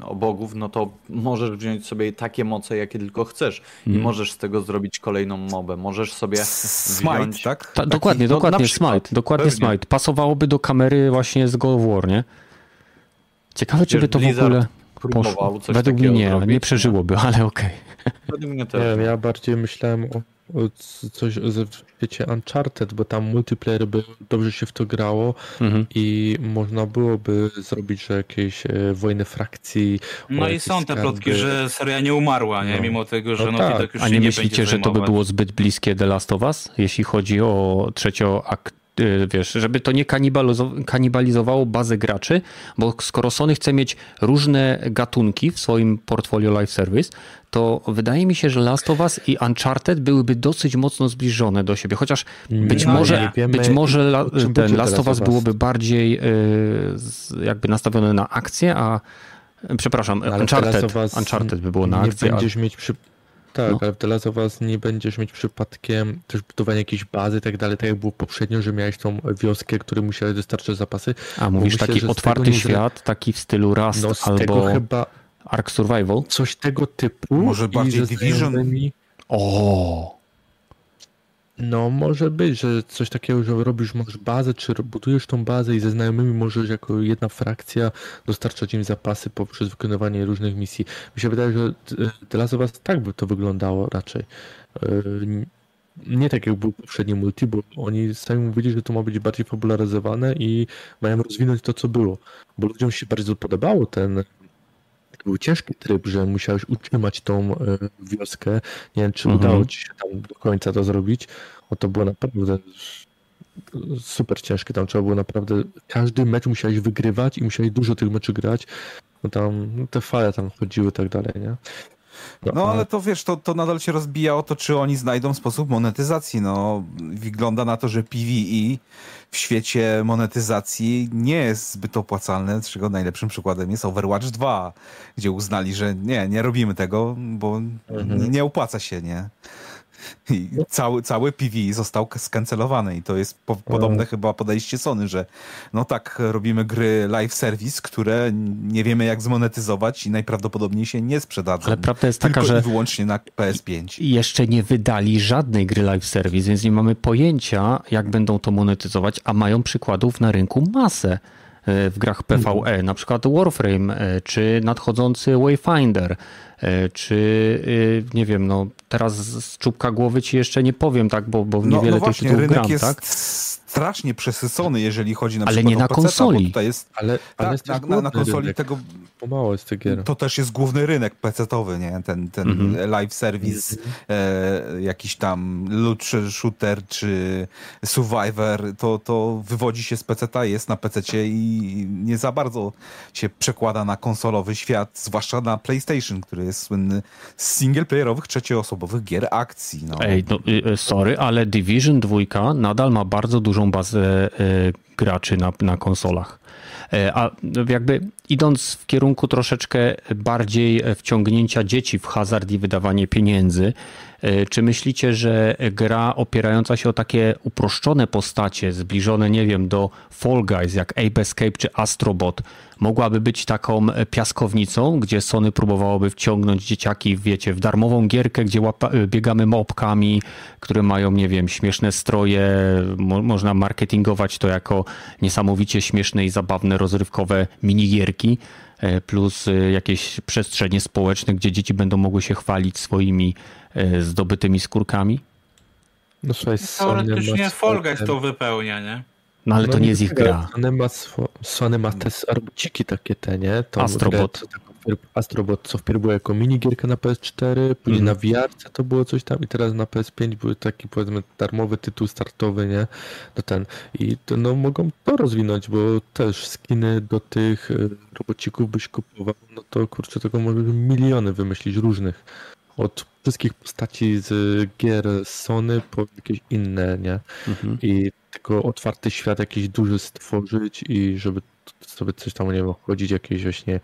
o bogów, no to możesz wziąć sobie takie moce, jakie tylko chcesz i Mhm. możesz z tego zrobić kolejną mobę. Możesz sobie Smite, wziąć... tak? Ta, Taki- dokładnie, no, dokładnie przykład, Smite, dokładnie pewnie. Smite. Pasowałoby do kamery właśnie z God of War, nie? Ciekawe, czy by to w Blizzard ogóle próbował poszło. coś Według mnie nie, nie przeżyłoby, ale okej. Według mnie Nie też. ja bardziej myślałem o, coś ze wiecie Uncharted, bo tam multiplayer by dobrze się w to grało Mhm. i można byłoby zrobić, że jakieś e, wojny frakcji. No i są te plotki, że seria nie umarła, nie? No. Mimo tego, że No no, tak. tak już A nie nie myślicie, że to by było zbyt bliskie The Last of Us, jeśli chodzi o trzecią akt, y, wiesz, żeby to nie kanibalizo- kanibalizowało bazę graczy, bo skoro Sony chce mieć różne gatunki w swoim portfolio live service, to wydaje mi się, że Last of Us i Uncharted byłyby dosyć mocno zbliżone do siebie, chociaż być No, może, nie wiemy, być może la, ten Last of Us byłoby bardziej z- jakby nastawione na akcję, a przepraszam, Ale w The Uncharted, Uncharted by było na nie akcję, a będziesz mieć przy... Tak, No. ale w The Last of Us nie będziesz mieć przypadkiem też budowania jakiejś bazy i tak dalej, tak jak było poprzednio, że miałeś tą wioskę, której musiałeś dostarczać zapasy. A mówisz myślę, taki otwarty tego nie świat, taki w stylu Rust No z tego albo chyba Ark Survival? coś tego typu. Może i bardziej ze Division? znajomymi- O, No, może być, że coś takiego, że robisz, masz bazę, czy budujesz tą bazę i ze znajomymi możesz jako jedna frakcja dostarczać im zapasy poprzez wykonywanie różnych misji. Mi się wydaje, że Last of Us tak by to wyglądało raczej. Yy, Nie tak jak był poprzedni multi, bo oni sami mówili, że to ma być bardziej popularyzowane i mają rozwinąć to, co było. Bo ludziom się bardzo podobało ten to był ciężki tryb, że musiałeś utrzymać tą e, wioskę. Nie wiem, czy Mhm. udało ci się tam do końca to zrobić. O to było naprawdę super ciężkie. Tam trzeba było naprawdę. Każdy mecz musiałeś wygrywać i musiałeś dużo tych meczy grać. No tam no te fale tam chodziły i tak dalej, nie? No ale to wiesz, to, to nadal się rozbija o to, czy oni znajdą sposób monetyzacji. No, wygląda na to, że PvE w świecie monetyzacji nie jest zbyt opłacalne, czego najlepszym przykładem jest Overwatch 2, gdzie uznali, że nie, nie robimy tego, bo Mhm. nie, nie opłaca się, nie? I cały, cały PvE został skancelowany i to jest po, podobne chyba podejście Sony, że no tak, robimy gry live service, które nie wiemy jak zmonetyzować i najprawdopodobniej się nie sprzedadzą. Ale prawda jest taka, że wyłącznie na PS5. jeszcze nie wydali żadnej gry live service, więc nie mamy pojęcia, jak będą to monetyzować, a mają przykładów na rynku masę e, w grach PvE, na przykład Warframe, e, czy nadchodzący Wayfinder, czy e, nie wiem, no teraz z czubka głowy ci jeszcze nie powiem, tak, bo, bo No, niewiele no tych właśnie, tytułów rynek gram, tak? Strasznie przesycony, jeżeli chodzi na Ale przykład nie o na konsoli. Bo tutaj jest, Ale, ale tak, jest na, na, na konsoli rynek. tego jest tych gier. To też jest główny rynek PC-towy, nie? Ten, ten Mhm. live service, e, jakiś tam loot shooter czy survivor, to, to wywodzi się z PC-ta, jest na PC-cie i nie za bardzo się przekłada na konsolowy świat, zwłaszcza na PlayStation, który jest słynny z singleplayerowych, trzecioosobowych gier akcji. No. Ej, no, y, y, sorry, ale Division 2 nadal ma bardzo dużą bazę y, graczy na, na konsolach. E, A jakby idąc w kierunku troszeczkę bardziej wciągnięcia dzieci w hazard i wydawanie pieniędzy, e, czy myślicie, że gra opierająca się o takie uproszczone postacie, zbliżone, nie wiem, do Fall Guys, jak Ape Escape czy Astrobot, mogłaby być taką piaskownicą, gdzie Sony próbowałoby wciągnąć dzieciaki, wiecie, w darmową gierkę, gdzie łapa, biegamy mopkami, które mają, nie wiem, śmieszne stroje, mo, można marketingować to jako niesamowicie śmieszne i zabawne, rozrywkowe minigierki, e, plus e, jakieś przestrzenie społeczne, gdzie dzieci będą mogły się chwalić swoimi e, zdobytymi skórkami? No słuchaj, ma Teoretycznie Fall Guys to wypełnia, nie? No ale to nie jest ich gra. Sony ma, Sony ma te arbociki takie te, nie? Tą Astrobot. grę, Astrobot, co wpierw było jako minigierka na PS4, później Mhm. na VR to było coś tam i teraz na PS5 był taki powiedzmy darmowy tytuł startowy, nie? No ten. I to, no mogą to rozwinąć, bo też skiny do tych y, robocików byś kupował, no to kurczę, tego może miliony wymyślić różnych. Od wszystkich postaci z gier Sony po jakieś inne, nie? Mhm. i tylko otwarty świat jakiś duży stworzyć i żeby sobie coś tam, nie wiem, chodzić jakieś właśnie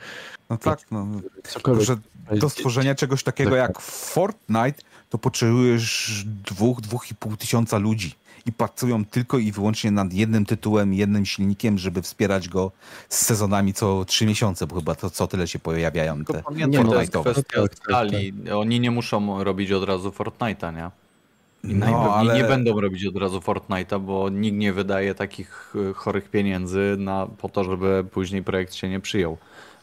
No tak, no. cokolwiek. że do stworzenia czegoś takiego Tak. jak Fortnite, to potrzebujesz dwóch, dwóch i pół tysiąca ludzi. I pracują tylko i wyłącznie nad jednym tytułem, jednym silnikiem, żeby wspierać go z sezonami co trzy miesiące, bo chyba to co tyle się pojawiają te Tylko pamiętaj, to jest kwestia Tak, tak, skali. Oni nie muszą robić od razu Fortnite'a, nie? I No, ale- nie będą robić od razu Fortnite'a, bo nikt nie wydaje takich e, chorych pieniędzy na, po to, żeby później projekt się nie przyjął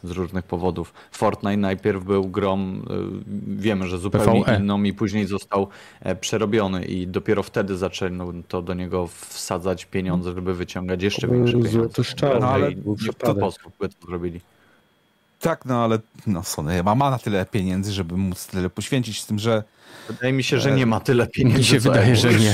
z różnych powodów. Fortnite najpierw był grą, e, wiemy, że zupełnie PvE. inną i później został e, przerobiony i dopiero wtedy zaczęto to do niego wsadzać pieniądze, żeby wyciągać jeszcze To większe pieniądze. szczał, no, ale nie w ten sposób by to zrobili. Tak, no ale no, Sony ma, ma na tyle pieniędzy, żeby móc tyle poświęcić z tym, że Wydaje mi się, że nie ma tyle pieniędzy. Mi się wydaje, że nie.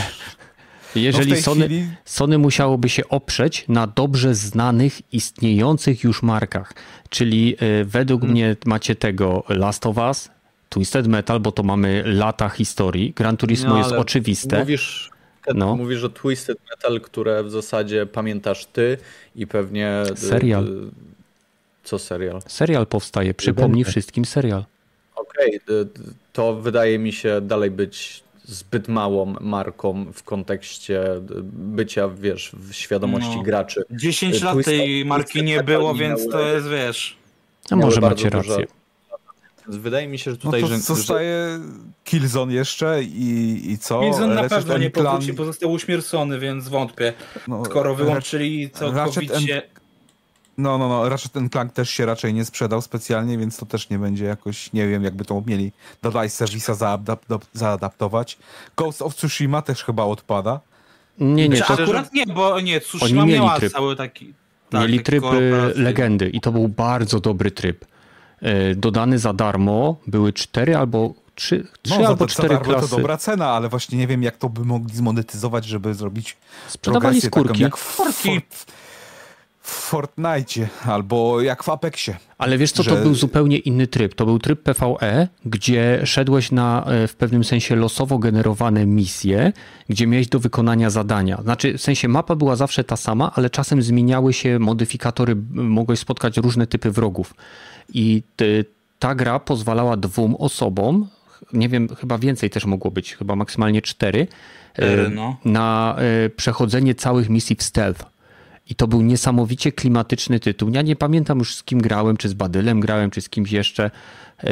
no, Jeżeli tej Sony, chwili Sony musiałoby się oprzeć na dobrze znanych, istniejących już markach. Czyli y, według Hmm. mnie macie tego Last of Us, Twisted Metal, bo to mamy lata historii. Gran Turismo No, jest oczywiste. Mówisz, No. mówisz o Twisted Metal, które w zasadzie pamiętasz ty i pewnie... y, Serial. y, Co serial? Serial powstaje, przypomnij Jeden. wszystkim serial. Okej, y, y, to wydaje mi się dalej być zbyt małą marką w kontekście bycia, wiesz, w świadomości No. graczy. 10 Y, lat tej marki nie było, więc to jest, wiesz... Miały może macie dużo- rację. Więc wydaje mi się, że tutaj, no to że, zostaje Killzone jeszcze i, i co? Killzone na Ratchet pewno nie powróci, bo został uśmiercony, więc wątpię. no, Skoro Ratchet- wyłączyli całkowicie... No, no, no, Ratchet and Clank też się raczej nie sprzedał specjalnie, więc to też nie będzie jakoś, nie wiem, jakby to mieli do Live Service'a zaadap- zaadaptować. Ghost of Tsushima też chyba odpada. Nie, nie, Czy to akurat nie, bo nie, Tsushima Oni mieli miała tryb. cały taki... tak, mieli tryb y, legendy i to był bardzo dobry tryb. Y, Dodany za darmo były cztery albo trzy, trzy No, albo za cztery darmo klasy. to dobra cena, ale właśnie nie wiem, jak to by mogli zmonetyzować, żeby zrobić Sprzedawali progresję taką skórki. jak w, Fort, w Fortnite albo jak w Apexie. Ale wiesz co, to że- był zupełnie inny tryb. To był tryb PvE, gdzie szedłeś na e, w pewnym sensie losowo generowane misje, gdzie miałeś do wykonania zadania. Znaczy, w sensie mapa była zawsze ta sama, ale czasem zmieniały się modyfikatory, mogłeś spotkać różne typy wrogów. I ty, ta gra pozwalała dwóm osobom, nie wiem, chyba więcej też mogło być, chyba maksymalnie cztery, Cztery, e, no. na e, przechodzenie całych misji w stealth. I to był niesamowicie klimatyczny tytuł. Ja nie pamiętam już z kim grałem, czy z Badylem grałem, czy z kimś jeszcze. E,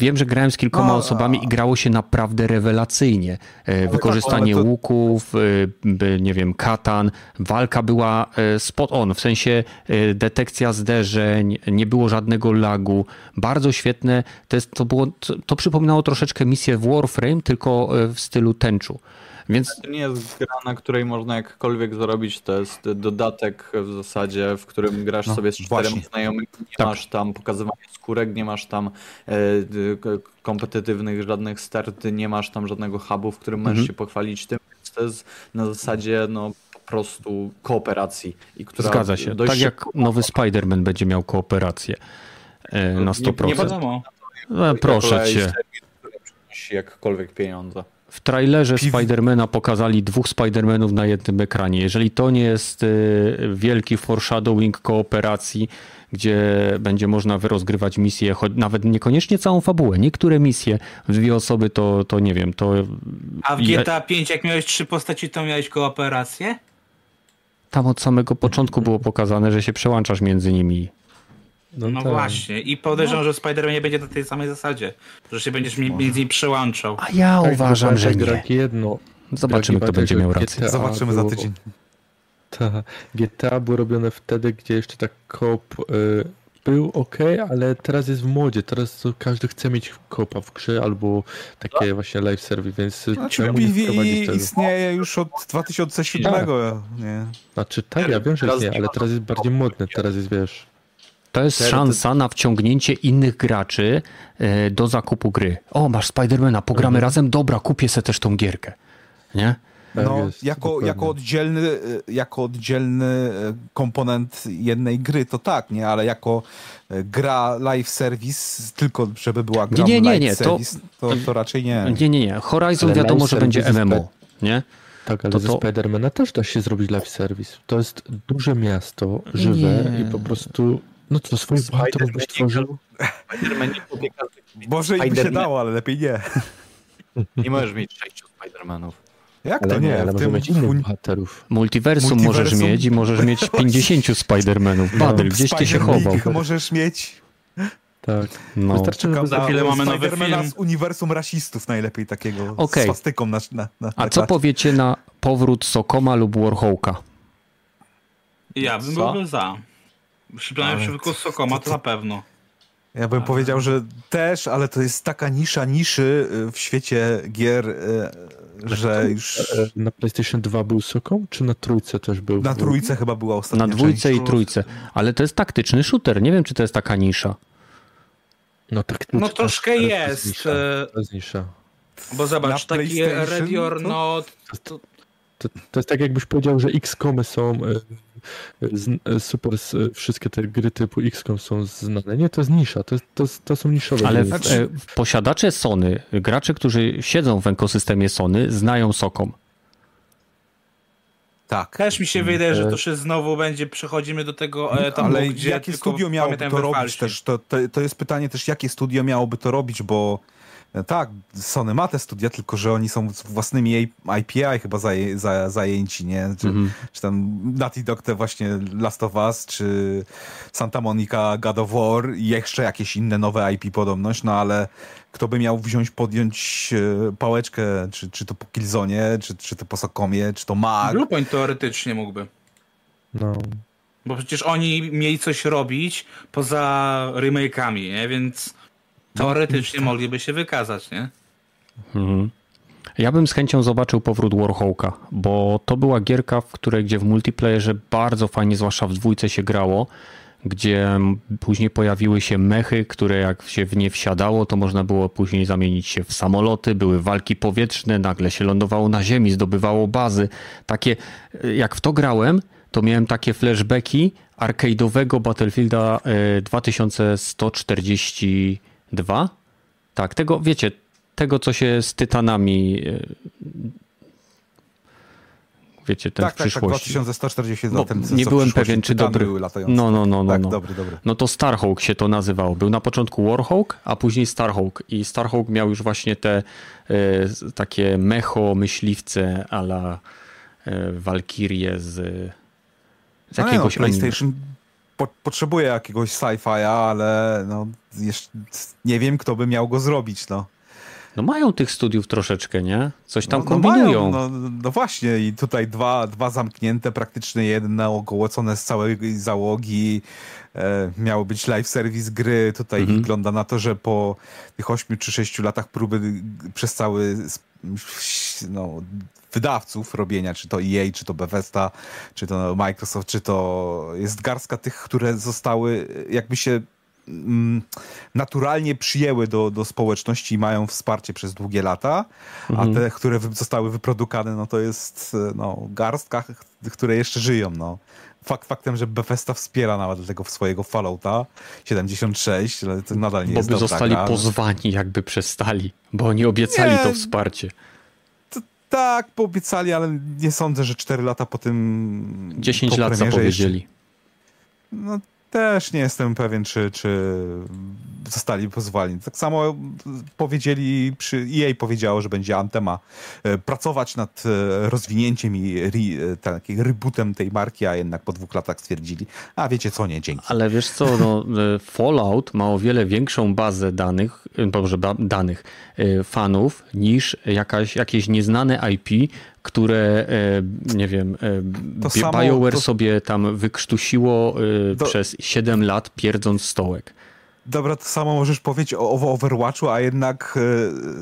Wiem, że grałem z kilkoma No, osobami i grało się naprawdę rewelacyjnie. E, Wykorzystanie ale to- łuków, e, nie wiem, katan. Walka była spot on, w sensie detekcja zderzeń, nie było żadnego lagu. Bardzo świetne. To, jest, to, było, to, to przypominało troszeczkę misję w Warframe, tylko w stylu tęczu. Więc To nie jest gra, na której można jakkolwiek zarobić. To jest dodatek w zasadzie, w którym grasz No, sobie z czterema właśnie. znajomymi. Nie Tak. masz tam pokazywania skórek, nie masz tam e, kompetytywnych żadnych start, nie masz tam żadnego hubu, w którym Mhm. możesz się pochwalić tym. Więc to jest na zasadzie no, po prostu kooperacji. I która Zgadza się. Dość Tak jak nowy Spider-Man będzie miał kooperację e, na Nie- nie 100%. Nie wiadomo. E, Proszę cię. jakkolwiek pieniądze. W trailerze Piw- Spidermana pokazali dwóch Spidermanów na jednym ekranie. Jeżeli to nie jest e, wielki foreshadowing kooperacji, gdzie będzie można rozgrywać misje, choć nawet niekoniecznie całą fabułę, niektóre misje dwie osoby, to, to nie wiem, to A w GTA 5 jak miałeś trzy postaci, to miałeś kooperację? tam od samego początku było pokazane, że się przełączasz między nimi. No, tak. właśnie. I podejrzewam, że Spider-Man nie będzie na tej samej zasadzie. Że się będziesz mi- między nimi przełączał. A ja Tak, uważam, że tak nie. jedno. Zobaczymy, kto będzie tak, miał rację. GTA Zobaczymy za było- tydzień. Ta, GTA było robione wtedy, gdzie jeszcze tak koop y, był ok, ale teraz jest w modzie. Teraz to każdy chce mieć kopa w grze albo takie właśnie live serwy, więc Znaczy czemu nie PvE tego? istnieje już od 2007, nie? Znaczy tak, ja wiem, że istnieje, nie ale teraz jest bardziej modne, teraz jest wiesz. To jest szansa na wciągnięcie innych graczy e, do zakupu gry. O, masz Spidermana, pogramy Mhm. razem, dobra, kupię sobie też tą gierkę. Nie? Tak No, jest, jako, dokładnie. jako, oddzielny, y, jako oddzielny y, komponent jednej gry to tak, nie? Ale jako gra live service, tylko żeby była gra Nie, nie, nie, live nie, to- service, to, to, raczej nie. Nie, nie, nie. Horizon Ale wiadomo, że będzie MMO. Nie? Tak, ale to ze to- Spidermana też da się zrobić live service. To jest duże miasto, żywe Nie. i po prostu no co, swoich bohaterów byś tworzył? Spider-Man nie lubi każdy Może i by się dało, ale lepiej nie. Nie możesz mieć sześciu Spider-Manów. Jak Ale to nie, nie? ale W tym mieć innych bohaterów. Multiversum, Multiversum. możesz mieć i możesz mieć 50 Spider-Manów. Badyl, gdzieś ty się chował. Możesz mieć Tak. No. Wystarczy, Czekam Za chwilę mamy nowy Spidermana film. z uniwersum rasistów najlepiej takiego, Okej. z swastyką na, na, na A na co powiecie na powrót Sokoma lub Warhawka? Ja bym Co? byłby za. Przynajmniej w Ale przypadku Sokoma to na pewno. Ja bym powiedział, że też, ale to jest taka nisza niszy y, w świecie gier, y, że już E, Na PlayStation 2 był Sokom, czy na trójce też był? na trójce chyba była ostatnia Na dwójce i część. trójce. Ale to jest taktyczny shooter. Nie wiem, czy to jest taka nisza. No tak. No troszkę ale to jest. nisza. e, To jest nisza. Bo zobacz, Na taki Ready or to- Not. To, to jest tak jakbyś powiedział, że XCOMy są e, e, e, super, e, wszystkie te gry typu XCOM są znane. Nie, to jest nisza, to, jest, to, to są niszowe Ale w, e, posiadacze Sony, gracze, którzy siedzą w ekosystemie Sony, znają Sokom. Tak. Też mi się wydaje, że to się znowu będzie, przechodzimy do tego etapu, Ale gdzie jakie studio miałoby to robić też? To, to, to jest pytanie też, jakie studio miałoby to robić, bo e, tak, Sony ma te studia, tylko że oni są z własnymi API chyba zaje, za, zajęci, nie? Czy, czy tam Naughty Dog te właśnie Last of Us, czy Santa Monica God of War i jeszcze jakieś inne nowe IP podobność, no ale kto by miał wziąć, podjąć e, pałeczkę, czy, czy to po Killzone, czy, czy to po Sokomie, czy to Mag, Bluepoint teoretycznie mógłby. No. Bo przecież oni mieli coś robić poza remake'ami, nie? Więc no, Teoretycznie mogliby się wykazać, nie? Mhm. Ja bym z chęcią zobaczył powrót Warhawka, bo to była gierka, w której gdzie w multiplayerze bardzo fajnie, zwłaszcza w dwójce się grało, gdzie później pojawiły się mechy, które jak się w nie wsiadało, to można było później zamienić się w samoloty, były walki powietrzne, nagle się lądowało na ziemi, zdobywało bazy. Takie, e, jak w to grałem, to miałem takie flashbacki arcade'owego Battlefielda e, 2140 Dwa, tak, tego, wiecie, tego, co się z Tytanami e, wiecie, ten tak, w przyszłości. Tak, 2140 no, ten, Nie byłem pewien, czy dobry. No, no, no, no. Tak, no. Dobry, dobry. No to Starhawk się to nazywało. Był na początku Warhawk, a później Starhawk. I Starhawk miał już właśnie te e, takie mecho myśliwce ala y, e, Valkyrie z, z jakiegoś no, PlayStation po, potrzebuje jakiegoś sci-fi'a, ale no, jeszcze nie wiem, kto by miał go zrobić, no. No mają tych studiów troszeczkę, nie? Coś tam no, kombinują. No, mają, no, no właśnie i tutaj dwa, dwa zamknięte, praktycznie jedno ogołocone z całej załogi. E, miało być live service gry. Tutaj Mhm. wygląda na to, że po tych ośmiu czy sześciu latach próby przez cały no, wydawców robienia, czy to EA, czy to Bethesda, czy to Microsoft, czy to jest garstka tych, które zostały jakby się mm, naturalnie przyjęły do, do społeczności i mają wsparcie przez długie lata, a te, które zostały wyprodukane, no to jest e, no, garstka, które jeszcze żyją, no. Fakt faktem, że Bethesda wspiera nawet tego swojego Fallouta 76, ale to nadal nie Bo jest by dobra zostali gra. pozwani, jakby przestali. Bo oni obiecali Nie. to wsparcie. Tak, poobiecali, ale nie sądzę, że 4 lata po tym 10 po lat zapowiedzieli. Jeszcze, no też nie jestem pewien, czy, czy zostali pozwani. Tak samo powiedzieli, przy EA powiedziało, że będzie Antema e, pracować nad e, rozwinięciem i re, e, takim rebootem tej marki, a jednak po dwóch latach stwierdzili, a wiecie co, nie, dzięki. Ale wiesz co, no, e, Fallout ma o wiele większą bazę danych, dobrze, danych, fanów niż jakaś, jakieś nieznane IP, które, e, nie wiem, e, To samo- BioWare to- sobie tam wykrztusiło e, To- przez 7 lat pierdząc stołek. Dobra, to samo możesz powiedzieć o, o Overwatchu, a jednak,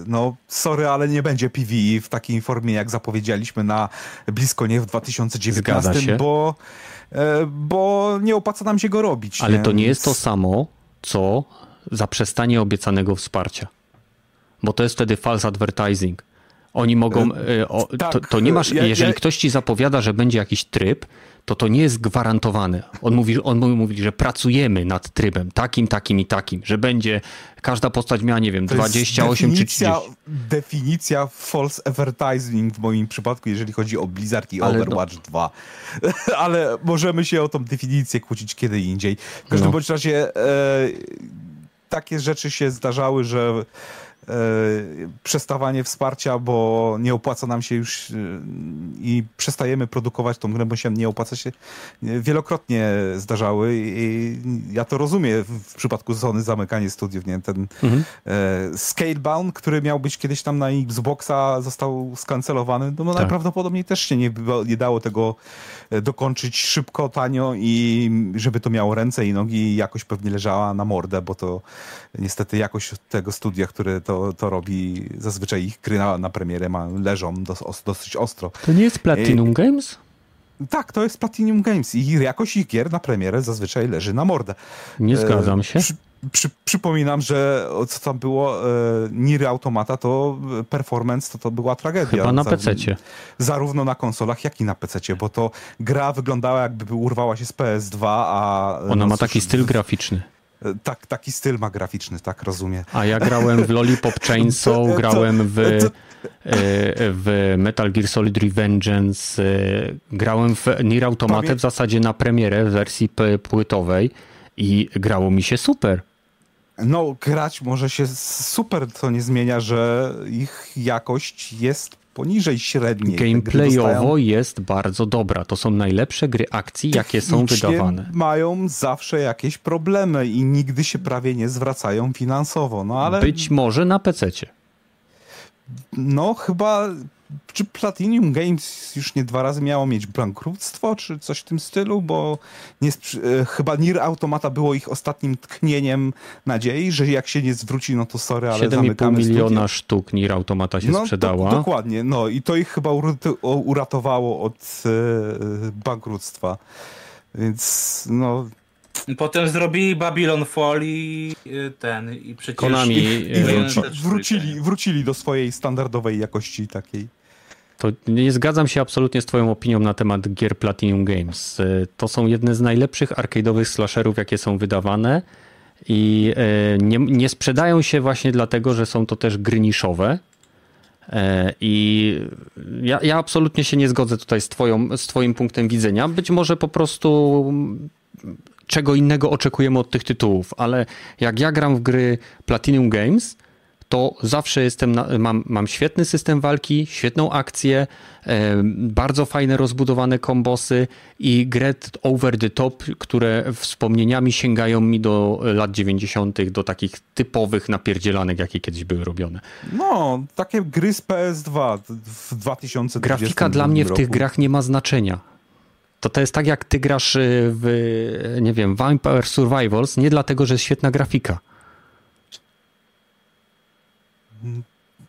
no, sorry, ale nie będzie PvE w takiej formie, jak zapowiedzieliśmy na blisko nie w 2019, Zgadza się. bo, bo nie opłaca nam się go robić. Ale to nie jest to samo, co zaprzestanie obiecanego wsparcia. Bo to jest wtedy false advertising. Oni mogą. e, O, tak, to, to nie masz. ja- jeżeli ja- ktoś ci zapowiada, że będzie jakiś tryb, to to nie jest gwarantowane. On mówi, on mówi, że pracujemy nad trybem takim, takim i takim, że będzie. Każda postać miała, nie wiem, To jest 28 czy definicja, 30. Definicja false advertising w moim przypadku, jeżeli chodzi o Blizzard i Ale no- Overwatch 2. Ale możemy się o tą definicję kłócić kiedy indziej. W każdym No. bądź razie e, takie rzeczy się zdarzały, że e, przestawanie wsparcia, bo nie opłaca nam się już e, i przestajemy produkować tą grę, bo się nie opłaca się, e, wielokrotnie zdarzały i ja to rozumiem w, przypadku Sony zamykanie studiów, nie? Ten Mhm. e, Scalebound, który miał być kiedyś tam na Xboxa, został skancelowany, no, no Tak. najprawdopodobniej też się nie, nie dało tego e, dokończyć szybko, tanio i żeby to miało ręce i nogi i jakoś pewnie leżała na mordę, bo to niestety jakość tego studia, które to, to robi, zazwyczaj ich gry na, na premierę ma, leżą dos, os, dosyć ostro. To nie jest Platinum Games? Tak, to jest Platinum Games i jakość ich gier na premierę zazwyczaj leży na mordę. Nie zgadzam się. E, Przy, przy, przypominam, że co tam było, e, Niry Automata to e, performance to, to była tragedia. Chyba na PC-cie. Zarówno na konsolach, jak i na PC, bo to gra wyglądała jakby urwała się z PS2, a... Ona no ma taki styl w- graficzny. tak, taki styl ma graficzny, tak rozumiem. A ja grałem w Lollipop Chainsaw, To- to- grałem w, to- e, w Metal Gear Solid Revengeance, e, grałem w Nier Automata Pamię- w zasadzie na premierę w wersji płytowej i grało mi się super. No, grać może się super, co nie zmienia, że ich jakość jest poniżej średniej. Gameplayowo dostają- jest bardzo dobra. To są najlepsze gry akcji, jakie są wydawane. mają zawsze jakieś problemy i nigdy się prawie nie zwracają finansowo. No ale Być może na PC-cie. no chyba czy Platinum Games już nie dwa razy miało mieć bankructwo, czy coś w tym stylu, bo nie e, chyba Nier Automata było ich ostatnim tknieniem nadziei, że jak się nie zwróci, no to sorry, ale 7,5 zamykamy miliona sztuk Nier Automata się no, sprzedała. Do, dokładnie, no i to ich chyba uratowało od e, bankructwa. Więc no, Potem zrobili Babylon Fall i y, ten, i przecież... Konami, i e, wróci, wrócili, wrócili do swojej standardowej jakości takiej. To nie zgadzam się absolutnie z twoją opinią na temat gier Platinum Games. E, To są jedne z najlepszych arcade'owych slasherów, jakie są wydawane i e, nie, nie sprzedają się właśnie dlatego, że są to też gry niszowe. E, I ja, ja absolutnie się nie zgodzę tutaj z, twoją, z twoim punktem widzenia. Być może po prostu czego innego oczekujemy od tych tytułów, ale jak ja gram w gry Platinum Games, to zawsze jestem na, mam, mam świetny system walki, świetną akcję, e, bardzo fajne rozbudowane kombosy i grę over the top, które wspomnieniami sięgają mi do lat 90., do takich typowych napierdzielanek, jakie kiedyś były robione. No, takie gry z PS2 w 2020 Grafika dla mnie w tych roku. grach nie ma znaczenia. To to jest tak, jak ty grasz y, w, nie wiem, Vampire Survivals, nie dlatego, że jest świetna grafika.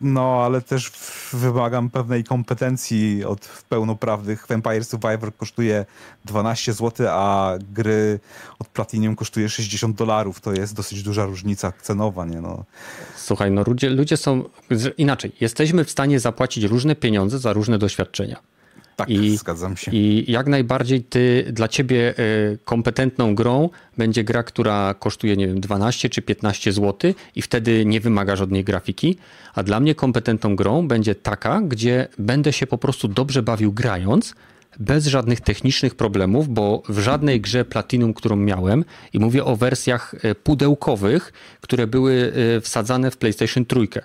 No, ale też wymagam pewnej kompetencji od pełnoprawnych. Vampire Survivor kosztuje 12 zł, a gry od Platinum kosztuje 60 dolarów. To jest dosyć duża różnica cenowa, nie no. Słuchaj, no ludzie, ludzie są z- inaczej. Jesteśmy w stanie zapłacić różne pieniądze za różne doświadczenia. Tak, I- zgadzam się. I jak najbardziej ty, dla ciebie y, kompetentną grą będzie gra, która kosztuje, nie wiem, 12 czy 15 zł i wtedy nie wymaga żadnej grafiki, a dla mnie kompetentną grą będzie taka, gdzie będę się po prostu dobrze bawił grając, bez żadnych technicznych problemów, bo w żadnej grze Platinum, którą miałem, i mówię o wersjach y, pudełkowych, które były y, wsadzane w PlayStation Trójkę.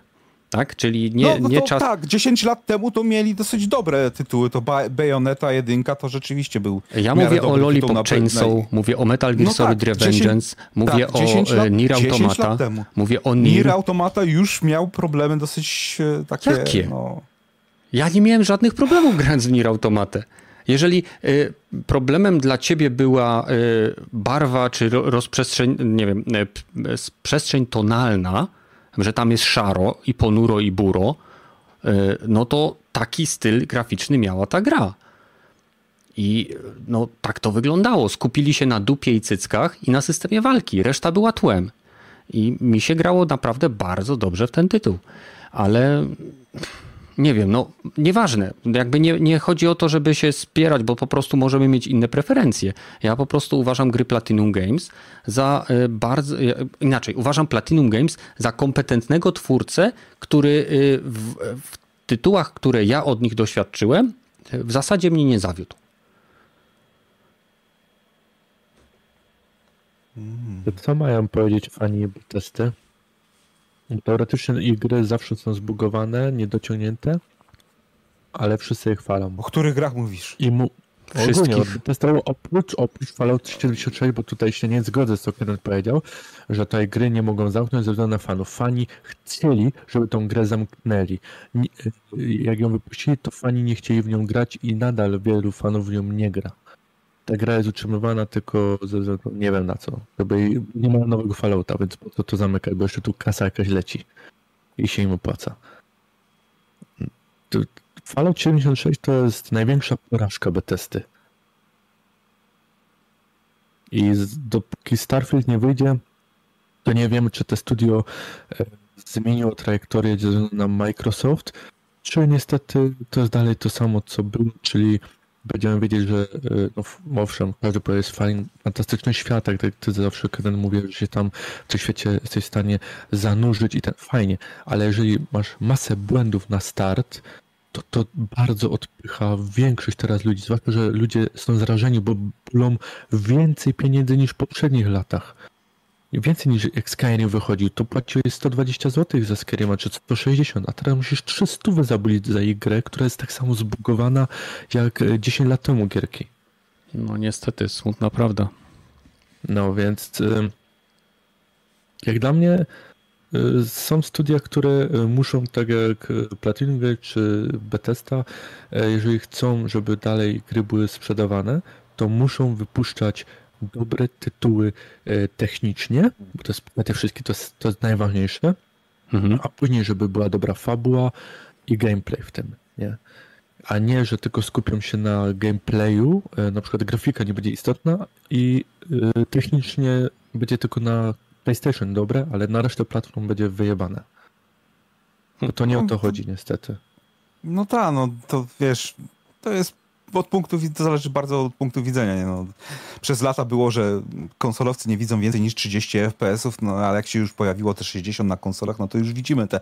Tak? Czyli nie, no, no nie czas. tak, 10 lat temu to mieli dosyć dobre tytuły. To Ba- Bayonetta 1 to rzeczywiście był Ja mówię o Lollipop Chainsaw, na- mówię o Metal Gear No Solid tak, Revengeance, 10 mówię tak, o 10 e, lat- Nier 10 Automata, mówię o Nier Nier. Automata już miał problemy dosyć e, takie... Jakie? No, Ja nie miałem żadnych problemów grając w Nier Automatę. Jeżeli y, problemem dla ciebie była y, barwa czy ro, rozprzestrzeń, nie wiem, y, przestrzeń tonalna, że tam jest szaro i ponuro i buro, y, no to taki styl graficzny miała ta gra. I no tak to wyglądało. Skupili się na dupie i cyckach i na systemie walki. Reszta była tłem. I mi się grało naprawdę bardzo dobrze w ten tytuł. Ale nie wiem, no nieważne. Jakby nie, nie chodzi o to, żeby się spierać, bo po prostu możemy mieć inne preferencje. Ja po prostu uważam gry Platinum Games za y, bardzo. y, Inaczej, uważam Platinum Games za kompetentnego twórcę, który y, w, w tytułach, które ja od nich doświadczyłem, w zasadzie mnie nie zawiódł. Co mają powiedzieć fani testy? Teoretycznie ich gry zawsze są zbugowane, niedociągnięte, ale wszyscy je chwalą. o których grach mówisz? I mu... Wszystkich. Oprócz, oprócz Fallout 76, bo tutaj się nie zgodzę z to, kiedy powiedział, że tej gry nie mogą zamknąć ze względu na fanów. Fani chcieli, żeby tą grę zamknęli. Nie, jak ją wypuścili, to fani nie chcieli w nią grać i nadal wielu fanów w nią nie gra. Ta gra jest utrzymywana tylko ze względu, nie wiem na co. Żeby nie ma nowego Fallouta, więc po co to zamykać, bo jeszcze tu kasa jakaś leci i się im opłaca. Fallout 76 to jest największa porażka Bethesdy. I dopóki Starfield nie wyjdzie, to nie wiemy, czy to studio e, zmieniło trajektorię na Microsoft, czy niestety to jest dalej to samo, co było, czyli będziemy wiedzieć, że y, no, owszem, każdy projekt jest fajny, fantastyczny świat, tak jak ty zawsze Kevin mówisz, że się tam w tym świecie jesteś w stanie zanurzyć i ten fajnie, ale jeżeli masz masę błędów na start, to to bardzo odpycha większość teraz ludzi, zwłaszcza, że ludzie są zrażeni, bo bulą więcej pieniędzy niż w poprzednich latach. Więcej niż jak Skyrim wychodził, to płaciłeś 120 zł za Skyrima, czy 160, a teraz musisz 300 zabulić za jej grę, która jest tak samo zbugowana jak 10 lat temu gierki. No niestety, smutna prawda. No więc jak dla mnie y, są studia, które muszą, tak jak Platinum Gate czy Bethesda, jeżeli chcą, żeby dalej gry były sprzedawane, to muszą wypuszczać dobre tytuły e, technicznie, bo to jest, te wszystkie to jest, to jest najważniejsze, mhm. a później, żeby była dobra fabuła i gameplay w tym, nie? A nie, że tylko skupią się na gameplayu, e, na przykład grafika nie będzie istotna i e, technicznie będzie tylko na PlayStation dobre, ale na resztę platform będzie wyjebane. Bo to nie o to chodzi niestety. No tak, no to wiesz, to jest od punktu, to zależy bardzo od punktu widzenia. Nie? No, przez lata było, że konsolowcy nie widzą więcej niż 30 FPS-ów, no ale jak się już pojawiło te 60 na konsolach, no to już widzimy te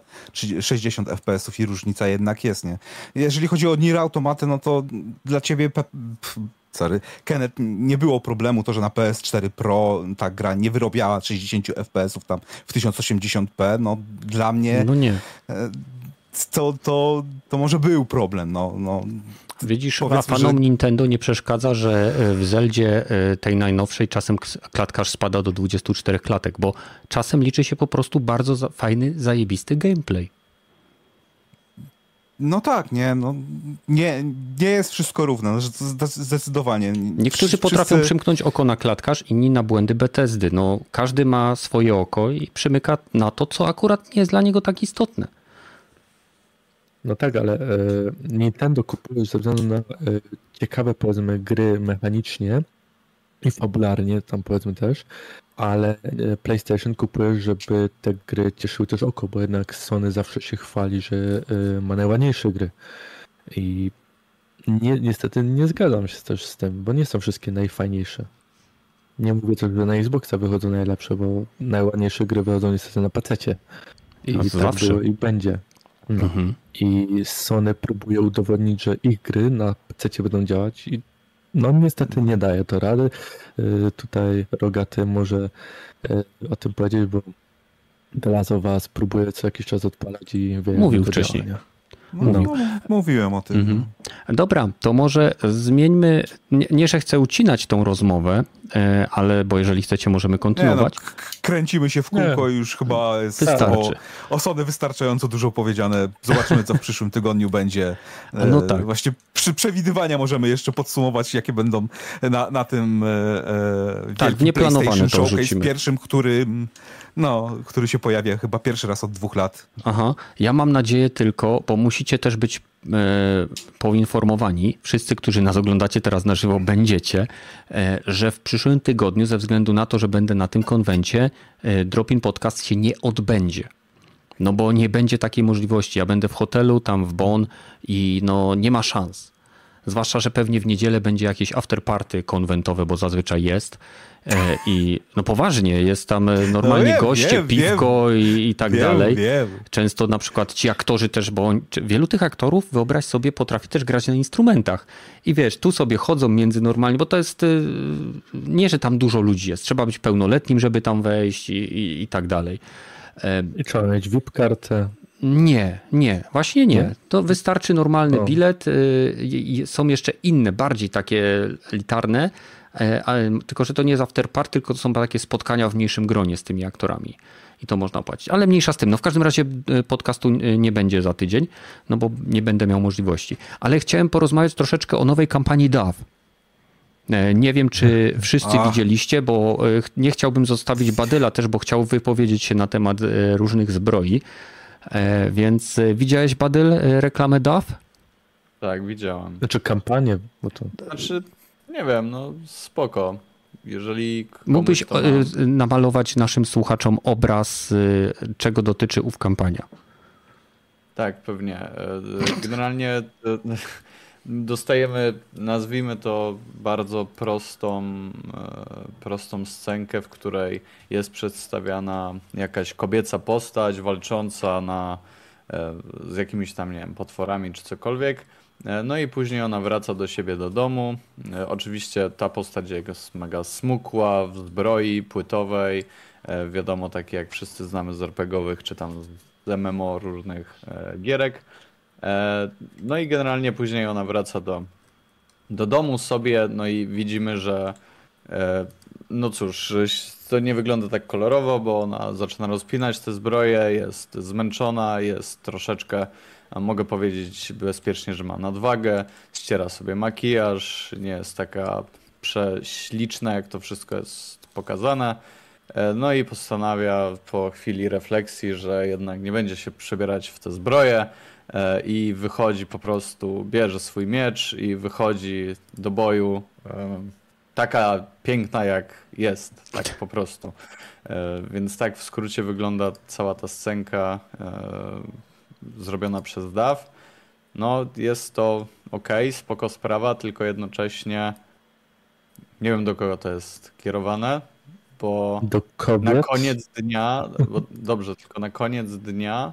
60 FPS-ów i różnica jednak jest, nie? Jeżeli chodzi o Nier Automaty, no to dla ciebie sorry, Kenneth, nie było problemu to, że na PS4 Pro ta gra nie wyrobiała 60 FPS-ów tam w 1080p, no dla mnie... No nie. E, to, to, to może był problem, no, no Widzisz, a fanom że... Nintendo nie przeszkadza, że e, w Zeldzie e, tej najnowszej czasem klatkarz spada do 24 klatek, bo czasem liczy się po prostu bardzo fajny, zajebisty gameplay. No tak, nie, no, nie, nie jest wszystko równe, no, zdecydowanie. Niektórzy Wszyscy... potrafią przymknąć oko na klatkarz, inni na błędy Bethesdy. No, każdy ma swoje oko i przymyka na to, co akurat nie jest dla niego tak istotne. No tak, ale e, Nintendo kupuje ze względu na e, ciekawe powiedzmy gry mechanicznie i fabularnie tam powiedzmy też, ale e, PlayStation kupuje, żeby te gry cieszyły też oko, bo jednak Sony zawsze się chwali, że ma najładniejsze gry. I nie, niestety nie zgadzam się też z tym, bo nie są wszystkie najfajniejsze. Nie mówię też, że na Xboxa wychodzą najlepsze, bo najładniejsze gry wychodzą niestety na PC. I tak zawsze. było i będzie. Mhm. I Sony próbuje udowodnić, że ich gry na PC będą działać i no niestety nie daje to rady. Y, tutaj Rogaty może y, o tym powiedzieć, bo Last of Us próbuje co jakiś czas odpalać i wie, Mówił wcześniej. Działania. No, no. Mówiłem o tym. Mhm. Dobra, to może zmieńmy. Nie, nie, że chcę ucinać tą rozmowę, e, ale bo jeżeli chcecie, możemy kontynuować. Nie, no, kręcimy się w kółko i już chyba jest Wystarczy. o, o Sony wystarczająco dużo powiedziane. Zobaczymy, co w przyszłym tygodniu będzie. E, no tak. Właśnie przy przewidywania możemy jeszcze podsumować, jakie będą na, na tym e, tak, nieplanowane to rzucimy. pierwszym, który no, który się pojawia chyba pierwszy raz od dwóch lat. Aha, ja mam nadzieję tylko, bo musicie też być e, poinformowani, wszyscy, którzy nas oglądacie teraz na żywo, będziecie, e, że w przyszłym tygodniu, ze względu na to, że będę na tym konwencie, e, Dropin Podcast się nie odbędzie. No bo nie będzie takiej możliwości. Ja będę w hotelu, tam w Bonn i no nie ma szans. Zwłaszcza, że pewnie w niedzielę będzie jakieś afterparty konwentowe, bo zazwyczaj jest. E, I no poważnie, jest tam e, normalnie no wiem, goście, wiem, piwko wiem, i, i, tak dalej. Często na przykład ci aktorzy też, bo on, wielu tych aktorów, wyobraź sobie, potrafi też grać na instrumentach. I wiesz, tu sobie chodzą między normalnie, bo to jest e, nie, że tam dużo ludzi jest. Trzeba być pełnoletnim, żeby tam wejść i, i, i tak dalej. I trzeba mieć VIP-kartę. Nie, nie, właśnie nie. To wystarczy normalny o. bilet. Są jeszcze inne, bardziej takie elitarne, E, tylko że to nie jest afterparty, tylko to są takie spotkania w mniejszym gronie z tymi aktorami. I to można płacić. Ale mniejsza z tym. No w każdym razie e, podcastu e, nie będzie za tydzień, no bo nie będę miał możliwości. Ale chciałem porozmawiać troszeczkę o nowej kampanii DAW. Nie wiem, czy wszyscy A. widzieliście, bo nie chciałbym zostawić Badyla też, bo chciał wypowiedzieć się na temat różnych zbroi. Więc widziałeś, Badyl, reklamę DAW? Tak, widziałem. Znaczy kampanię, bo to... Znaczy nie wiem, no spoko. Jeżeli Mógłbyś ma... Y, namalować naszym słuchaczom obraz, y, czego dotyczy ów kampania? Tak, pewnie. E, generalnie dostajemy, nazwijmy to bardzo prostą, e, prostą scenkę, w której jest przedstawiana jakaś kobieca postać walcząca na, e, z jakimiś tam, nie wiem, potworami czy cokolwiek. E, no i później ona wraca do siebie do domu. Oczywiście ta postać jest mega smukła, w zbroi płytowej, wiadomo, takie jak wszyscy znamy z RPGowych, czy tam z MMO różnych gierek. E, no i generalnie później ona wraca do, do domu sobie, no i widzimy, że e, no cóż, to nie wygląda tak kolorowo, bo ona zaczyna rozpinać te zbroje, jest zmęczona, jest troszeczkę, mogę powiedzieć bezpiecznie, że ma nadwagę, ściera sobie makijaż, nie jest taka prześliczna, jak to wszystko jest pokazane. E, no i postanawia po chwili refleksji, że jednak nie będzie się przebierać w te zbroje, E, i wychodzi po prostu, bierze swój miecz i wychodzi do boju e, taka piękna jak jest, tak po prostu. Więc tak w skrócie wygląda cała ta scenka zrobiona przez DAW. No jest to ok, spoko sprawa, tylko jednocześnie nie wiem do kogo to jest kierowane, bo na koniec dnia, bo, dobrze, tylko na koniec dnia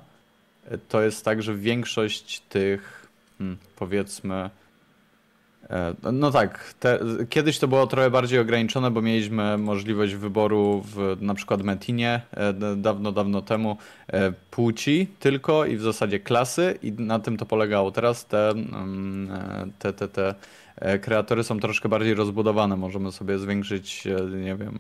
to jest tak, że większość tych, hmm, powiedzmy, no tak, te, kiedyś to było trochę bardziej ograniczone, bo mieliśmy możliwość wyboru w na przykład Metinie e, dawno, dawno temu e, płci tylko i w zasadzie klasy i na tym to polegało. Teraz te, mm, te, te, te E, kreatory są troszkę bardziej rozbudowane. Możemy sobie zwiększyć, e, nie wiem,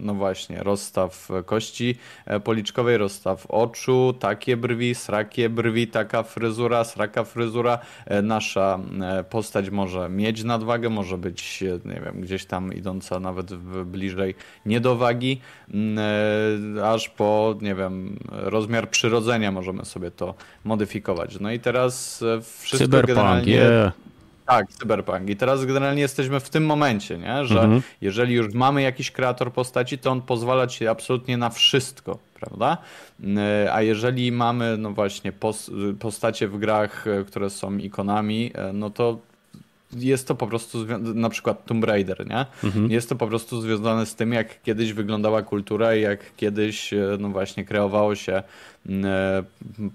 no właśnie, rozstaw kości e, policzkowej, rozstaw oczu, takie brwi, srakie brwi, taka fryzura, sraka fryzura. Nasza postać może mieć nadwagę, może być, nie wiem, gdzieś tam idąca nawet bliżej niedowagi, aż po, nie wiem, rozmiar przyrodzenia możemy sobie to modyfikować. No i teraz wszystko Cyberpunk, generalnie... Yeah. Tak, cyberpunk. I teraz generalnie jesteśmy w tym momencie, nie? że mhm. jeżeli już mamy jakiś kreator postaci, to on pozwala ci absolutnie na wszystko, prawda? E, a jeżeli mamy, no właśnie, postacie w grach, e, które są ikonami, e, no to jest to po prostu, na przykład Tomb Raider, nie? Mhm. Jest to po prostu związane z tym, jak kiedyś wyglądała kultura i jak kiedyś, no właśnie, kreowało się E,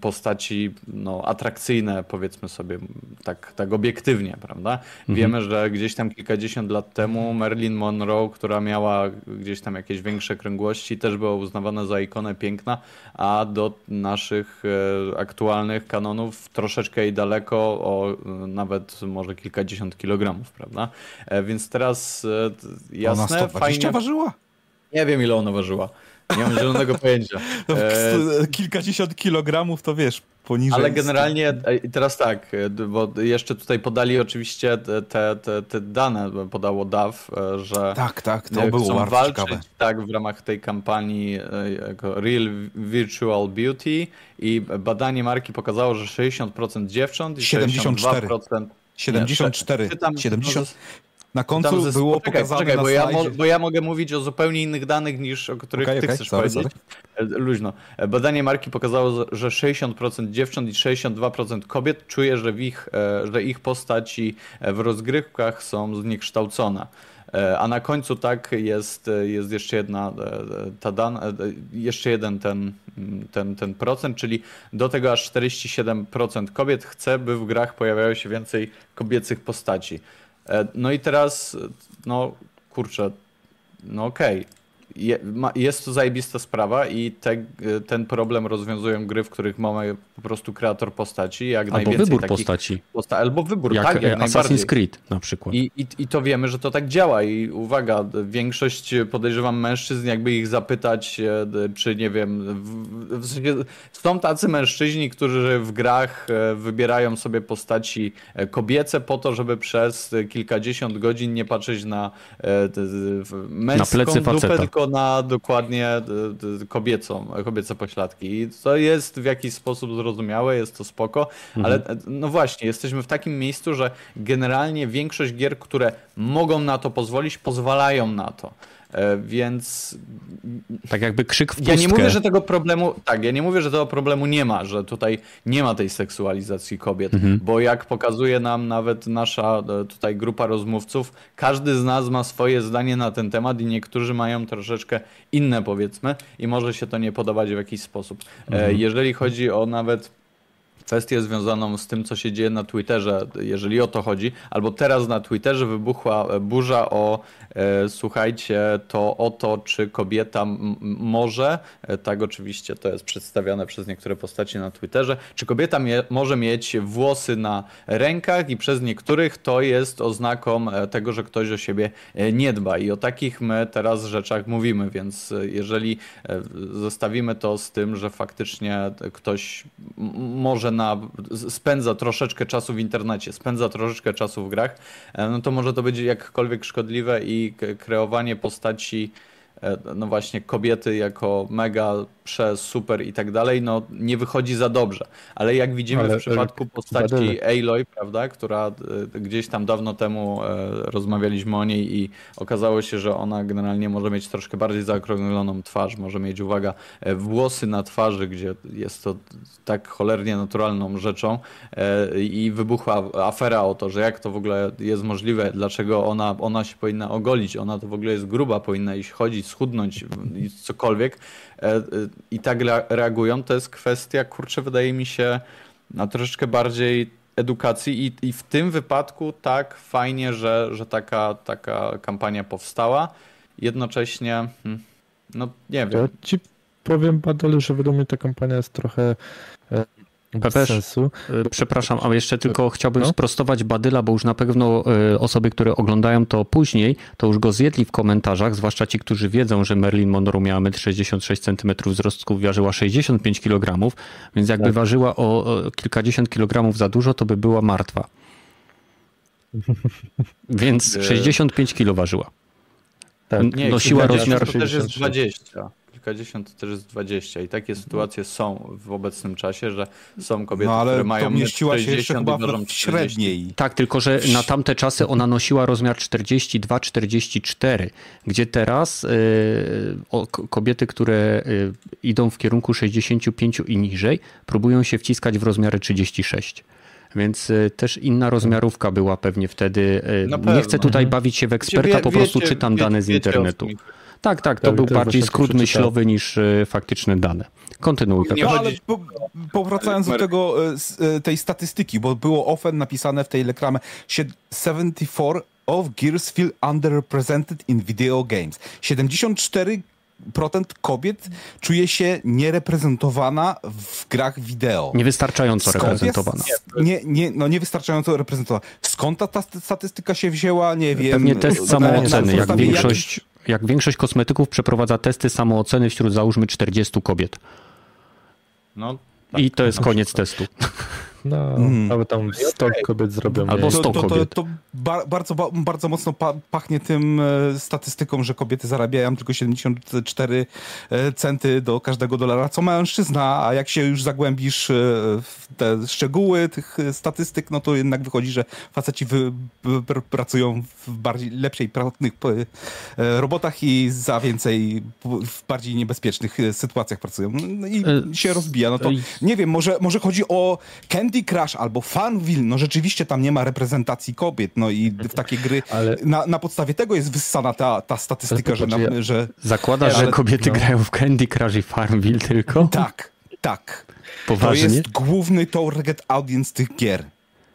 postaci no, atrakcyjne, powiedzmy sobie tak, tak obiektywnie, prawda? Mhm. Wiemy, że gdzieś tam kilkadziesiąt lat temu Marilyn Monroe, która miała gdzieś tam jakieś większe kręgłości, też była uznawana za ikonę piękna, a do naszych e, aktualnych kanonów troszeczkę i daleko, o nawet może kilkadziesiąt kilogramów, prawda? E, więc teraz jasne, Ona 120 fajnie... ważyła? Nie wiem, ile ona ważyła. Nie mam zielonego pojęcia. No, e... Kilkadziesiąt kilogramów to wiesz, poniżej. Ale generalnie e, teraz tak, e, bo jeszcze tutaj podali oczywiście te, te, te dane, podało DAW, e, że tak, tak, to było chcą walczyć ciekawe. tak w ramach tej kampanii Real Virtual Beauty i badanie marki pokazało, że 60% dziewcząt i 74%... 72%, 74. Nie, 70, na końcu ze... było poczekaj, pokazane poczekaj, na bo, ja bo ja mogę mówić o zupełnie innych danych niż o których okay, ty okay, chcesz sorry, powiedzieć. Sorry. E, luźno. E, badanie marki pokazało, że 60% dziewcząt i 62% kobiet czuje, że, ich, e, że ich postaci w rozgrywkach są zniekształcone. A na końcu tak jest, jest jeszcze jedna ta dan, jeszcze jeden ten, ten, ten procent, czyli do tego aż 47% kobiet chce, by w grach pojawiało się więcej kobiecych postaci. E, no i teraz, no kurczę, no okej. Okay je, ma, jest to zajebista sprawa i te, ten problem rozwiązują gry, w których mamy po prostu kreator postaci. Jak albo najwięcej wybór postaci. Posta albo wybór, jak, tak, jak Assassin's Creed na przykład. I, i, I to wiemy, że to tak działa i uwaga, większość podejrzewam mężczyzn, jakby ich zapytać, e, czy nie wiem, w, w sensie, są tacy mężczyźni, którzy w grach e, wybierają sobie postaci e, kobiece po to, żeby przez kilkadziesiąt godzin nie patrzeć na męską na plecy dupę, tylko tylko na dokładnie e, kobiecą, kobiece pośladki. I to jest w jakiś sposób zrozumiałe, jest to spoko, mhm. ale e, no właśnie, jesteśmy w takim miejscu, że generalnie większość gier, które mogą na to pozwolić, pozwalają na to. E, więc Tak jakby krzyk w pustkę. ja nie mówię, że tego problemu, tak, ja nie mówię, że tego problemu nie ma, że tutaj nie ma tej seksualizacji kobiet, Mhm. bo jak pokazuje nam nawet nasza e, tutaj grupa rozmówców, każdy z nas ma swoje zdanie na ten temat i niektórzy mają troszeczkę inne powiedzmy i może się to nie podobać w jakiś sposób. E, Jeżeli chodzi o nawet kwestię związaną z tym, co się dzieje na Twitterze, jeżeli o to chodzi, albo teraz na Twitterze wybuchła burza o, e, słuchajcie, to o to, czy kobieta może, e, tak oczywiście to jest przedstawiane przez niektóre postacie na Twitterze, czy kobieta może mieć włosy na rękach i przez niektórych to jest oznaką e, tego, że ktoś o siebie e, nie dba? I o takich my teraz rzeczach mówimy, więc jeżeli zestawimy to z tym, że faktycznie ktoś może spędza troszeczkę czasu w internecie, spędza troszeczkę czasu w grach, e, no to może to być jakkolwiek szkodliwe i kreowanie postaci no właśnie kobiety jako mega, prze, super i tak dalej, no nie wychodzi za dobrze. Ale jak widzimy Ale, w przypadku e, postaci. Aloy, prawda, która e, gdzieś tam dawno temu e, rozmawialiśmy o niej i okazało się, że ona generalnie może mieć troszkę bardziej zaokrągloną twarz, może mieć, uwaga, e, włosy na twarzy, gdzie jest to tak cholernie naturalną rzeczą e, i wybuchła afera o to, że jak to w ogóle jest możliwe, dlaczego ona, ona się powinna ogolić, ona to w ogóle jest gruba, powinna iść chodzić, schudnąć cokolwiek e, e, i tak rea- reagują, to jest kwestia, kurczę, wydaje mi się, na troszeczkę bardziej edukacji i, i w tym wypadku tak fajnie, że, że taka, taka kampania powstała. Jednocześnie, hmm, no nie To ja wiem, ci powiem, Badal, że według mnie ta kampania jest trochę e, Pepeż, sensu. Y, Przepraszam, ale jeszcze tylko chciałbym No. sprostować Badyla, bo już na pewno y, osoby, które oglądają to później, to już go zjedli w komentarzach, zwłaszcza ci, którzy wiedzą, że Marilyn Monroe miała 1,66 cm wzrostu, ważyła 65 kg, więc jakby Tak. ważyła o, kilkadziesiąt kilogramów za dużo, to by była martwa. Więc E, 65 kg ważyła. Tak. nie, nosiła rozmiar to też jest 63. 20. Kilkadziesiąt to też jest 20 i takie sytuacje są w obecnym czasie, że są kobiety, No ale które to mają mieściła się jeszcze 60 chyba w średniej. Tak, tylko że na tamte czasy ona nosiła rozmiar 42-44, gdzie teraz y, o, kobiety, które y, idą w kierunku 65 i niżej, próbują się wciskać w rozmiary 36. Więc y, też inna rozmiarówka była pewnie wtedy. Nie chcę tutaj bawić się w eksperta, Wie- po prostu wiecie- czytam wiecie- dane z internetu. Tak, tak, to Tak, był bardziej skrót myślowy niż y, faktyczne dane. Kontynuuj. Nie. No ale po, powracając do tego, e, e, tej statystyki, bo było often napisane w tej reklamie, sie- 74 of gears feel underrepresented in video games. 74% kobiet czuje się niereprezentowana w grach wideo. Niewystarczająco Skąd reprezentowana. Jest, nie, nie, no niewystarczająco reprezentowana. Skąd ta, ta statystyka się wzięła? Nie wiem. Pewnie test Na- samooceny. Jak większość, jak większość kosmetyków przeprowadza testy samooceny wśród załóżmy 40 kobiet. No, I to jest koniec testu. No, Mm. albo tam 100 kobiet zrobią. Albo nie? sto to, to, to, kobiet. to ba, bardzo, ba, bardzo mocno pa, pachnie tym e, statystyką, że kobiety zarabiają tylko 74 e, centy do każdego dolara, co mężczyzna, a jak się już zagłębisz e, w te szczegóły tych statystyk, no to jednak wychodzi, że faceci wy, wy, pr- pracują w bardziej lepszej płatnych e, robotach i za więcej w bardziej niebezpiecznych e, sytuacjach pracują. No i E, się rozbija. No to e, nie wiem, może, może chodzi o Candy Crush albo Farmville, no rzeczywiście tam nie ma reprezentacji kobiet, no i w takie gry, Ale- na, na podstawie tego jest wyssana ta, ta statystyka, że, popatrz, na, ja- że Zakładasz, Ale- że kobiety no. grają w Candy Crush i Farmville tylko? tak, tak. To Poważnie? jest główny target audience tych gier.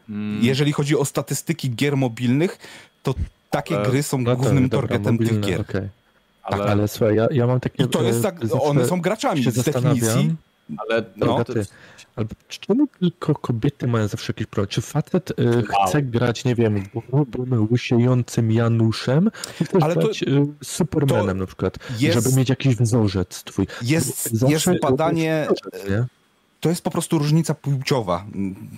mm, Jeżeli chodzi o statystyki gier mobilnych, to takie E, gry są No tak, głównym dobra, targetem tych mobilne, gier. okej. ale, Ale, ale słuchaj, ja, ja mam takie... I to jest e, tak, zawsze one są graczami z definicji. ale no, no, Bogaty. Ale czemu tylko kobiety mają zawsze jakiś problem? Czy facet y, chce grać, nie wiem, grubym, łysiejącym Januszem, też Ale to- grać y, Supermanem to na przykład, jest- żeby mieć jakiś wzorzec twój. Jest, Zawsze jest badanie, wzorzec? To jest po prostu różnica płciowa.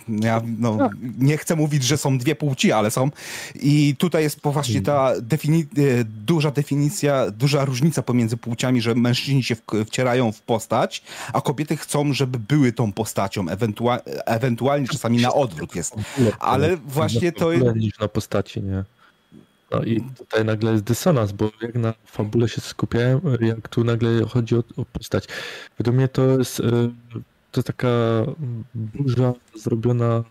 Ja no, Tak. nie chcę mówić, że są dwie płci, ale są. I tutaj jest poważnie ta defini- e, duża definicja, duża różnica pomiędzy płciami, że mężczyźni się wcierają w postać, a kobiety chcą, żeby były tą postacią. Ewentua- ewentualnie czasami na odwrót jest. Ale właśnie to jest- niż na postaci, nie? No i tutaj nagle jest dysonans, bo jak na fabule się skupiałem, jak tu nagle chodzi o, o postać. Według mnie to jest, e, to taka burza zrobiona,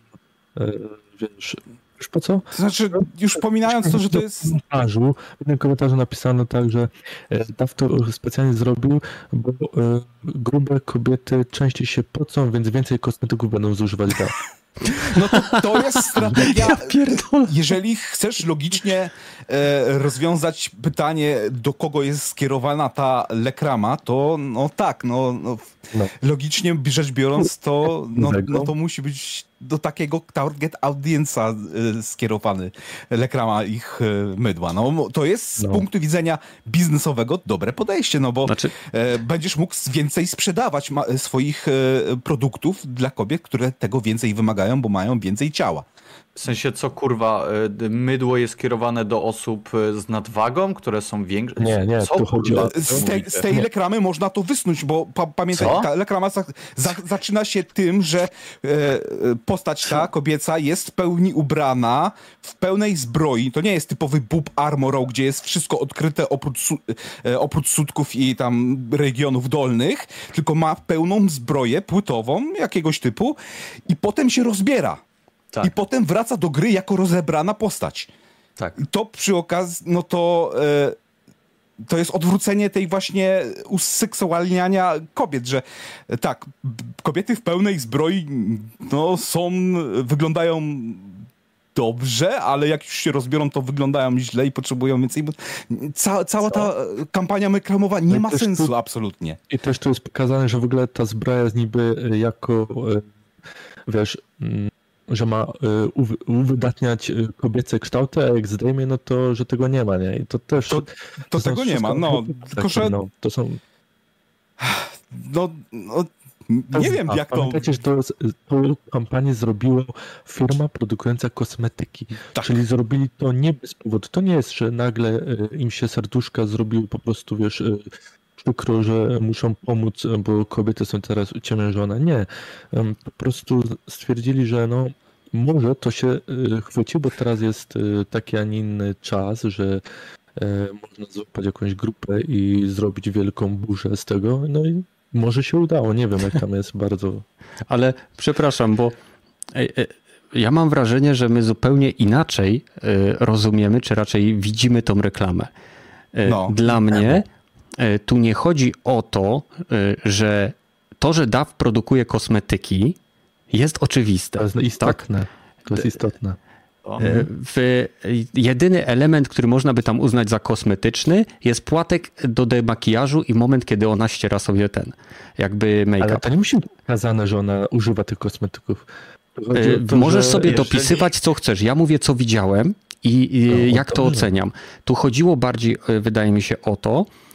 e, wiesz, wiesz po co? To znaczy, już pominając to, że to jest... W komentarzu, w jednym komentarzu napisano tak, że e, DAW to specjalnie zrobił, bo e, grube kobiety częściej się pocą, więc więcej kosmetyków będą zużywać DAW. No to, to jest strategia. Pierdolę. Jeżeli chcesz logicznie e, rozwiązać pytanie, do kogo jest skierowana ta lekrama, to no tak, no, no, No. logicznie rzecz biorąc, to, no, no to musi być do takiego target audience'a e, skierowany lekrama ich e, mydła. No, to jest z No. punktu widzenia biznesowego dobre podejście, no bo Znaczy, e, będziesz mógł więcej sprzedawać swoich produktów dla kobiet, które tego więcej wymagają, bo mają więcej ciała. W sensie, co kurwa, y, mydło jest kierowane do osób y, z nadwagą, które są większe? Nie, nie, co, tu chodzi o- Z, tej- z tej Nie. lekramy można to wysnuć, bo pa, pamiętaj, Co? ta lekrama za, za, zaczyna się tym, że e, e, postać ta kobieca jest w pełni ubrana, w pełnej zbroi. To nie jest typowy boob armor, gdzie jest wszystko odkryte oprócz, su, e, oprócz sutków i tam regionów dolnych, tylko ma pełną zbroję płytową jakiegoś typu i potem się rozbiera. Tak. I potem wraca do gry jako rozebrana postać. Tak. To przy okazji, no to e, to jest odwrócenie tej właśnie useksualniania kobiet, że e, tak, kobiety w pełnej zbroi no są, wyglądają dobrze, ale jak już się rozbiorą, to wyglądają źle i potrzebują więcej. Bo ca, cała ta e, kampania reklamowa nie No ma sensu tu- absolutnie. I też tu jest pokazane, że w ogóle ta zbroja jest niby jako, wiesz, mm, że ma uwy- uwydatniać e, kobiece kształty, a jak zdejmie, no to, że tego nie ma, nie? I to też... To- To są tego nie ma, no. takie, Tylko, że no, to są... no, no to nie wiem jak to... Pamiętajcie, że to tą kampanię zrobiła firma produkująca kosmetyki. Tak. Czyli zrobili to nie bez powodu. To nie jest, że nagle e, im się serduszka zrobiły po prostu, wiesz, przykro, że muszą pomóc, bo kobiety są teraz uciemiężone. Nie. Po prostu stwierdzili, że no może to się e, chwyci, bo teraz jest e, taki, a nie inny czas, że e, można złapać jakąś grupę i zrobić wielką burzę z tego. No i może się udało. Nie wiem, jak tam jest bardzo ale przepraszam, bo ja mam wrażenie, że my zupełnie inaczej rozumiemy, czy raczej widzimy tą reklamę. No. Dla mnie tu nie chodzi o to, e, że to, że DAW produkuje kosmetyki, jest oczywiste. To jest istotne. To jest istotne. O. E, W, jedyny element, który można by tam uznać za kosmetyczny, jest płatek do demakijażu i moment, kiedy ona ściera sobie ten, jakby Ale make-up. to nie musi być pokazane, że ona używa tych kosmetyków. E, to, Możesz że sobie jeżeli- dopisywać, co chcesz. Ja mówię, co widziałem i, i No, jak to dobrze. oceniam. Tu chodziło bardziej, e, wydaje mi się, o to, e,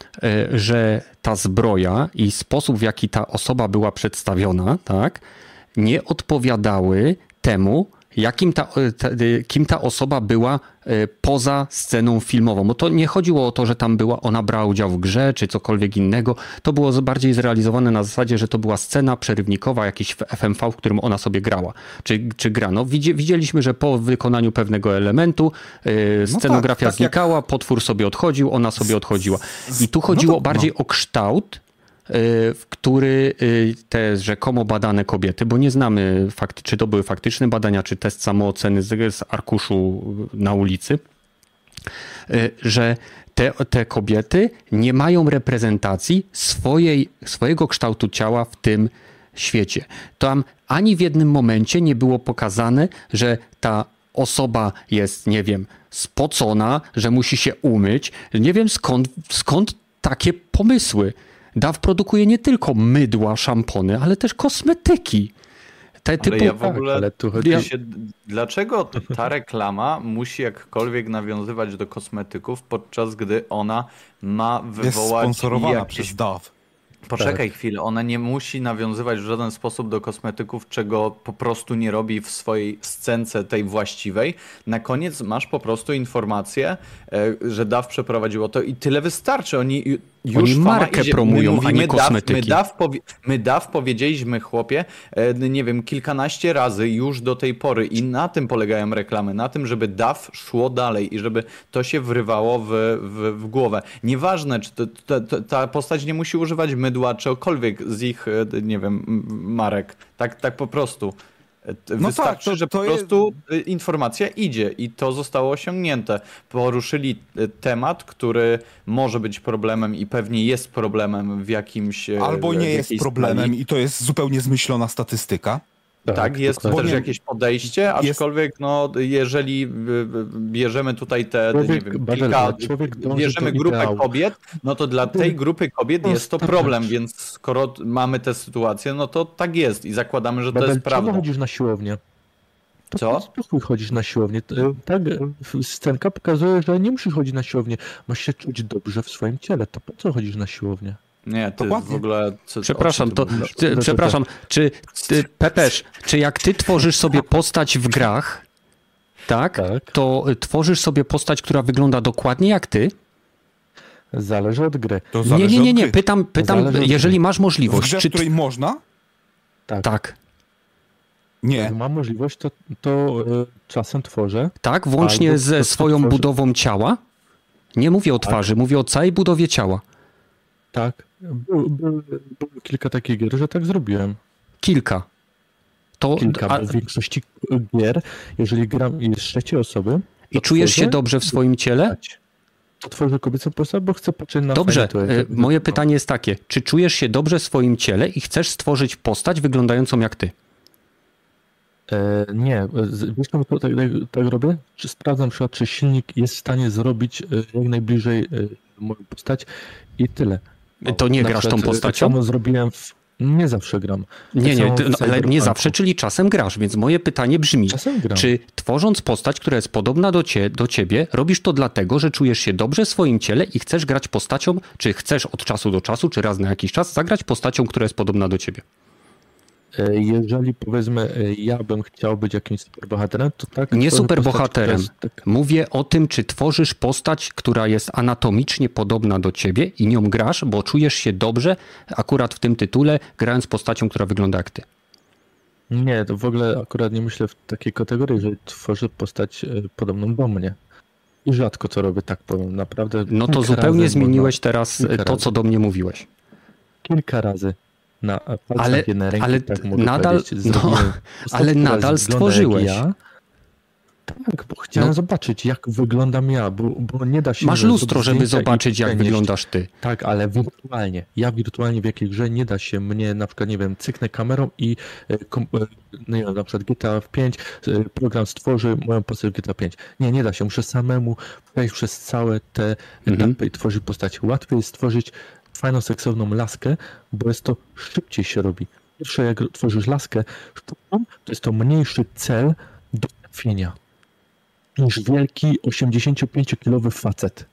że ta zbroja i sposób, w jaki ta osoba była przedstawiona, tak, nie odpowiadały temu, jakim ta, e, ta, e, kim ta osoba była e, poza sceną filmową. Bo to nie chodziło o to, że tam była, ona brała udział w grze, czy cokolwiek innego. To było bardziej zrealizowane na zasadzie, że to była scena przerywnikowa, jakiś FMV, w którym ona sobie grała, czy, czy gra. No, widzi- widzieliśmy, że po wykonaniu pewnego elementu scenografia tak jak- znikała, potwór sobie odchodził, ona sobie odchodziła. I tu chodziło no to- bardziej o kształt, w który y, te rzekomo badane kobiety, bo nie znamy, fakty, czy to były faktyczne badania, czy test samooceny z, z arkuszu na ulicy, y, że te, te kobiety nie mają reprezentacji swojej, swojego kształtu ciała w tym świecie. Tam ani w jednym momencie nie było pokazane, że ta osoba jest, nie wiem, spocona, że musi się umyć. Nie wiem skąd, skąd takie pomysły. DAW produkuje nie tylko mydła, szampony, ale też kosmetyki. Te Ale typu... ja w ogóle. ale tu chodzi- Ja się, dlaczego ta reklama musi jakkolwiek nawiązywać do kosmetyków, podczas gdy ona ma Jest wywołać. sponsorowana jakieś... przez DAW. Poczekaj chwilę, ona nie musi nawiązywać w żaden sposób do kosmetyków, czego po prostu nie robi w swojej scence tej właściwej. Na koniec masz po prostu informację, e, że DAW przeprowadziło to i tyle wystarczy. Oni Oni fama markę idzie. promują, my a nie kosmetyki. My powie, my DAW powiedzieliśmy, chłopie, e, nie wiem, kilkanaście razy już do tej pory i na tym polegają reklamy, na tym, żeby DAW szło dalej i żeby to się wrywało w, w, w głowę. Nieważne, czy to, to, to, ta postać nie musi używać mydła, czegokolwiek z ich, e, nie wiem, marek. Tak, tak po prostu. T- No Wystarczy, tak, to- że po jest- prostu y, informacja idzie i to zostało osiągnięte. Poruszyli y, temat, który może być problemem i pewnie jest problemem w jakimś. y, Albo nie jest problemem skali. i to jest zupełnie zmyślona statystyka. Tak, jest to dokładnie. też jakieś podejście, Jest- aczkolwiek no, jeżeli bierzemy tutaj te, Człowiek- nie wiem, kilka, bierzemy grupę ideału. kobiet, no to dla tej grupy kobiet jest to tak. problem, więc skoro mamy tę sytuację, no to tak jest i zakładamy, że to jest czemu prawda. chodzisz na siłownię? To Co? Po chuj chodzisz na siłownię. E, Tak, scenka pokazuje, że nie musisz chodzić na siłownię. Masz się czuć dobrze w swoim ciele. To po co chodzisz na siłownię? Nie, ty Dokładnie. w ogóle... Co, Przepraszam, to, ty przepraszam, czy ty, Pepesz, czy jak ty tworzysz sobie postać w grach, tak, Tak. to tworzysz sobie postać, która wygląda dokładnie jak ty? Zależy od gry. To Nie, zależy nie, nie, nie, pytam, pytam jeżeli gry. masz W możliwość, grze, czy... w której można? Tak, Nie. Jak mam możliwość, to, to e, czasem tworzę. tak, włącznie ze to swoją tworzy- budową ciała? Nie mówię o twarzy, mówię o całej budowie ciała. Tak. Było, kilka takich gier, że tak zrobiłem. Kilka. To, Kilka, a, w większości gier, jeżeli gram jest trzeciej osoby, I czujesz się dobrze w swoim ciele? to tworzę kobiecą postać, bo chcę patrzeć na Dobrze, fajne to, y, moje pytanie jest takie, czy czujesz się dobrze w swoim ciele i chcesz stworzyć postać wyglądającą jak ty? E, nie, z- wiesz czemu to tak, tak, tak robię? Czy sprawdzam przykład, czy silnik jest w stanie zrobić e, jak najbliżej e, moją postać i tyle. To nie grasz tą e, postacią? Tak samo zrobiłem w... Nie zawsze gram. Nie, Tak nie, no, ale nie zawsze, czyli czasem grasz, więc moje pytanie brzmi, czy tworząc postać, która jest podobna do, cie, do ciebie, robisz to dlatego, że czujesz się dobrze w swoim ciele i chcesz grać postacią, czy chcesz od czasu do czasu, czy raz na jakiś czas zagrać postacią, która jest podobna do ciebie? E, Jeżeli powiedzmy e, ja bym chciał być jakimś superbohaterem, to tak. Nie superbohaterem. jest tak- Mówię o tym, czy tworzysz postać, która jest anatomicznie podobna do ciebie i nią grasz, bo czujesz się dobrze akurat w tym tytule, grając postacią, która wygląda jak ty. Nie, to w ogóle akurat nie myślę w takiej kategorii, że tworzę postać e, podobną do mnie. I rzadko to robię, tak powiem, naprawdę. No to zupełnie razy zmieniłeś teraz to, co do mnie mówiłeś. Kilka razy na palcach Ale- ręki, ale tak nadal- powiedzieć, no, ale nadal stworzyłeś. Ja. Tak, bo chciałem No. zobaczyć, jak wyglądam ja, bo, bo nie da się... Masz lustro, żeby zobaczyć, jak wyglądasz ty. Tak, ale wirtualnie. Ja wirtualnie w jakiej grze nie da się mnie, na przykład, nie wiem, cyknę kamerą i e, e, no nie wiem, na przykład GTA 5, e, program stworzy moją postać GTA 5. Nie, nie da się. Muszę samemu przejść przez całe te Mhm. etapy i tworzyć postać. Łatwiej jest stworzyć fajną, seksowną laskę, bo jest to szybciej się robi. Pierwsze, jak tworzysz laskę sztuczną, to jest to mniejszy cel do trafienia niż wielki 85-kilowy facet.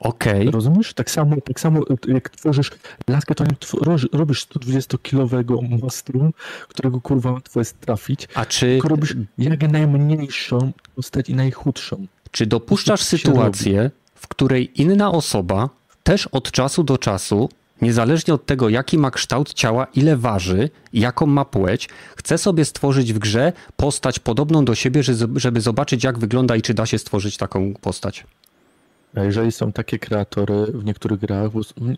Okej. Rozumiesz? Tak samo, tak samo jak tworzysz laskę, to nie tw- roż- robisz 120-kilowego monstrum, którego kurwa łatwo jest trafić, A czy, tylko robisz jak najmniejszą postać i najchudszą. czy dopuszczasz Tak sytuację, w której inna osoba też od czasu do czasu, niezależnie od tego, jaki ma kształt ciała, ile waży, jaką ma płeć, chce sobie stworzyć w grze postać podobną do siebie, że- żeby zobaczyć, jak wygląda i czy da się stworzyć taką postać? A jeżeli są takie kreatory w niektórych grach,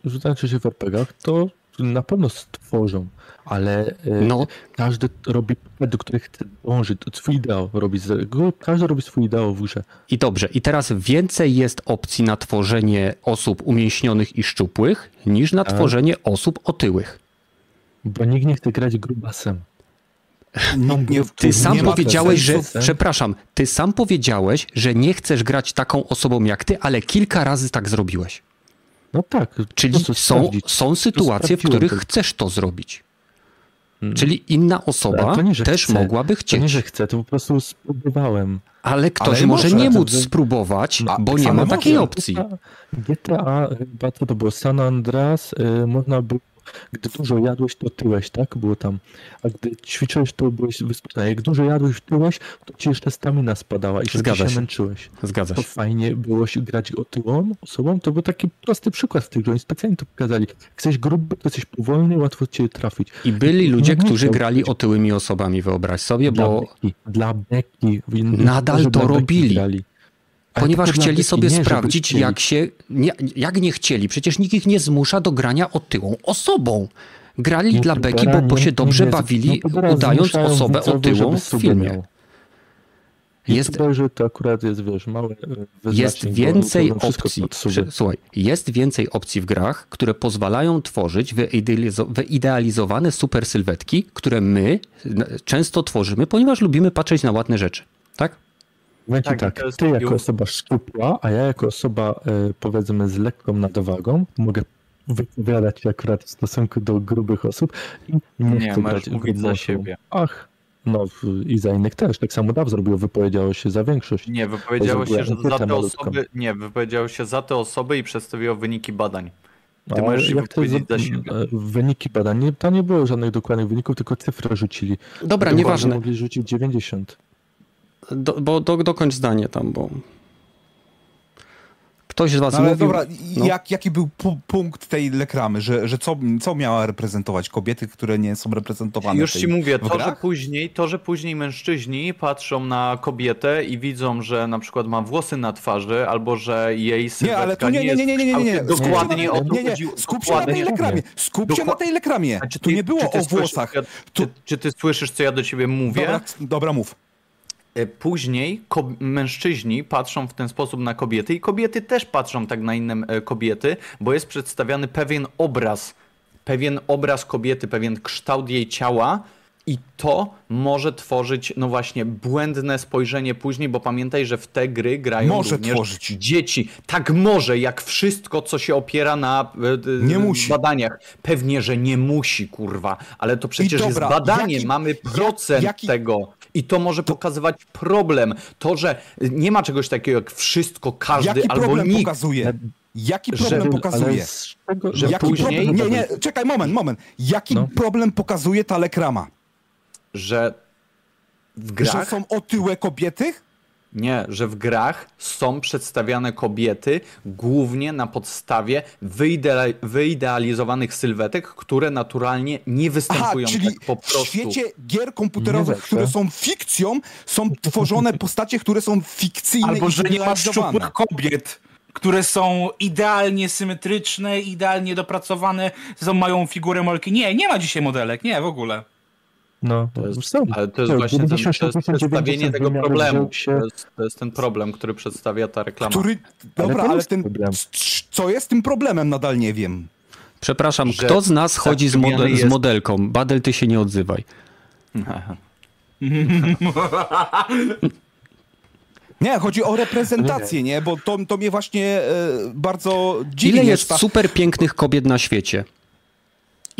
znaczy się w RPGach, to na pewno stworzą, ale e, No, każdy robi, do których chce dążyć, swój ideał robi, każdy robi swój ideał w grze. I dobrze, i teraz więcej jest opcji na tworzenie osób umięśnionych i szczupłych, niż na Tak. tworzenie osób otyłych. Bo nikt nie chce grać grubasem. Nikt nie, Ty sam powiedziałeś, że. Przepraszam, ty sam powiedziałeś, że nie chcesz grać taką osobą jak ty, ale kilka razy tak zrobiłeś. No tak. Czyli są, są sytuacje, w których to. chcesz to zrobić. Mm. Czyli inna osoba to nie, też chcę. mogłaby To nie, chcieć. że chcę, to po prostu spróbowałem. Ale ktoś Ale może może. nie móc To- spróbować, A, bo nie ma takiej może. opcji. GTA, chyba co to było, San Andreas, y, można było gdy dużo jadłeś, to tyłeś, tak? Było tam. A gdy ćwiczyłeś, to byłeś wyspany. Jak dużo jadłeś, tyłeś, to ci jeszcze stamina spadała i Zgadza się, się. męczyłeś. Zgadza To się. fajnie było się grać otyłą osobą. To był taki prosty przykład w tej grze. Oni specjalnie to pokazali. Jesteś gruby, to jesteś powolny, łatwo cię trafić. I byli ludzie, Nie którzy grali otyłymi osobami, wyobraź sobie, Dla bo beki. Dla beki. Nadal Że to dla robili. grali. Ponieważ chcieli sobie nie, sprawdzić, chcieli. jak się. Nie, jak nie chcieli. Przecież nikt ich nie zmusza do grania otyłą osobą. Grali dla beki, bo, bo nie- się dobrze nie- bawili, youtubera udając osobę otyłą w filmie. Jest, YouTuberzy to akurat jest, wiesz, małe e, jest więcej opcji. Przy- Słuchaj, jest więcej opcji w grach, które pozwalają tworzyć wyidealizo- wyidealizowane super sylwetki, które my często tworzymy, ponieważ lubimy patrzeć na ładne rzeczy. Tak? Będzie Tak, tak, to ty jako osoba szczupła, a ja jako osoba e, powiedzmy z lekką nadwagą mogę wypowiadać się akurat w stosunku do grubych osób i nie, Nie, chcę grać mówić za siebie. Ach, no i za innych też. Tak samo Daw zrobił, wypowiedziało się za większość. Nie, wypowiedziało się, że za te malutką. osoby. Nie, wypowiedziało się za te osoby i przedstawiło wyniki badań. Ty A możesz jak to wypowiedzieć za- siebie. e, Wyniki badań, nie, tam nie było żadnych dokładnych wyników, tylko cyfry rzucili. Dobra, Dokładnie nieważne. Mogli rzucić 90. Do, bo do, dokończ zdanie tam, bo. Ktoś z was No ale mówił. dobra, no. jak, jaki był pu- punkt tej reklamy, że, że co, co miała reprezentować? Kobiety, które nie są reprezentowane Już tej, ci mówię, w to że, grach? później, to, że później mężczyźni patrzą na kobietę i widzą, że na przykład ma włosy na twarzy, albo że jej Nie, sylwetka ale tu nie, nie, nie, nie, nie, nie, nie, nie. Dokładnie o to nie, nie. Skup się na tej Dokładnie. reklamie. Skup się na tej reklamie. A czy Tu ty- nie było o włosach. ja- Tu- Czy, czy ty słyszysz, co ja do ciebie mówię? Dobra, dobra, mów. E, Później mężczyźni patrzą w ten sposób na kobiety i kobiety też patrzą tak na inne e, kobiety, bo jest przedstawiany pewien obraz, pewien obraz kobiety, pewien kształt jej ciała i to może tworzyć, no właśnie, błędne spojrzenie później, bo pamiętaj, że w te gry grają Może również tworzyć. dzieci. Tak może, jak wszystko, co się opiera na e, Nie musi. badaniach. Pewnie, że nie musi, kurwa, ale to przecież dobra, jest badanie, jaki- mamy procent jaki- tego. I to może pokazywać problem. To, że nie ma czegoś takiego jak wszystko, każdy Jaki albo problem nikt. pokazuje? Jaki Że- problem Ale pokazuje? z czego, Że Jaki później- problem? Nie, nie, czekaj, moment, moment. Jaki No. problem pokazuje ta reklama? Że w Że grach. są otyłe kobiety? Nie, że w grach są przedstawiane kobiety głównie na podstawie wyidea- wyidealizowanych sylwetek, które naturalnie nie Aha, występują czyli tak po w prostu. świecie gier komputerowych, które są fikcją, są tworzone postacie, które są fikcyjne Albo i że nie ma szczupłych kobiet, które są idealnie symetryczne, idealnie dopracowane, są, mają figurę molki. Nie, nie ma dzisiaj modelek, nie, w ogóle. No, To jest, są. ale to jest Co, właśnie ten, to 96, jest przedstawienie 90 tego problemu. się- To jest, to jest ten problem, który przedstawia ta reklama. Który, dobra, ale, jest ten, problem. co jest tym problemem, nadal nie wiem. Przepraszam, że kto z nas chodzi z, model, z jest- modelką? Badel, ty się nie odzywaj. Nie, chodzi o reprezentację, nie? Bo to, to mnie właśnie e, bardzo dziwi. Ile jest Ta- super pięknych kobiet na świecie?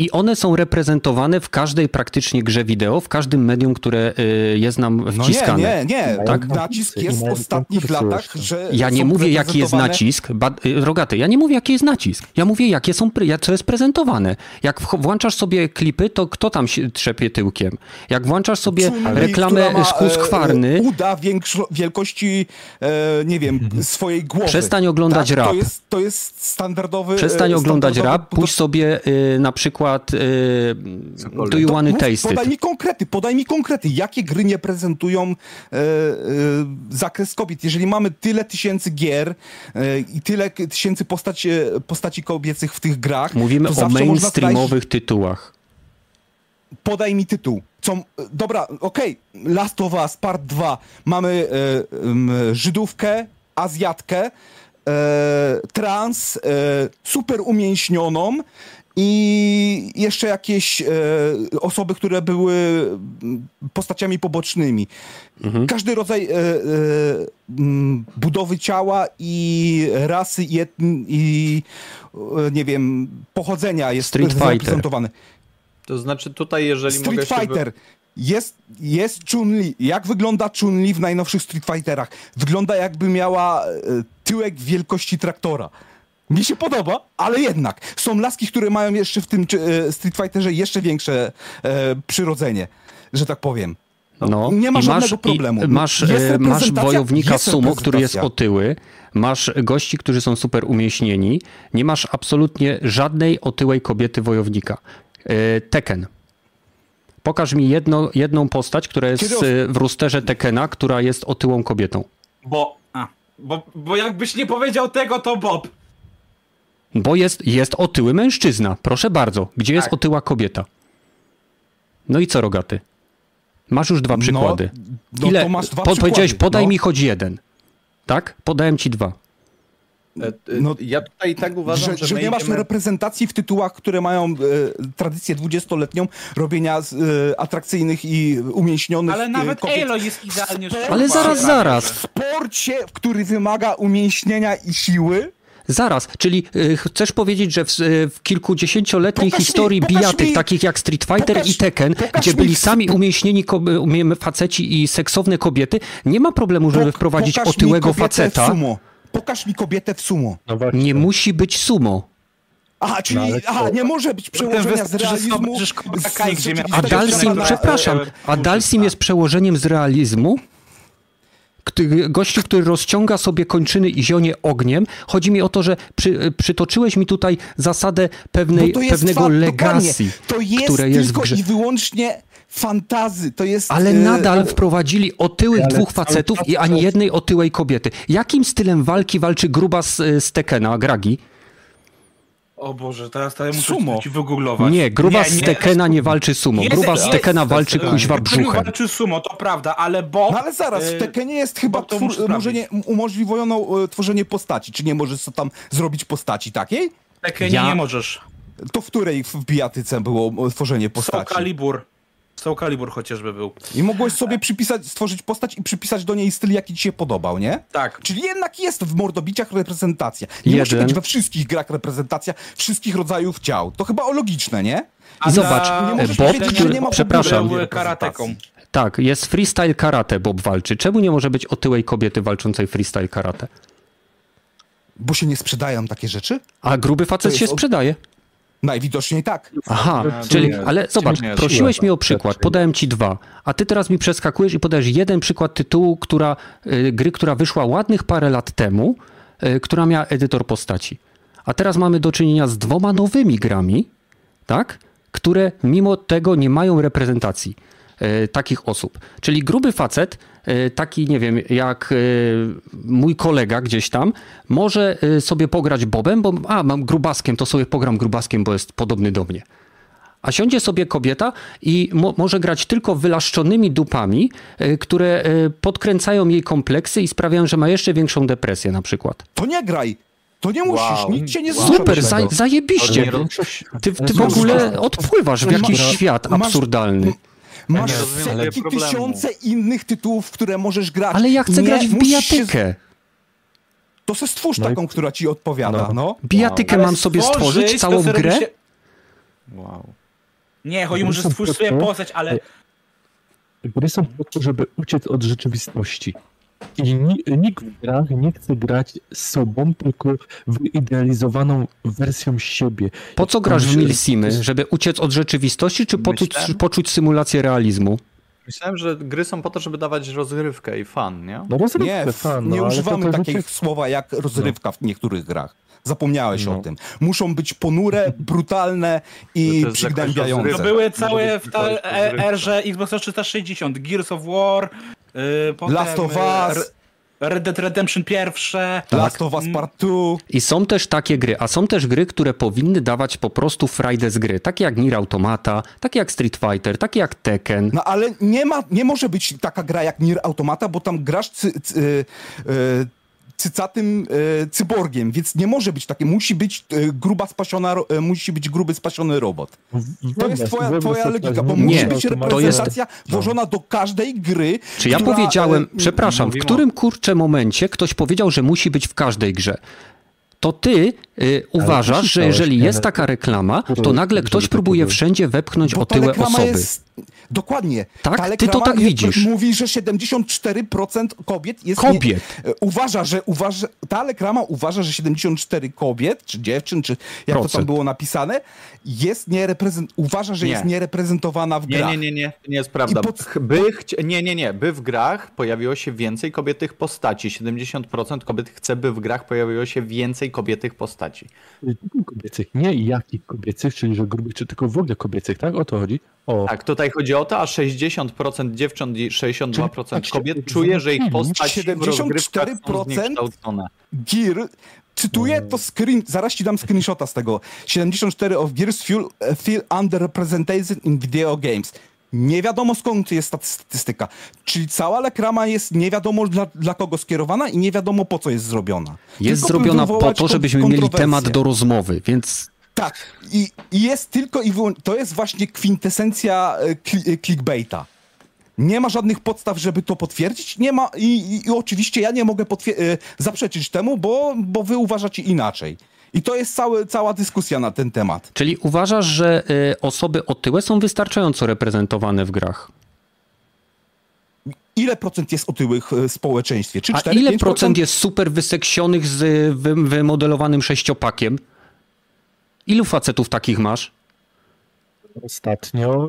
I one są reprezentowane w każdej praktycznie grze wideo, w każdym medium, które y, jest nam No nie, wciskane. nie, nie. Tak? Nacisk jest w ostatnich latach, że Ja nie są mówię, jaki jest nacisk. Y, Rogaty, ja nie mówię, jaki jest nacisk. Ja mówię, jakie są, co jest prezentowane. Jak włączasz sobie klipy, to kto tam się trzepie tyłkiem? Jak włączasz sobie Chun-Li, reklamę ma, z Husqvarny, e, Uda większo- wielkości, e, nie wiem, swojej głowy. Przestań oglądać tak? rap. To jest, to jest standardowy... przestań e, oglądać standardowy rap, pójdź sobie y, na przykład y, Do You Wanna mów, Taste Podaj It? mi konkrety, podaj mi konkrety. Jakie gry nie prezentują e, zakres kobiet? Jeżeli mamy tyle tysięcy gier e, i tyle tysięcy postaci, postaci kobiecych w tych grach, Mówimy to o mainstreamowych tytułach. podaj mi tytuł. Co, dobra, okej, Last of Us Part 2. Mamy Żydówkę, Azjatkę, trans, super umięśnioną i jeszcze jakieś e, osoby, które były mm, postaciami pobocznymi. Każdy rodzaj e, e, mm, budowy ciała i rasy i, etn- i e, nie wiem, pochodzenia jest Street Fighter. reprezentowany. To znaczy tutaj, jeżeli mogę Street wy- Fighter. Jest, jest Chun-Li. Jak wygląda Chun-Li w najnowszych Street Fighterach? Wygląda jakby miała e, tyłek wielkości traktora. Mi się podoba, ale jednak są laski, które mają jeszcze w tym e, Street Fighterze jeszcze większe e, przyrodzenie, że tak powiem. No, nie ma żadnego masz, problemu. Masz, e, masz wojownika sumo, który jest otyły, masz gości, którzy są super umieśnieni, nie masz absolutnie żadnej otyłej kobiety wojownika. E, Tekken. Pokaż mi jedno, jedną postać, która jest Kiedy w rusterze Tekena, która jest otyłą kobietą. Bo, a, bo, bo jakbyś nie powiedział tego, to Bob. Bo jest, jest otyły mężczyzna. Proszę bardzo. Gdzie jest Tak. otyła kobieta? No i co, rogaty? Masz już dwa przykłady. no to masz dwa przykłady, Powiedziałeś, podaj no. mi choć jeden. Tak? Podałem ci dwa. E, e, No, ja tutaj i tak uważam, że, że, że nie masz idziemy... reprezentacji w tytułach, które mają e, tradycję dwudziestoletnią robienia z, e, atrakcyjnych i umięśnionych Ale e, nawet kobiet. Elo jest idealnie Ale zaraz, zaraz. W sporcie, który wymaga umięśnienia i siły, Zaraz, czyli y, chcesz powiedzieć, że w, w kilkudziesięcioletniej Pokaż mi- historii pokaż bijatyk, mi- takich jak Street Fighter pokaż- i Tekken, gdzie mi byli sami umieśnieni umiem- faceci i seksowne kobiety, nie ma problemu, żeby pok- wprowadzić pokaż mi otyłego kobietę faceta. W sumo. Pokaż mi kobietę w sumo. No. Nie musi być sumo. Aha, czyli co? aha, nie może być przełożenia z realizmu. z- z A Dalsim- przepraszam, a Dalsim jest przełożeniem z realizmu? Który- Gościu, który rozciąga sobie kończyny i zionie ogniem. Chodzi mi o to, że przy, przytoczyłeś mi tutaj zasadę pewnej, pewnego fa- legacji. To jest które jest w tylko grze. i wyłącznie fantazy. To jest. Ale e, nadal wprowadzili otyłych Ale dwóch facetów i ani jednej otyłej kobiety. Jakim stylem walki walczy gruba z, z Tekena, Gragi? O Boże, teraz to ja muszę Sumo. ci wygooglować. Nie, gruba Nie, z nie, Tekena nie walczy sumo. Jest- Gruba z jest- Tekena walczy jest- kuźwa brzuchem. walczy sumo, to prawda, ale Bob... No ale zaraz, w e, Tekkenie jest chyba twór, muszę może nie, umożliwiono e, tworzenie postaci. Czy nie możesz co tam zrobić postaci takiej? W Tekkenie Ja- nie możesz. To w której w bijatyce było e, tworzenie Soul postaci? Calibur. Soul Calibur chociażby był. I mogłeś sobie przypisać, stworzyć postać i przypisać do niej styl, jaki ci się podobał, nie? Tak. Czyli jednak jest w mordobiciach reprezentacja. Nie musi Jeden. być we wszystkich grach reprezentacja wszystkich rodzajów ciał. To chyba logiczne, nie? A I zobacz, dla- nie możesz Bob, powiedzieć, że który, nie ma przepraszam, karateką. tak, jest freestyle karate Bob walczy. Czemu nie może być otyłej kobiety walczącej freestyle karate? Bo się nie sprzedają takie rzeczy? A gruby facet się od- sprzedaje. Najwidoczniej tak. Aha, czyli, ale zobacz, prosiłeś mnie o przykład, podałem ci dwa, a ty teraz mi przeskakujesz i podajesz jeden przykład tytułu, która, y, gry, która wyszła ładnych parę lat temu, y, która miała edytor postaci. A teraz mamy do czynienia z dwoma nowymi grami, tak, które mimo tego nie mają reprezentacji takich osób. Czyli gruby facet, y, taki nie wiem, jak y, mój kolega gdzieś tam, może sobie pograć Bobem, bo a, mam grubaskiem, to sobie pogram grubaskiem, bo jest podobny do mnie. A siądzie sobie kobieta i mo może grać tylko wylaszczonymi dupami, y, które y, podkręcają jej kompleksy i sprawiają, że ma jeszcze większą depresję na przykład. To nie graj. To nie musisz, Wow. nikt cię nie Wow. Super, za zajebiście. Ty, ty w ogóle odpływasz w jakiś świat masz- absurdalny. Masz rozumiem setki, tysiące innych tytułów, które możesz grać. Ale ja chcę Nie grać w musisz się- bijatykę. To se stwórz No i- taką, która ci odpowiada, No. no. Bijatykę Ale mam sobie stworzyć, stworzyć, całą grę? się- Wow. Nie, chodzi mu, że stwórz sobie postać, ale Gry są po to, żeby uciec od rzeczywistości. I ni- nikt w grach nie chce grać z sobą, tylko wyidealizowaną wersją siebie. Po co grasz w Milsimy? Żeby uciec od rzeczywistości, czy poczuć, poczuć symulację realizmu? Myślałem, że gry są po to, żeby dawać rozrywkę i fan, nie? No rozrywkę, Nie, fan, no, nie używamy takich rzeczy- słowa jak rozrywka w niektórych grach. Zapomniałeś No. o tym. Muszą być ponure, brutalne i jakaś przygnębiające. to były całe w e- erze Xbox 360, Gears of War, yy, potem Last of yy, Us. Re- Red Dead Redemption pierwsze. Last of Us Part 2. I są też takie gry, a są też gry, które powinny dawać po prostu frajdę z gry. Takie jak Nier Automata, takie jak Street Fighter, takie jak Tekken. No ale nie ma, nie może być taka gra jak Nier Automata, bo tam grasz cy, cy, y, y, cycatym y, cyborgiem, więc nie może być takie. Musi być y, gruba spasiona, y, musi być gruby spasiony robot. To jest twoja, twoja logika, bo Nie, musi być to jest- reprezentacja włożona do każdej gry. Czy ja która, powiedziałem, y, przepraszam, w którym kurczę momencie ktoś powiedział, że musi być w każdej grze? To ty y, uważasz, że jeżeli jest taka reklama, to nagle ktoś próbuje wszędzie wepchnąć otyłe reklama osoby. Jest... Dokładnie. Tak? Ta Ty to tak jest- widzisz. Mówi, że 74% kobiet jest... Kobiet. Nie... Uważa, że uważa... Ta reklama uważa, że 74 kobiet, czy dziewczyn, czy jak to Procent. tam było napisane, jest niereprezent... uważa, że Nie. jest niereprezentowana w Nie, grach. nie, nie, nie, to nie jest prawda. I pod- By chci- nie, nie, nie, by w grach pojawiło się więcej kobietych postaci. 70% kobiet chce, by w grach pojawiło się więcej kobietych postaci. Kobiecych, nie jakich kobiecych, czyli że grubych, czy tylko w ogóle kobiecych, tak? O to chodzi? O, Tak, tutaj chodzi o to, a 60% dziewcząt i 62% Czyli- kobiet czuje, że ich postaci w 74% rozgrywkach są zniekształcone. Gear, cytuję to screen, zaraz ci dam screenshota z tego. 74 of Gears feel, feel underrepresented in video games. Nie wiadomo skąd jest ta statystyka. Czyli cała reklama jest nie wiadomo dla, dla kogo skierowana i nie wiadomo po co jest zrobiona. Jest Tylko zrobiona po to, żebyśmy mieli temat do rozmowy, więc Tak. I, i jest tylko i wyłącznie, to jest właśnie kwintesencja e, kli, e, clickbaita. Nie ma żadnych podstaw, żeby to potwierdzić. Nie ma i, i, i oczywiście ja nie mogę e, zaprzeczyć temu, bo, bo wy uważacie inaczej. I to jest cały, cała dyskusja na ten temat. Czyli uważasz, że y, osoby otyłe są wystarczająco reprezentowane w grach? Ile procent jest otyłych e, w społeczeństwie? Czy A 4, ile 5%? procent jest super wyseksionych z y, wy, wymodelowanym sześciopakiem? Ilu facetów takich masz? ostatnio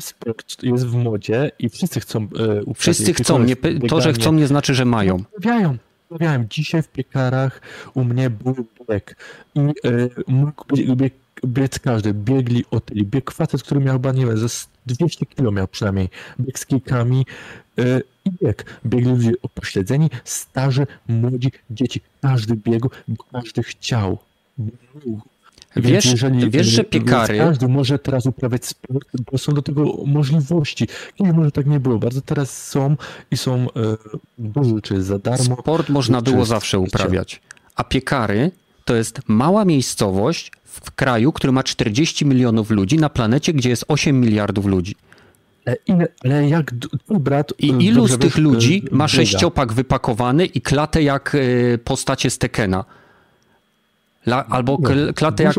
sport jest w modzie i wszyscy chcą uprawiać Wszyscy chcą. Nie, to, że chcą, nie znaczy, że mają. Uprawiają. Uprawiają. Dzisiaj w piekarach u mnie był bieg i e, mógł bieg, bieg, biec każdy. Biegli otyli. Bieg facet, który miał chyba, nie wiem, ze 200 kilo miał przynajmniej. Bieg z kijkami e, i bieg. Biegli ludzie upośledzeni, starzy, młodzi, dzieci. Każdy biegł, bo każdy chciał. Mógł. Wiesz, wiesz, że piekary... Każdy może teraz uprawiać sport, bo są do tego możliwości. Kiedyś może tak nie było, bardzo teraz są i są e, duże, czy za darmo. Sport można było zawsze uprawiać. A piekary to jest mała miejscowość w kraju, który ma 40 milionów ludzi na planecie, gdzie jest 8 miliardów ludzi. Ale, ile, ale jak brat... I e, ilu z tych wiesz, ludzi e, ma sześciopak wypakowany i klatę jak e, postacie z Tekena? La, albo k- klatę jak...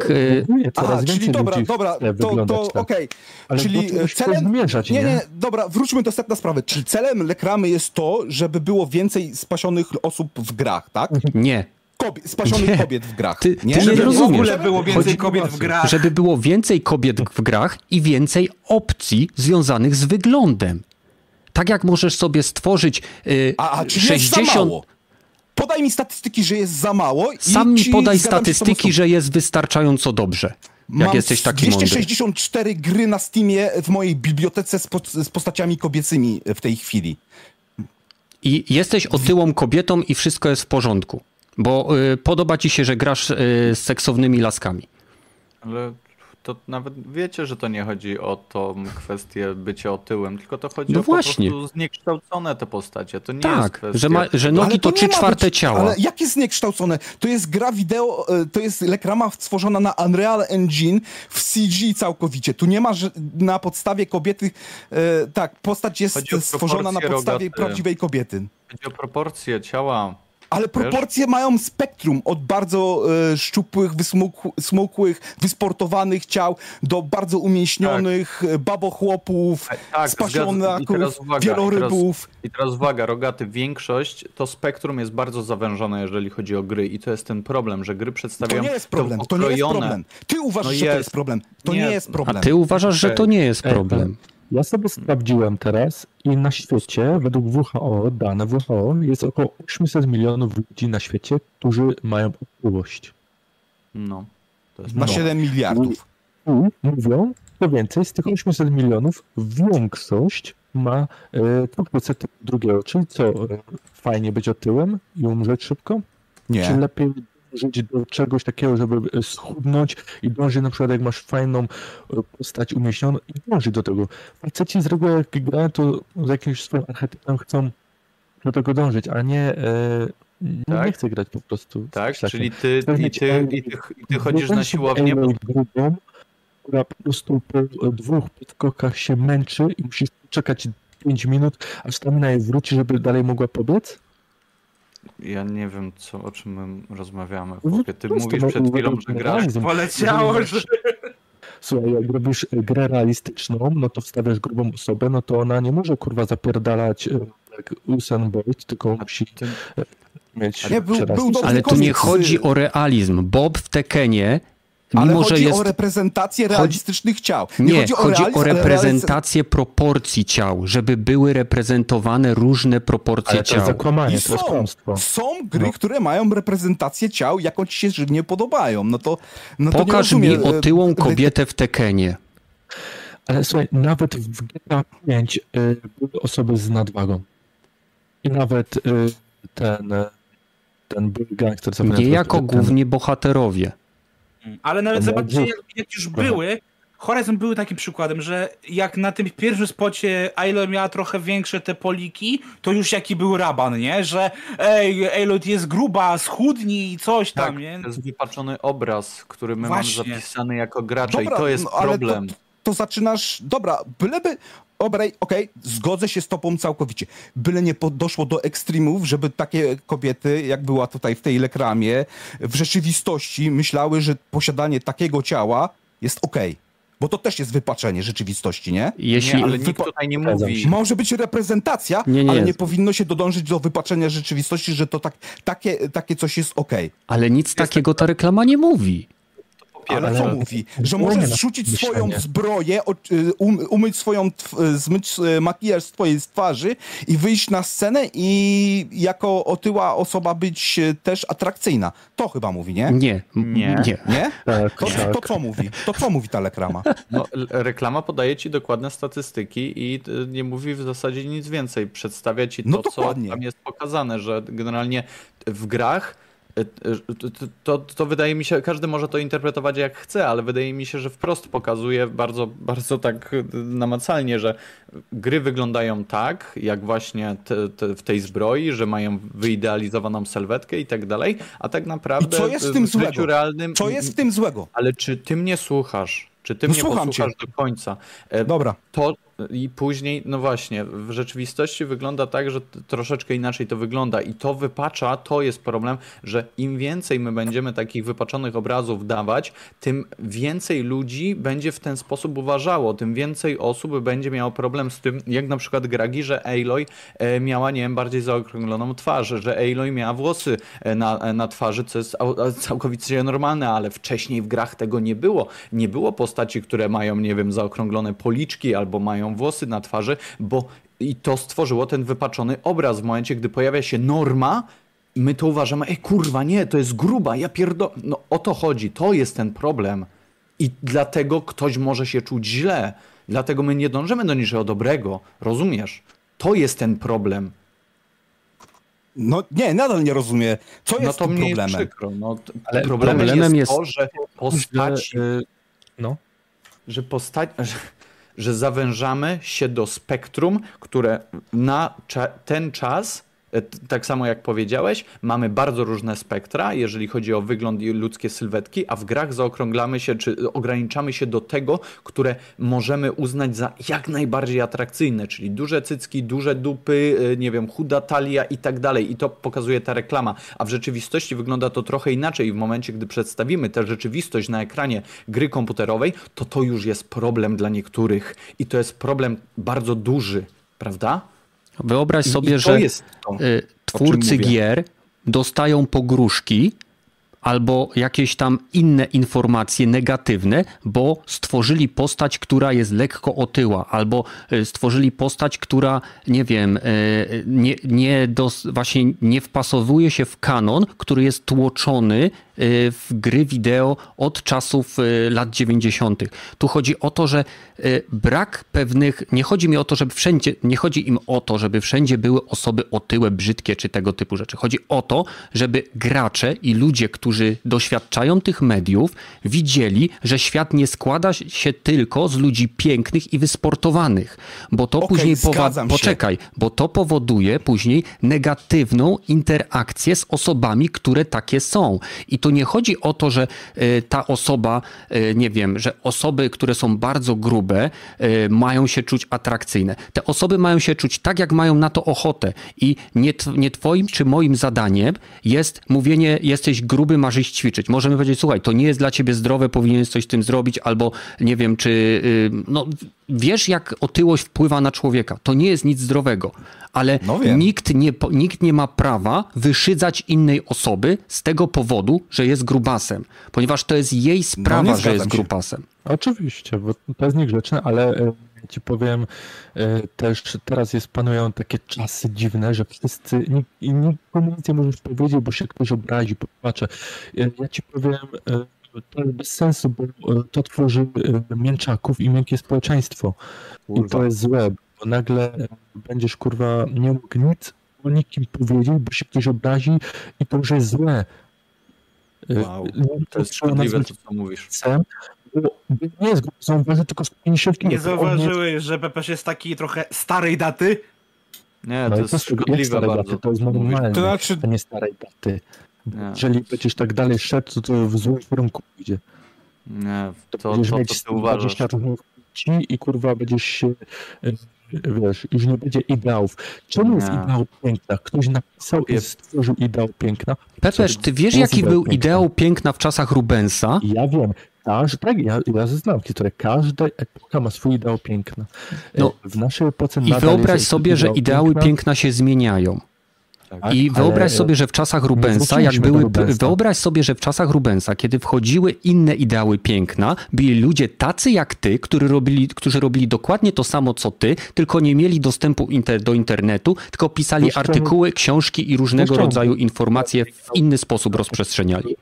Coraz Aha, czyli dobra, dobra, to, to tak. okej. Ale Czyli czegoś celem... zmierzać, nie, nie? nie, dobra, wróćmy do sedna sprawy. Czyli celem reklamy jest to, żeby było więcej spasionych osób w grach, tak? Nie. Kobiet, spasionych Nie. kobiet w grach. Ty- nie? ty nie Żeby w rozumiesz. ogóle było więcej Chodzi- kobiet w grach. Żeby było więcej kobiet w grach i więcej opcji związanych z wyglądem. Tak jak możesz sobie stworzyć y, A, a czy jest za 60... Podaj mi statystyki, że jest za mało. i Sam mi podaj statystyki, że jest wystarczająco dobrze. Jak Mam jesteś taki mądry. 264 gry na Steamie w mojej bibliotece z, po, z postaciami kobiecymi w tej chwili. I jesteś otyłą kobietą i wszystko jest w porządku. Bo y, podoba ci się, że grasz y, z seksownymi laskami. Ale to nawet wiecie, że to nie chodzi o tą kwestię bycia otyłym, tylko to chodzi No o właśnie. po prostu zniekształcone te postacie. To nie jest Tak, kwestia... że, ma, że nogi Ale to trzy czwarte być- ciała. Ale jak jest zniekształcone? To jest gra wideo, e, to jest reklama stworzona na Unreal Engine w CG całkowicie. Tu nie ma że na podstawie kobiety, e, tak, postać jest stworzona na podstawie rogate. prawdziwej kobiety. Chodzi o proporcje ciała. Ale proporcje mają spektrum od bardzo e, szczupłych, wysmukł- smukłych, wysportowanych ciał do bardzo umięśnionych e, babochłopów, Tak, zgadzam- i spasionaków, teraz uwaga, wielorybów. I teraz uwaga, rogaty, większość, to spektrum jest bardzo zawężone, jeżeli chodzi o gry i to jest ten problem, że gry To przedstawiają... nie jest problem, te to nie jest problem. Ty uważasz, No że to jest. jest problem. To Nie, nie jest problem. A ty uważasz, że to nie jest problem. Ja sobie sprawdziłem teraz i na świecie, według WHO, dane WHO, jest około 800 milionów ludzi na świecie, którzy mają otyłość. No, to jest Na problem. 7 miliardów. I mówią, co więcej, z tych 800 milionów większość ma typu drugiego, czyli co, e, fajnie być otyłem i umrzeć szybko? Czy Nie. lepiej dążyć do czegoś takiego, żeby e, schudnąć i dążyć na przykład jak masz fajną e, postać umieśnioną i dążyć do tego. Faceci z reguły jak grają, to z jakimś swoim archetypem chcą do tego dążyć, a nie, e, Tak. nie chcę grać po prostu. Tak, czyli ty, i ty, i ty, i ty chodzisz na siłownię, grubą, która po prostu po e, dwóch podskokach się męczy i musisz czekać 5 minut, aż stamina jej wróci, żeby dalej mogła pobiec? Ja nie wiem, co, o czym my rozmawiamy, No, chłopie. Ty prosto, mówisz bo- przed bo- chwilą, że grasz. Poleciało, że... Słuchaj, jak robisz grę realistyczną, no to wstawiasz grubą osobę, no to ona nie może kurwa zapierdalać e, jak Usain Bolt, tylko musi ty- mieć Nie, był- był Ale tu nie chodzi o realizm. Bob w Tekenie, Ale mimo chodzi jest... o reprezentację realistycznych ciał. Nie, chodzi, chodzi realizm, o ale realiz- reprezentację proporcji ciał, żeby były reprezentowane różne proporcje Ale to jest ciał. zakłamanie, I to jest są, kłamstwo. są gry, No. które mają reprezentację ciał, jaką ci się żywnie podobają. No to, no to nie Pokaż rozumiem, mi e, otyłą wy- kobietę w Tekenie. Ale słuchaj, nawet w GTA 5 y, były osoby z nadwagą. I nawet y, ten, ten były gangster, co Nie jako ten- główni bohaterowie. Ale nawet zobaczcie, jak, jak już były, Horizon były takim przykładem, że jak na tym pierwszym spocie Aloy miała trochę większe te poliki, to już jaki był raban, nie? Że ej, Aloy jest gruba, schudnij i coś tam, Tak, nie? to jest wypaczony obraz, który my Właśnie. mamy zapisany jako gracze Dobra, i to jest no, problem. To, to zaczynasz, dobra, byleby, dobra, okej, zgodzę się z tobą całkowicie. Byle nie doszło do ekstremów, żeby takie kobiety, jak była tutaj w tej lekramie, w rzeczywistości myślały, że posiadanie takiego ciała jest okej. Bo to też jest wypaczenie rzeczywistości, nie? Jeśli Nie, ale nikt wypa- tutaj nie mówi. Może być reprezentacja, Nie, nie ale jest. nie powinno się dodążyć do wypaczenia rzeczywistości, że to tak, takie, takie coś jest okej. Ale nic takiego ta reklama nie mówi. Ale Ale- co mówi? Że Nie, możesz no, zrzucić myślenie. swoją zbroję, y, um, umyć swoją, y, zmyć y, makijaż z twojej twarzy i wyjść na scenę i jako otyła osoba być też atrakcyjna. To chyba mówi, nie? Nie, Nie. nie. Nie? Tak, To, tak. to co mówi? To co mówi ta reklama? No, reklama podaje ci dokładne statystyki i nie mówi w zasadzie nic więcej. Przedstawia ci to, No co dokładnie. tam jest pokazane, że generalnie w grach to, to, to wydaje mi się, każdy może to interpretować jak chce, ale wydaje mi się, że wprost pokazuje bardzo, bardzo tak y, namacalnie, że gry wyglądają tak, jak właśnie te, te, w tej zbroi, że mają wyidealizowaną sylwetkę i tak dalej, a tak naprawdę I co jest w y, tym w życiu złego? realnym Co jest w tym złego? ale czy ty mnie słuchasz? Czy ty No mnie posłuchasz do końca? E, Dobra. To i później, no właśnie, w rzeczywistości wygląda tak, że troszeczkę inaczej to wygląda i to wypacza, to jest problem, że im więcej my będziemy takich wypaczonych obrazów dawać, tym więcej ludzi będzie w ten sposób uważało, tym więcej osób będzie miało problem z tym, jak na przykład Gragi, że Aloy e, miała, nie wiem, bardziej zaokrągloną twarz, że Aloy miała włosy e, na, e, na twarzy, co jest całkowicie normalne, ale wcześniej w grach tego nie było. Nie było postaci, które mają, nie wiem, zaokrąglone policzki albo mają włosy na twarzy, bo i to stworzyło ten wypaczony obraz w momencie, gdy pojawia się norma, my to uważamy, ej kurwa, nie, to jest gruba, ja pierdo... No o to chodzi, to jest ten problem. I dlatego ktoś może się czuć źle. Dlatego my nie dążymy do niczego dobrego, rozumiesz? To jest ten problem. No nie, nadal nie rozumiem. Co No jest to problemem? przykro. No, Ale problemem, problemem jest, jest to, że postaci, Że, no. że, postać, że, że zawężamy się do spektrum, które na cza ten czas, tak samo jak powiedziałeś, mamy bardzo różne spektra, jeżeli chodzi o wygląd i ludzkie sylwetki, a w grach zaokrąglamy się, czy ograniczamy się do tego, które możemy uznać za jak najbardziej atrakcyjne, czyli duże cycki, duże dupy, e, nie wiem, chuda talia i tak dalej. I to pokazuje ta reklama. A w rzeczywistości wygląda to trochę inaczej. I w momencie, gdy przedstawimy tę rzeczywistość na ekranie gry komputerowej, to to już jest problem dla niektórych. I to jest problem bardzo duży, prawda? Wyobraź sobie, że to. y, twórcy gier dostają pogróżki albo jakieś tam inne informacje negatywne, bo stworzyli postać, która jest lekko otyła, albo y, stworzyli postać, która, nie wiem, y, nie, nie dos, właśnie nie wpasowuje się w kanon, który jest tłoczony w gry wideo od czasów y, lat 90. Tu chodzi o to, że y, brak pewnych, nie chodzi mi o to, żeby wszędzie, nie chodzi im o to, żeby wszędzie były osoby otyłe, brzydkie czy tego typu rzeczy. Chodzi o to, żeby gracze i ludzie, którzy doświadczają tych mediów, widzieli, że świat nie składa się tylko z ludzi pięknych i wysportowanych, bo to Okej, później powa- poczekaj, bo to powoduje później negatywną interakcję z osobami, które takie są. I to nie chodzi o to, że e, ta osoba, e, nie wiem, że osoby, które są bardzo grube, e, mają się czuć atrakcyjne. Te osoby mają się czuć tak, jak mają na to ochotę. I nie, nie twoim czy moim zadaniem jest mówienie, jesteś gruby, masz iść ćwiczyć. Możemy powiedzieć, słuchaj, to nie jest dla ciebie zdrowe, powinieneś coś z tym zrobić, albo nie wiem, czy y, no, wiesz, jak otyłość wpływa na człowieka. To nie jest nic zdrowego, ale No nikt, nie, nikt nie ma prawa wyszydzać innej osoby z tego powodu, że jest grubasem, ponieważ to jest jej sprawa, że zgadzam jest się. grubasem. Oczywiście, bo to jest niegrzeczne, ale e, ja ci powiem, e, też teraz jest, panują takie czasy dziwne, że wszyscy, nikt, i nikomu nic nie możesz powiedzieć, bo się ktoś obrazi, popatrzę. E, Ja ci powiem, to jest bez sensu, bo e, to tworzy e, mięczaków i miękkie społeczeństwo. I Kurwa. to jest złe, bo nagle będziesz, kurwa, nie mógł nic o nikim powiedzieć, bo się ktoś obrazi i to już jest złe. E, Wow, To jest szkodliwe, to co mówisz. Nie jest zauważy tylko skupienie się Nie zauważyłeś, że Pepeś jest taki trochę starej daty? Nie, No to i jest tego? Jak szkodliwe bardzo. daty? To jest normalne. To znaczy, To nie starej daty. Jeżeli będziesz tak dalej szedł, to, to w złym kierunku idzie. Nie, To, to, będziesz to, mieć to ty uważasz. 20 różnych płci i kurwa będziesz się, e, wiesz, już nie będzie ideałów. Czemu jest Nie. ideał piękna? Ktoś napisał i stworzył ideał piękna. Pepeż, ty wiesz, jest jaki ideał był piękna. ideał piękna w czasach Rubensa? Ja wiem, każ, tak, ja, ja znam historię. Każda epoka ma swój ideał piękna. E, No, w naszej epoce I wyobraź jest sobie, że ideał ideały piękna. piękna się zmieniają. Tak, I ale- wyobraź sobie, że w czasach Rubensa, jak były, Rubensa. wyobraź sobie, że w czasach Rubensa, kiedy wchodziły inne ideały piękna, byli ludzie tacy jak ty, którzy robili, którzy robili dokładnie to samo co ty, tylko nie mieli dostępu inter, do internetu, tylko pisali artykuły, książki i różnego rodzaju informacje w inny sposób rozprzestrzeniali.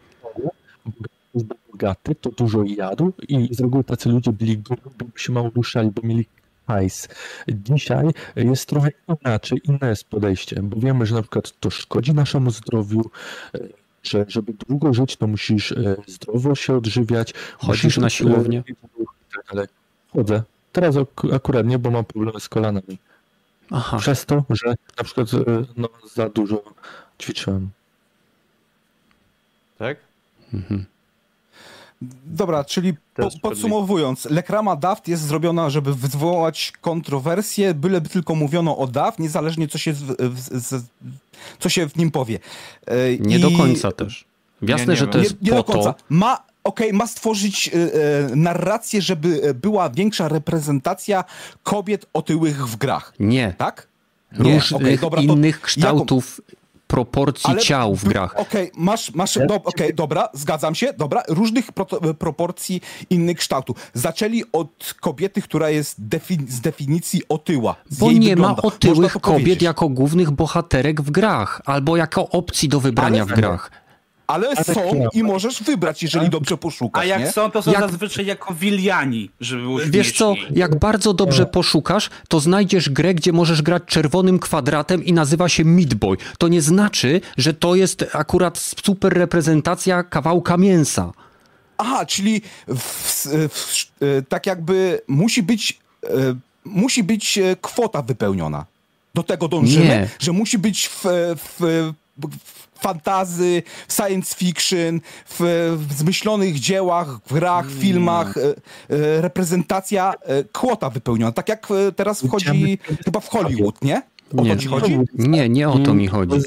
jest bogaty, to dużo jadł i z reguły tacy ludzie byli grubi, bo się mało ruszali, bo mieli hajs. Dzisiaj jest trochę inaczej, inne jest podejście, bo wiemy, że na przykład to szkodzi naszemu zdrowiu, e, że żeby długo żyć, to musisz e, zdrowo się odżywiać. Chodzisz musisz, na siłownię? i tak dalej. Chodzę. Teraz ak- akurat nie, bo mam problemy z kolanami. Aha, Przez to, że na przykład e, no, za dużo ćwiczyłem. Tak? mhm. Dobra, czyli po, podsumowując, lekrama DAFT jest zrobiona, żeby wywołać kontrowersję, byleby tylko mówiono o DAFT, niezależnie co się, w, w, z, co się w nim powie. E, nie i- do końca też. Jasne, nie że wiem. to Nie, jest nie po do końca. to, Ma, okej, ma stworzyć e, e, narrację, żeby e, była większa reprezentacja kobiet otyłych w grach, nie, tak? Nie, różnych okej, dobra, to innych jaką- proporcji ciał w grach. Okej, masz, masz, Ja do, okej, dobra, zgadzam się, dobra, różnych pro, proporcji innych kształtu. Zaczęli od kobiety, która jest defin, z definicji otyła. Z Bo nie wygląda. ma otyłych kobiet powiedzieć. jako głównych bohaterek w grach, albo jako opcji do wybrania Ale- w grach. Ale tak są i możesz wybrać, jeżeli dobrze poszukasz, A jak nie? są, to są Jak- zazwyczaj jako wiliani, żeby było Wiesz co, śmieszniej. jak bardzo dobrze poszukasz, to znajdziesz grę, gdzie możesz grać czerwonym kwadratem i nazywa się Meat Boy. To nie znaczy, że to jest akurat super reprezentacja kawałka mięsa. Aha, czyli w, w, w, e, tak jakby musi być, e, musi być e, kwota wypełniona. Do tego dążymy, Nie. że musi być w, w, w fantazy, w science fiction, w, w zmyślonych dziełach, w grach, filmach e, e, reprezentacja e, kwota wypełniona. Tak jak e, teraz wchodzi chyba w Hollywood, nie? O Nie. to ci chodzi? Nie, nie o to mi chodzi.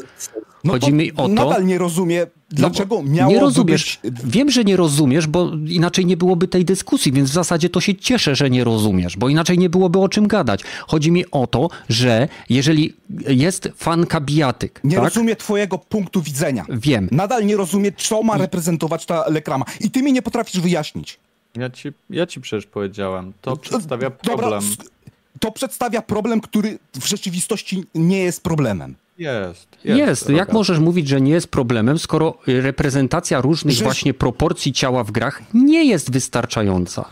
No Chodzi mi o to- Nadal nie rozumie, dlaczego No, miałoby nie rozumiesz. być... Wiem, że nie rozumiesz, bo inaczej nie byłoby tej dyskusji, więc w zasadzie to się cieszę, że nie rozumiesz, bo inaczej nie byłoby o czym gadać. Chodzi mi o to, że jeżeli jest fanka bijatyk, Nie tak? rozumie twojego punktu widzenia. Wiem. Nadal nie rozumie, co ma reprezentować ta lekrama. I ty mi nie potrafisz wyjaśnić. Ja ci, ja ci przecież powiedziałem. To przedstawia Dobra, problem. s- to przedstawia problem, który w rzeczywistości nie jest problemem. Jest. Jest. Jak droga. możesz mówić, że nie jest problemem, skoro reprezentacja różnych Że- właśnie proporcji ciała w grach nie jest wystarczająca?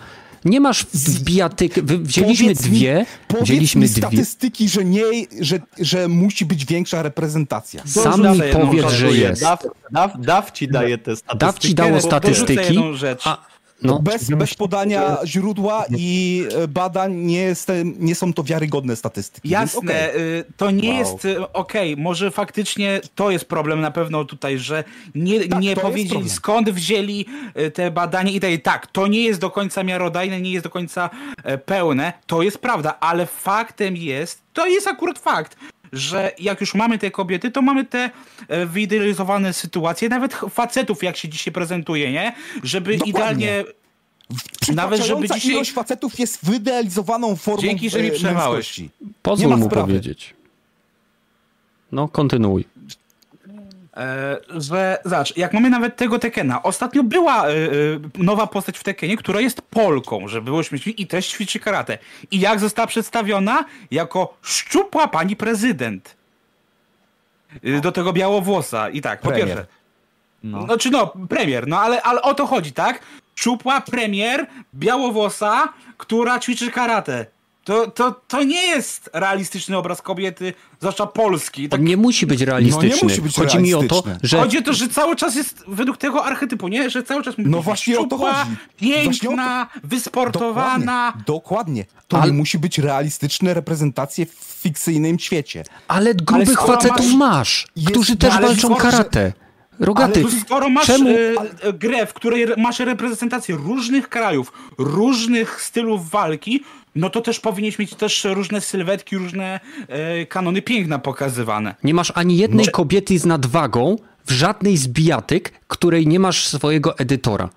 Nie masz bijatyk, wzięliśmy Powiedz mi- dwie, Powiedz wzięliśmy mi dwie. statystyki, że, nie, że, że musi być większa reprezentacja. Sam Dorzucę mi powiedz, że jest. Daw, daw, daw ci daje te statystyki. Daw ci dało statystyki, jedną rzecz. a No, bez, bez podania źródła i e, badań nie, jest, nie są to wiarygodne statystyki. Jasne, Więc okej. y, to nie Wow. jest y, okej, może faktycznie to jest problem na pewno tutaj, że nie, Tak, nie to powiedzieli skąd wzięli y, te badania i tak, tak, to nie jest do końca miarodajne, nie jest do końca e, pełne, to jest prawda, ale faktem jest, to jest akurat fakt, że jak już mamy te kobiety, to mamy te e, wyidealizowane sytuacje, nawet facetów jak się dzisiaj prezentuje, nie? Żeby Dokładnie. idealnie nawet żeby dzisiaj- ilość facetów jest wyidealizowaną formą Dzięki, że mi e, przerwałeś. pozwól mu sprawy. powiedzieć. No, kontynuuj. E, że zobacz, jak mamy nawet tego Tekena, ostatnio była e, e, nowa postać w Tekenie, która jest Polką, że było śmiesznie i też ćwiczy karate. I jak została przedstawiona? Jako szczupła pani prezydent. Do tego białowłosa. I tak, po Premier. pierwsze. No. Znaczy no, premier, no ale, ale o to chodzi, tak? Szczupła premier, białowłosa, która ćwiczy karate. To, to, to nie jest realistyczny obraz kobiety, zwłaszcza Polski. Tak On nie musi być realistyczny. musi być Chodzi mi o to, że Chodzi o to, że cały czas jest według tego archetypu, nie? Że cały czas No właśnie o to szczupła, chodzi. Piękna, wysportowana. Dokładnie. Dokładnie. To Ale- nie musi być realistyczne reprezentacje w fikcyjnym świecie. Ale grubych skoro facetów masz- masz, Jest- którzy no też ale walczą skoro, że- karate. Rogaty, To skoro masz czemu... e, e, grę, w której re- masz reprezentację różnych krajów, różnych stylów walki, no to też powinieneś mieć też różne sylwetki, różne e, kanony piękna pokazywane. Nie masz ani jednej kobiety z nadwagą w żadnej z bijatyk, której nie masz swojego edytora.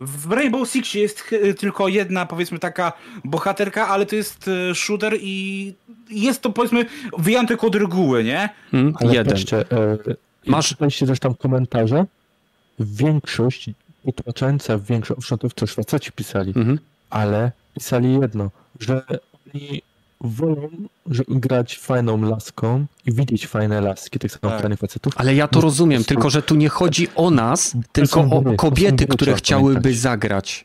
W Rainbow Six jest tylko jedna, powiedzmy, taka bohaterka, ale to jest e, shooter i jest to, powiedzmy, wyjątek od reguły, nie? Mm, Ale jeden. patrzcie, e, Masz- też tam komentarze? Większość, utłaczająca większość, owszem to też faceci pisali, Mhm. ale pisali jedno, że oni wolą grać fajną laską i widzieć fajne laski, tak samo Tak. fajnych facetów. Ale ja to po rozumiem, tylko że tu nie chodzi o nas, To tylko gry, o kobiety, które chciałyby pamiętać. zagrać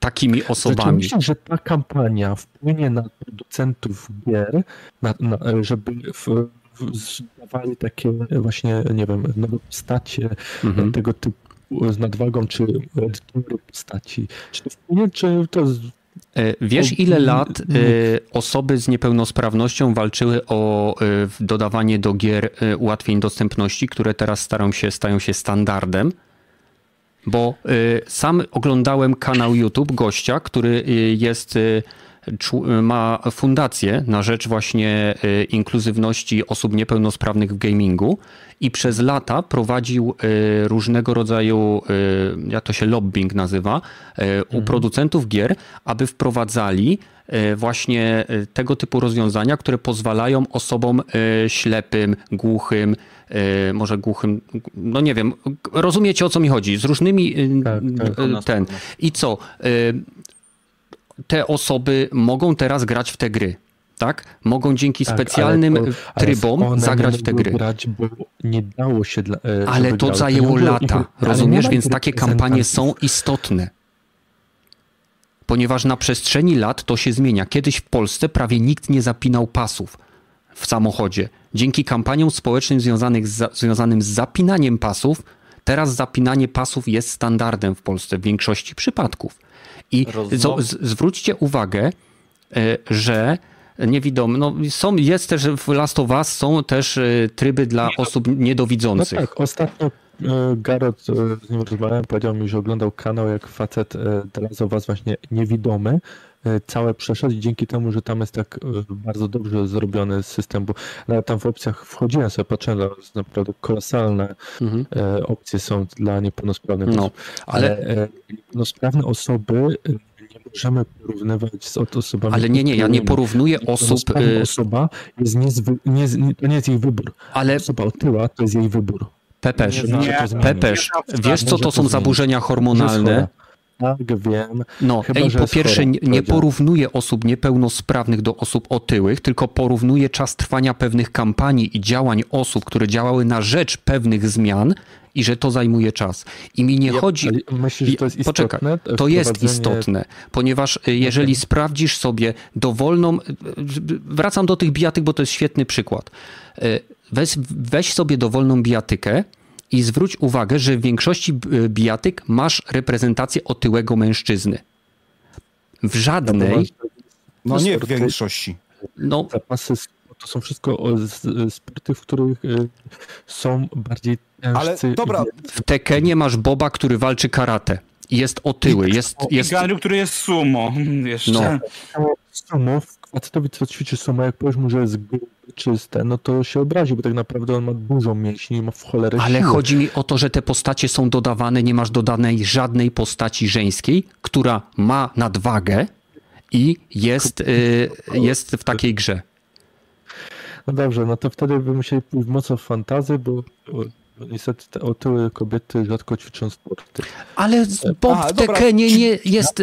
takimi Znaczy, osobami. myślę, że ta kampania wpłynie na producentów gier, na, na, żeby w, w, zdawali takie właśnie, nie wiem, nowe postacie Mhm. tego typu z nadwagą, czy edytory postaci. Czy to wpłynie, czy to E, Wiesz, ile lat e, osoby z niepełnosprawnością walczyły o e, dodawanie do gier e, ułatwień dostępności, które teraz staram się, stają się standardem? Bo e, sam oglądałem kanał YouTube gościa, który e, jest, e, e, ma fundację na rzecz właśnie e, inkluzywności osób niepełnosprawnych w gamingu i przez lata prowadził e, różnego rodzaju, e, jak to się lobbying nazywa, u producentów gier, aby wprowadzali właśnie tego typu rozwiązania, które pozwalają osobom ślepym, głuchym, może głuchym, no nie wiem, rozumiecie o co mi chodzi, z różnymi Tak, tak. ten. I co? Te osoby mogą teraz grać w te gry. Tak? Mogą dzięki tak, specjalnym ale to- ale trybom zagrać w te gry. Grać, bo nie dało się dla, e, Ale to zajęło było lata, nie rozumiesz? Więc takie kampanie są istotne. Ponieważ na przestrzeni lat to się zmienia. Kiedyś w Polsce prawie nikt nie zapinał pasów w samochodzie. Dzięki kampaniom społecznym związanych z, za- związanym z zapinaniem pasów, teraz zapinanie pasów jest standardem w Polsce w większości przypadków. I z, zwróćcie uwagę, e, że niewidomy, no są, jest też w Last of Us są też e, tryby dla osób No niedowidzących. tak, ostatnio e, Garot, z nim rozmawiałem, powiedział mi, że oglądał kanał, jak facet e, o was właśnie niewidomy, całe przeszedł i dzięki temu, że tam jest tak e, bardzo dobrze zrobiony system, bo nawet tam w opcjach wchodziłem sobie, patrzyłem, naprawdę kolosalne Mhm. e, opcje są dla niepełnosprawnych No, osób, ale e, niepełnosprawne osoby e, nie możemy porównywać z osobami. Ale nie, nie, ja nie porównuję osób, osoba jest niezwy, nie, nie, to nie jest jej wybór. ale Osoba otyła to jest jej wybór. Pepesz, Nie, zmieni. Pepesz, wiesz co to są zaburzenia hormonalne? Tak, wiem. No, Chyba, ej, po jest pierwsze, nie, nie porównuję osób niepełnosprawnych do osób otyłych, tylko porównuję czas trwania pewnych kampanii i działań osób, które działały na rzecz pewnych zmian i że to zajmuje czas. I mi nie chodzi... Ale myślisz, że to jest istotne? Poczekaj, to jest Wprowadzenie- istotne, ponieważ y, jeżeli sprawdzisz sobie dowolną, y, wracam do tych bijatyk, bo to jest świetny przykład. Y, Weź, weź sobie dowolną bijatykę i zwróć uwagę, że w większości b- bijatyk masz reprezentację otyłego mężczyzny. W żadnej, No nie w większości. no Zapasy to są wszystko o- z- sporty, w których są bardziej Ale dobra, w Tekenie masz Boba, który walczy karate. I Jest otyły, jest, I jest Ganryu, który jest sumo jeszcze. No. Sumo, facetowi, co ćwiczy sumo, jak powiesz mu, że jest gruby, czyste, no to się obrazi, bo tak naprawdę on ma dużo mięśni i ma w cholerę Ale siły. chodzi mi o to, że te postacie są dodawane, nie masz dodanej żadnej postaci żeńskiej, która ma nadwagę i jest, y, jest w takiej grze. No dobrze, no to wtedy by musieli pójść mocno w fantazy, bo bo niestety te otyłe kobiety rzadko ćwiczą sporty. Ale z- Bob Aha, w dobra, Tekenie nie jest...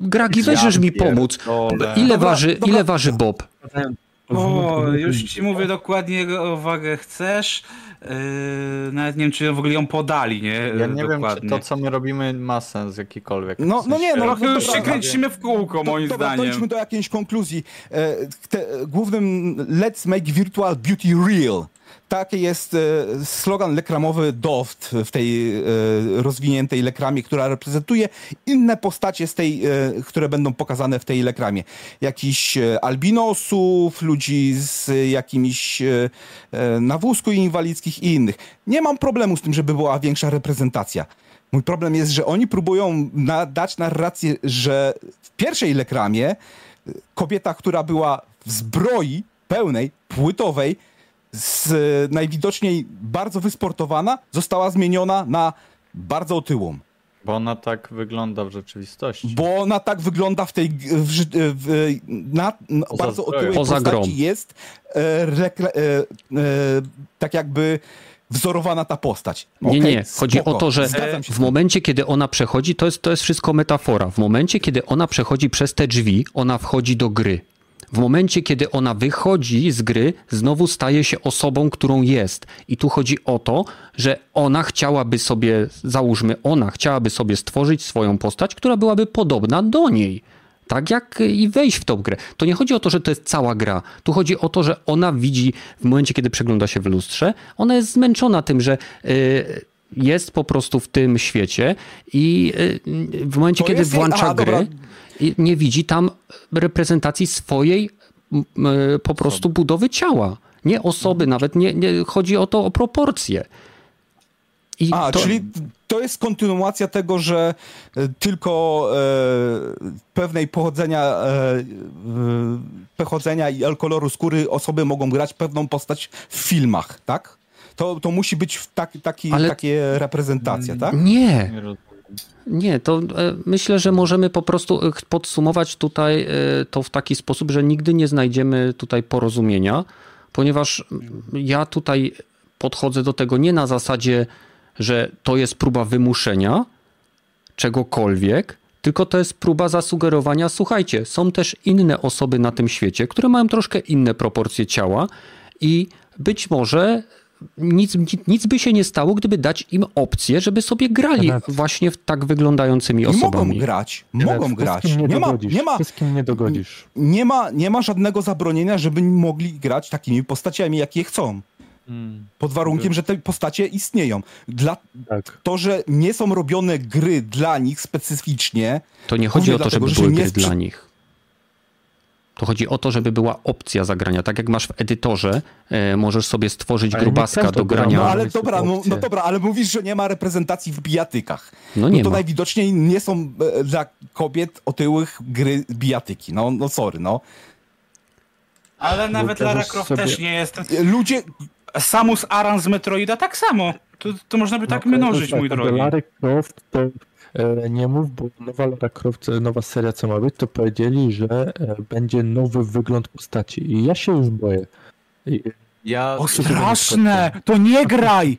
Gragi, weźesz mi pomóc. Ile waży, ile waży Bob? O, już ci mówię dokładnie jego wagę chcesz. Yy, nawet nie wiem, czy w ogóle ją podali, nie? Ja nie wiem, czy dokładnie. to, co my robimy, ma sens jakikolwiek. No- W no nie, no, Trochę już dobra, się kręcimy w kółko, moim dobra, zdaniem. dojdźmy do jakiejś konkluzji. E, te, głównym Let's Make Virtual Beauty Real. Taki jest e, slogan lekramowy DOFT w tej e, rozwiniętej lekramie, która reprezentuje inne postacie z tej, e, które będą pokazane w tej lekramie. Jakiś albinosów, ludzi z jakimiś na wózku inwalidzkich i innych. Nie mam problemu z tym, żeby była większa reprezentacja. Mój problem jest, że oni próbują dać narrację, że w pierwszej lekramie kobieta, która była w zbroi pełnej, płytowej, z, najwidoczniej bardzo wysportowana, została zmieniona na bardzo otyłą. Bo ona tak wygląda w rzeczywistości. Bo ona tak wygląda w tej, w, w, na, na Poza bardzo otyłej Poza postaci grą. jest e, rekla, e, e, tak jakby wzorowana ta postać. Nie, Okej, nie. Chodzi spoko, o to, że w momencie, kiedy ona przechodzi, to jest, to jest wszystko metafora. W momencie, kiedy ona przechodzi przez te drzwi, ona wchodzi do gry. W momencie, kiedy ona wychodzi z gry, znowu staje się osobą, którą jest. I tu chodzi o to, że ona chciałaby sobie, załóżmy, ona chciałaby sobie stworzyć swoją postać, która byłaby podobna do niej. Tak jak i wejść w tą grę. To nie chodzi o to, że to jest cała gra. Tu chodzi o to, że ona widzi w momencie, kiedy przegląda się w lustrze, ona jest zmęczona tym, że y, jest po prostu w tym świecie i y, w momencie, To kiedy jej- włącza aha, gry, dobra. Nie widzi tam reprezentacji swojej y, po prostu budowy ciała. Nie osoby, nawet nie, nie chodzi o to o proporcje. I A, to, czyli to jest kontynuacja tego, że e, tylko e, pewnej pochodzenia, e, e, pochodzenia i koloru skóry osoby mogą grać pewną postać w filmach, tak? To, to musi być w tak, taki, Ale- takie reprezentacja, tak? nie, Nie to e, myślę, że możemy po prostu e, podsumować tutaj e, to w taki sposób, że nigdy nie znajdziemy tutaj porozumienia, ponieważ ja tutaj podchodzę do tego nie na zasadzie, że to jest próba wymuszenia czegokolwiek, tylko to jest próba zasugerowania, słuchajcie, są też inne osoby na tym świecie, które mają troszkę inne proporcje ciała i być może nic, nic, nic by się nie stało, gdyby dać im opcję, żeby sobie grali Renat. właśnie w tak wyglądającymi I mogą osobami. grać, Nie, mogą grać. wszystkim Nie ma, dogodzisz, nie, ma, wszystkim nie dogodzisz. nie, ma, nie ma żadnego zabronienia, żeby mogli grać takimi postaciami, jakie chcą. Mm. Pod warunkiem, że te postacie istnieją. Dla, Tak. to, że nie są robione gry dla nich specyficznie, To nie chodzi o to, żeby dlatego, że się były nie gry dla nich. To chodzi o to, żeby była opcja zagrania. Tak jak masz w edytorze, e, możesz sobie stworzyć Ale grubaska do gra grania. No ale dobra, no, no dobra, ale mówisz, że nie ma reprezentacji w bijatykach. No No, nie to ma. najwidoczniej nie są e, dla kobiet otyłych gry bijatyki. No, no sorry, no. Ale nawet każesz Lara Croft sobie- też nie jest. Ludzie, Samus Aran z Metroida tak samo. To, to można by tak No, mnożyć, mój drogi. Lara Croft to nie mów, bo nowa Lara Croft, e, nowa seria co ma być, to powiedzieli, że e, będzie nowy wygląd postaci i ja się już boję. I, Ja, O straszne! To nie graj!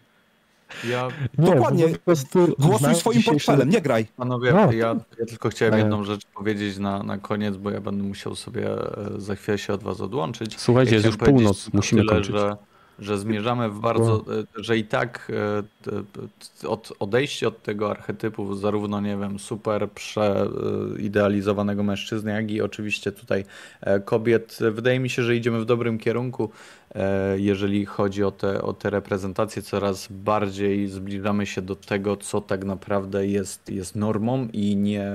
ja, nie, Dokładnie. po prostu głosuj swoim portfelem, nie graj. panowie, No. ja, ja tylko chciałem jedną rzecz powiedzieć na, na koniec, bo ja będę musiał sobie e, za chwilę się od was odłączyć. Słuchajcie, Ja jest już północ, musimy tyle, kończyć. Że, że zmierzamy w bardzo, e, że i tak e, od, odejście od tego archetypu zarówno, nie wiem, super przeidealizowanego mężczyzny, jak i oczywiście tutaj kobiet, wydaje mi się, że idziemy w dobrym kierunku. E, jeżeli chodzi o te, o te reprezentacje, coraz bardziej zbliżamy się do tego, co tak naprawdę jest, jest normą i nie,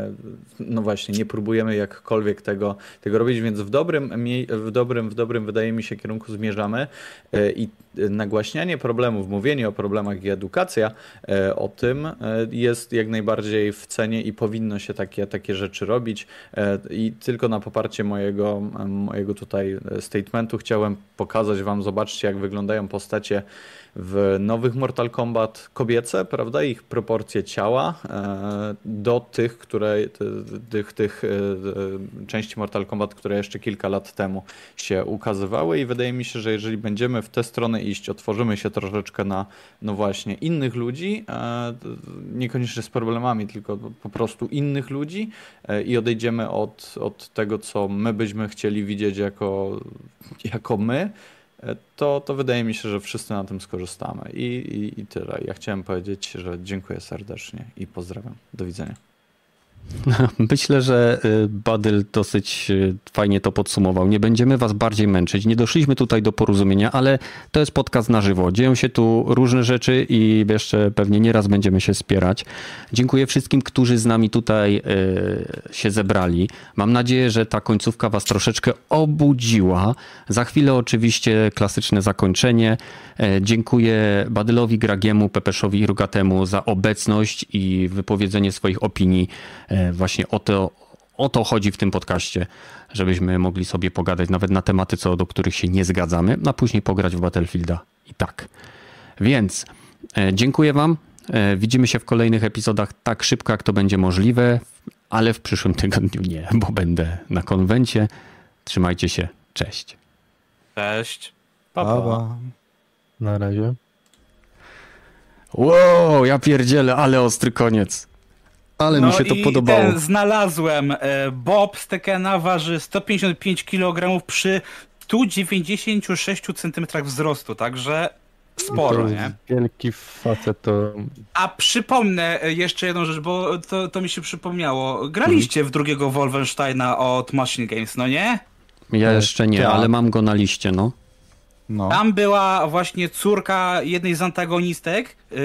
no właśnie, nie próbujemy jakkolwiek tego, tego robić, więc w dobrym, w dobrym, w dobrym, wydaje mi się, kierunku zmierzamy. E, i nagłaśnianie problemów, mówienie o problemach i edukacja e, o tym jest jak najbardziej w cenie i powinno się takie, takie rzeczy robić. I tylko na poparcie mojego, mojego tutaj statementu chciałem pokazać wam, zobaczcie jak wyglądają postacie w nowych Mortal Kombat kobiece, prawda, ich proporcje ciała e, do tych, które, tych, tych e, e, części Mortal Kombat, które jeszcze kilka lat temu się ukazywały. I wydaje mi się, że jeżeli będziemy w tę stronę iść, otworzymy się troszeczkę na, no właśnie, innych ludzi, niekoniecznie z problemami, tylko po prostu innych ludzi i odejdziemy od, od tego, co my byśmy chcieli widzieć jako, jako my, to, to wydaje mi się, że wszyscy na tym skorzystamy. I, i, I tyle. Ja chciałem powiedzieć, że dziękuję serdecznie i pozdrawiam. Do widzenia. Myślę, że y, Badyl dosyć y, fajnie to podsumował. Nie będziemy was bardziej męczyć. Nie doszliśmy tutaj do porozumienia, ale to jest podcast na żywo. Dzieją się tu różne rzeczy i jeszcze pewnie nieraz będziemy się spierać. Dziękuję wszystkim, którzy z nami tutaj y, się zebrali. Mam nadzieję, że ta końcówka was troszeczkę obudziła. Za chwilę oczywiście klasyczne zakończenie. E, dziękuję Badylowi, Gragiemu, Pepeszowi i Rugatemu za obecność i wypowiedzenie swoich opinii e, właśnie o to, o to chodzi w tym podcaście, żebyśmy mogli sobie pogadać nawet na tematy, co do których się nie zgadzamy, a później pograć w Battlefielda i tak. Więc e, dziękuję Wam. Widzimy się w kolejnych epizodach tak szybko, jak to będzie możliwe, ale w przyszłym tygodniu nie, bo będę na konwencie. Trzymajcie się. Cześć. Cześć. Pa, pa. Na razie. Wow, ja pierdzielę, ale ostry koniec. Ale no mi się to i podobało. Ten znalazłem. E, Bob Stekena waży 155 kg przy 196 cm wzrostu, także sporo, to nie? Wielki facet to. A przypomnę e, jeszcze jedną rzecz, bo to, to mi się przypomniało. Graliście w drugiego Wolfensteina od Machine Games, no nie? Ja jeszcze nie, Tak. ale mam go na liście, no. No. Tam była właśnie córka jednej z antagonistek, yy,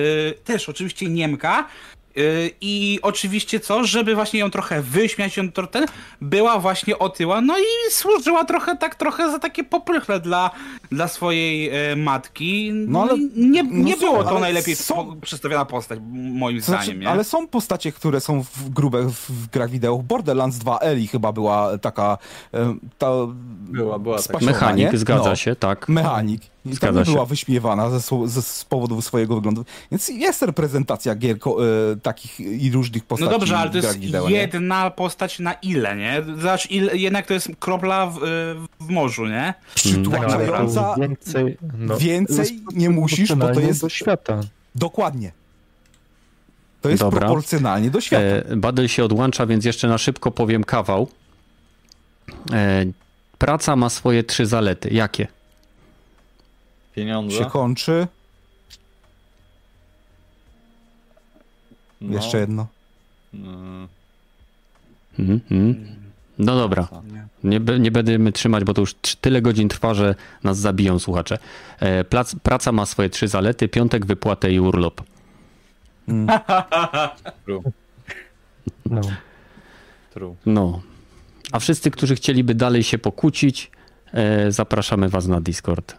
też oczywiście Niemka. Yy, I oczywiście co, żeby właśnie ją trochę wyśmiać, ją to, ten, była właśnie otyła, no i służyła trochę tak trochę za takie poprychle dla, dla swojej e, matki. No, No ale- nie, no nie są, było to najlepiej są- przedstawiona postać, moim znaczy, zdaniem, nie? ale są postacie, które są w grube w, w grach wideo. Borderlands 2 Eli chyba była taka ta Była, była spasiona, Mechanik, nie? zgadza No. się, tak. Mechanik. I Zgadza tam się. była wyśmiewana ze, ze, z powodu swojego wyglądu. Więc jest reprezentacja gier ko, e, takich i różnych No postaci dobrze, ale to jest wideo, nie? jedna postać na ile, nie? Zobacz, ile, jednak to jest kropla w, w morzu, nie? Przytłaczająca. Ale to więcej. No, Więcej nie musisz, bo to jest- do świata. Dokładnie. To jest Dobra. proporcjonalnie do świata. E, Badyl się odłącza, więc jeszcze na szybko powiem kawał. E, praca ma swoje trzy zalety. Jakie? Pieniądze. się kończy. No. Jeszcze jedno. Mm, Mhm, mhm. No dobra, nie, nie będziemy trzymać, bo to już tyle godzin trwa, że nas zabiją słuchacze. E, Plac, praca ma swoje trzy zalety, piątek, wypłatę i urlop. True. No. True. No. A wszyscy, którzy chcieliby dalej się pokłócić, e, zapraszamy was na Discord.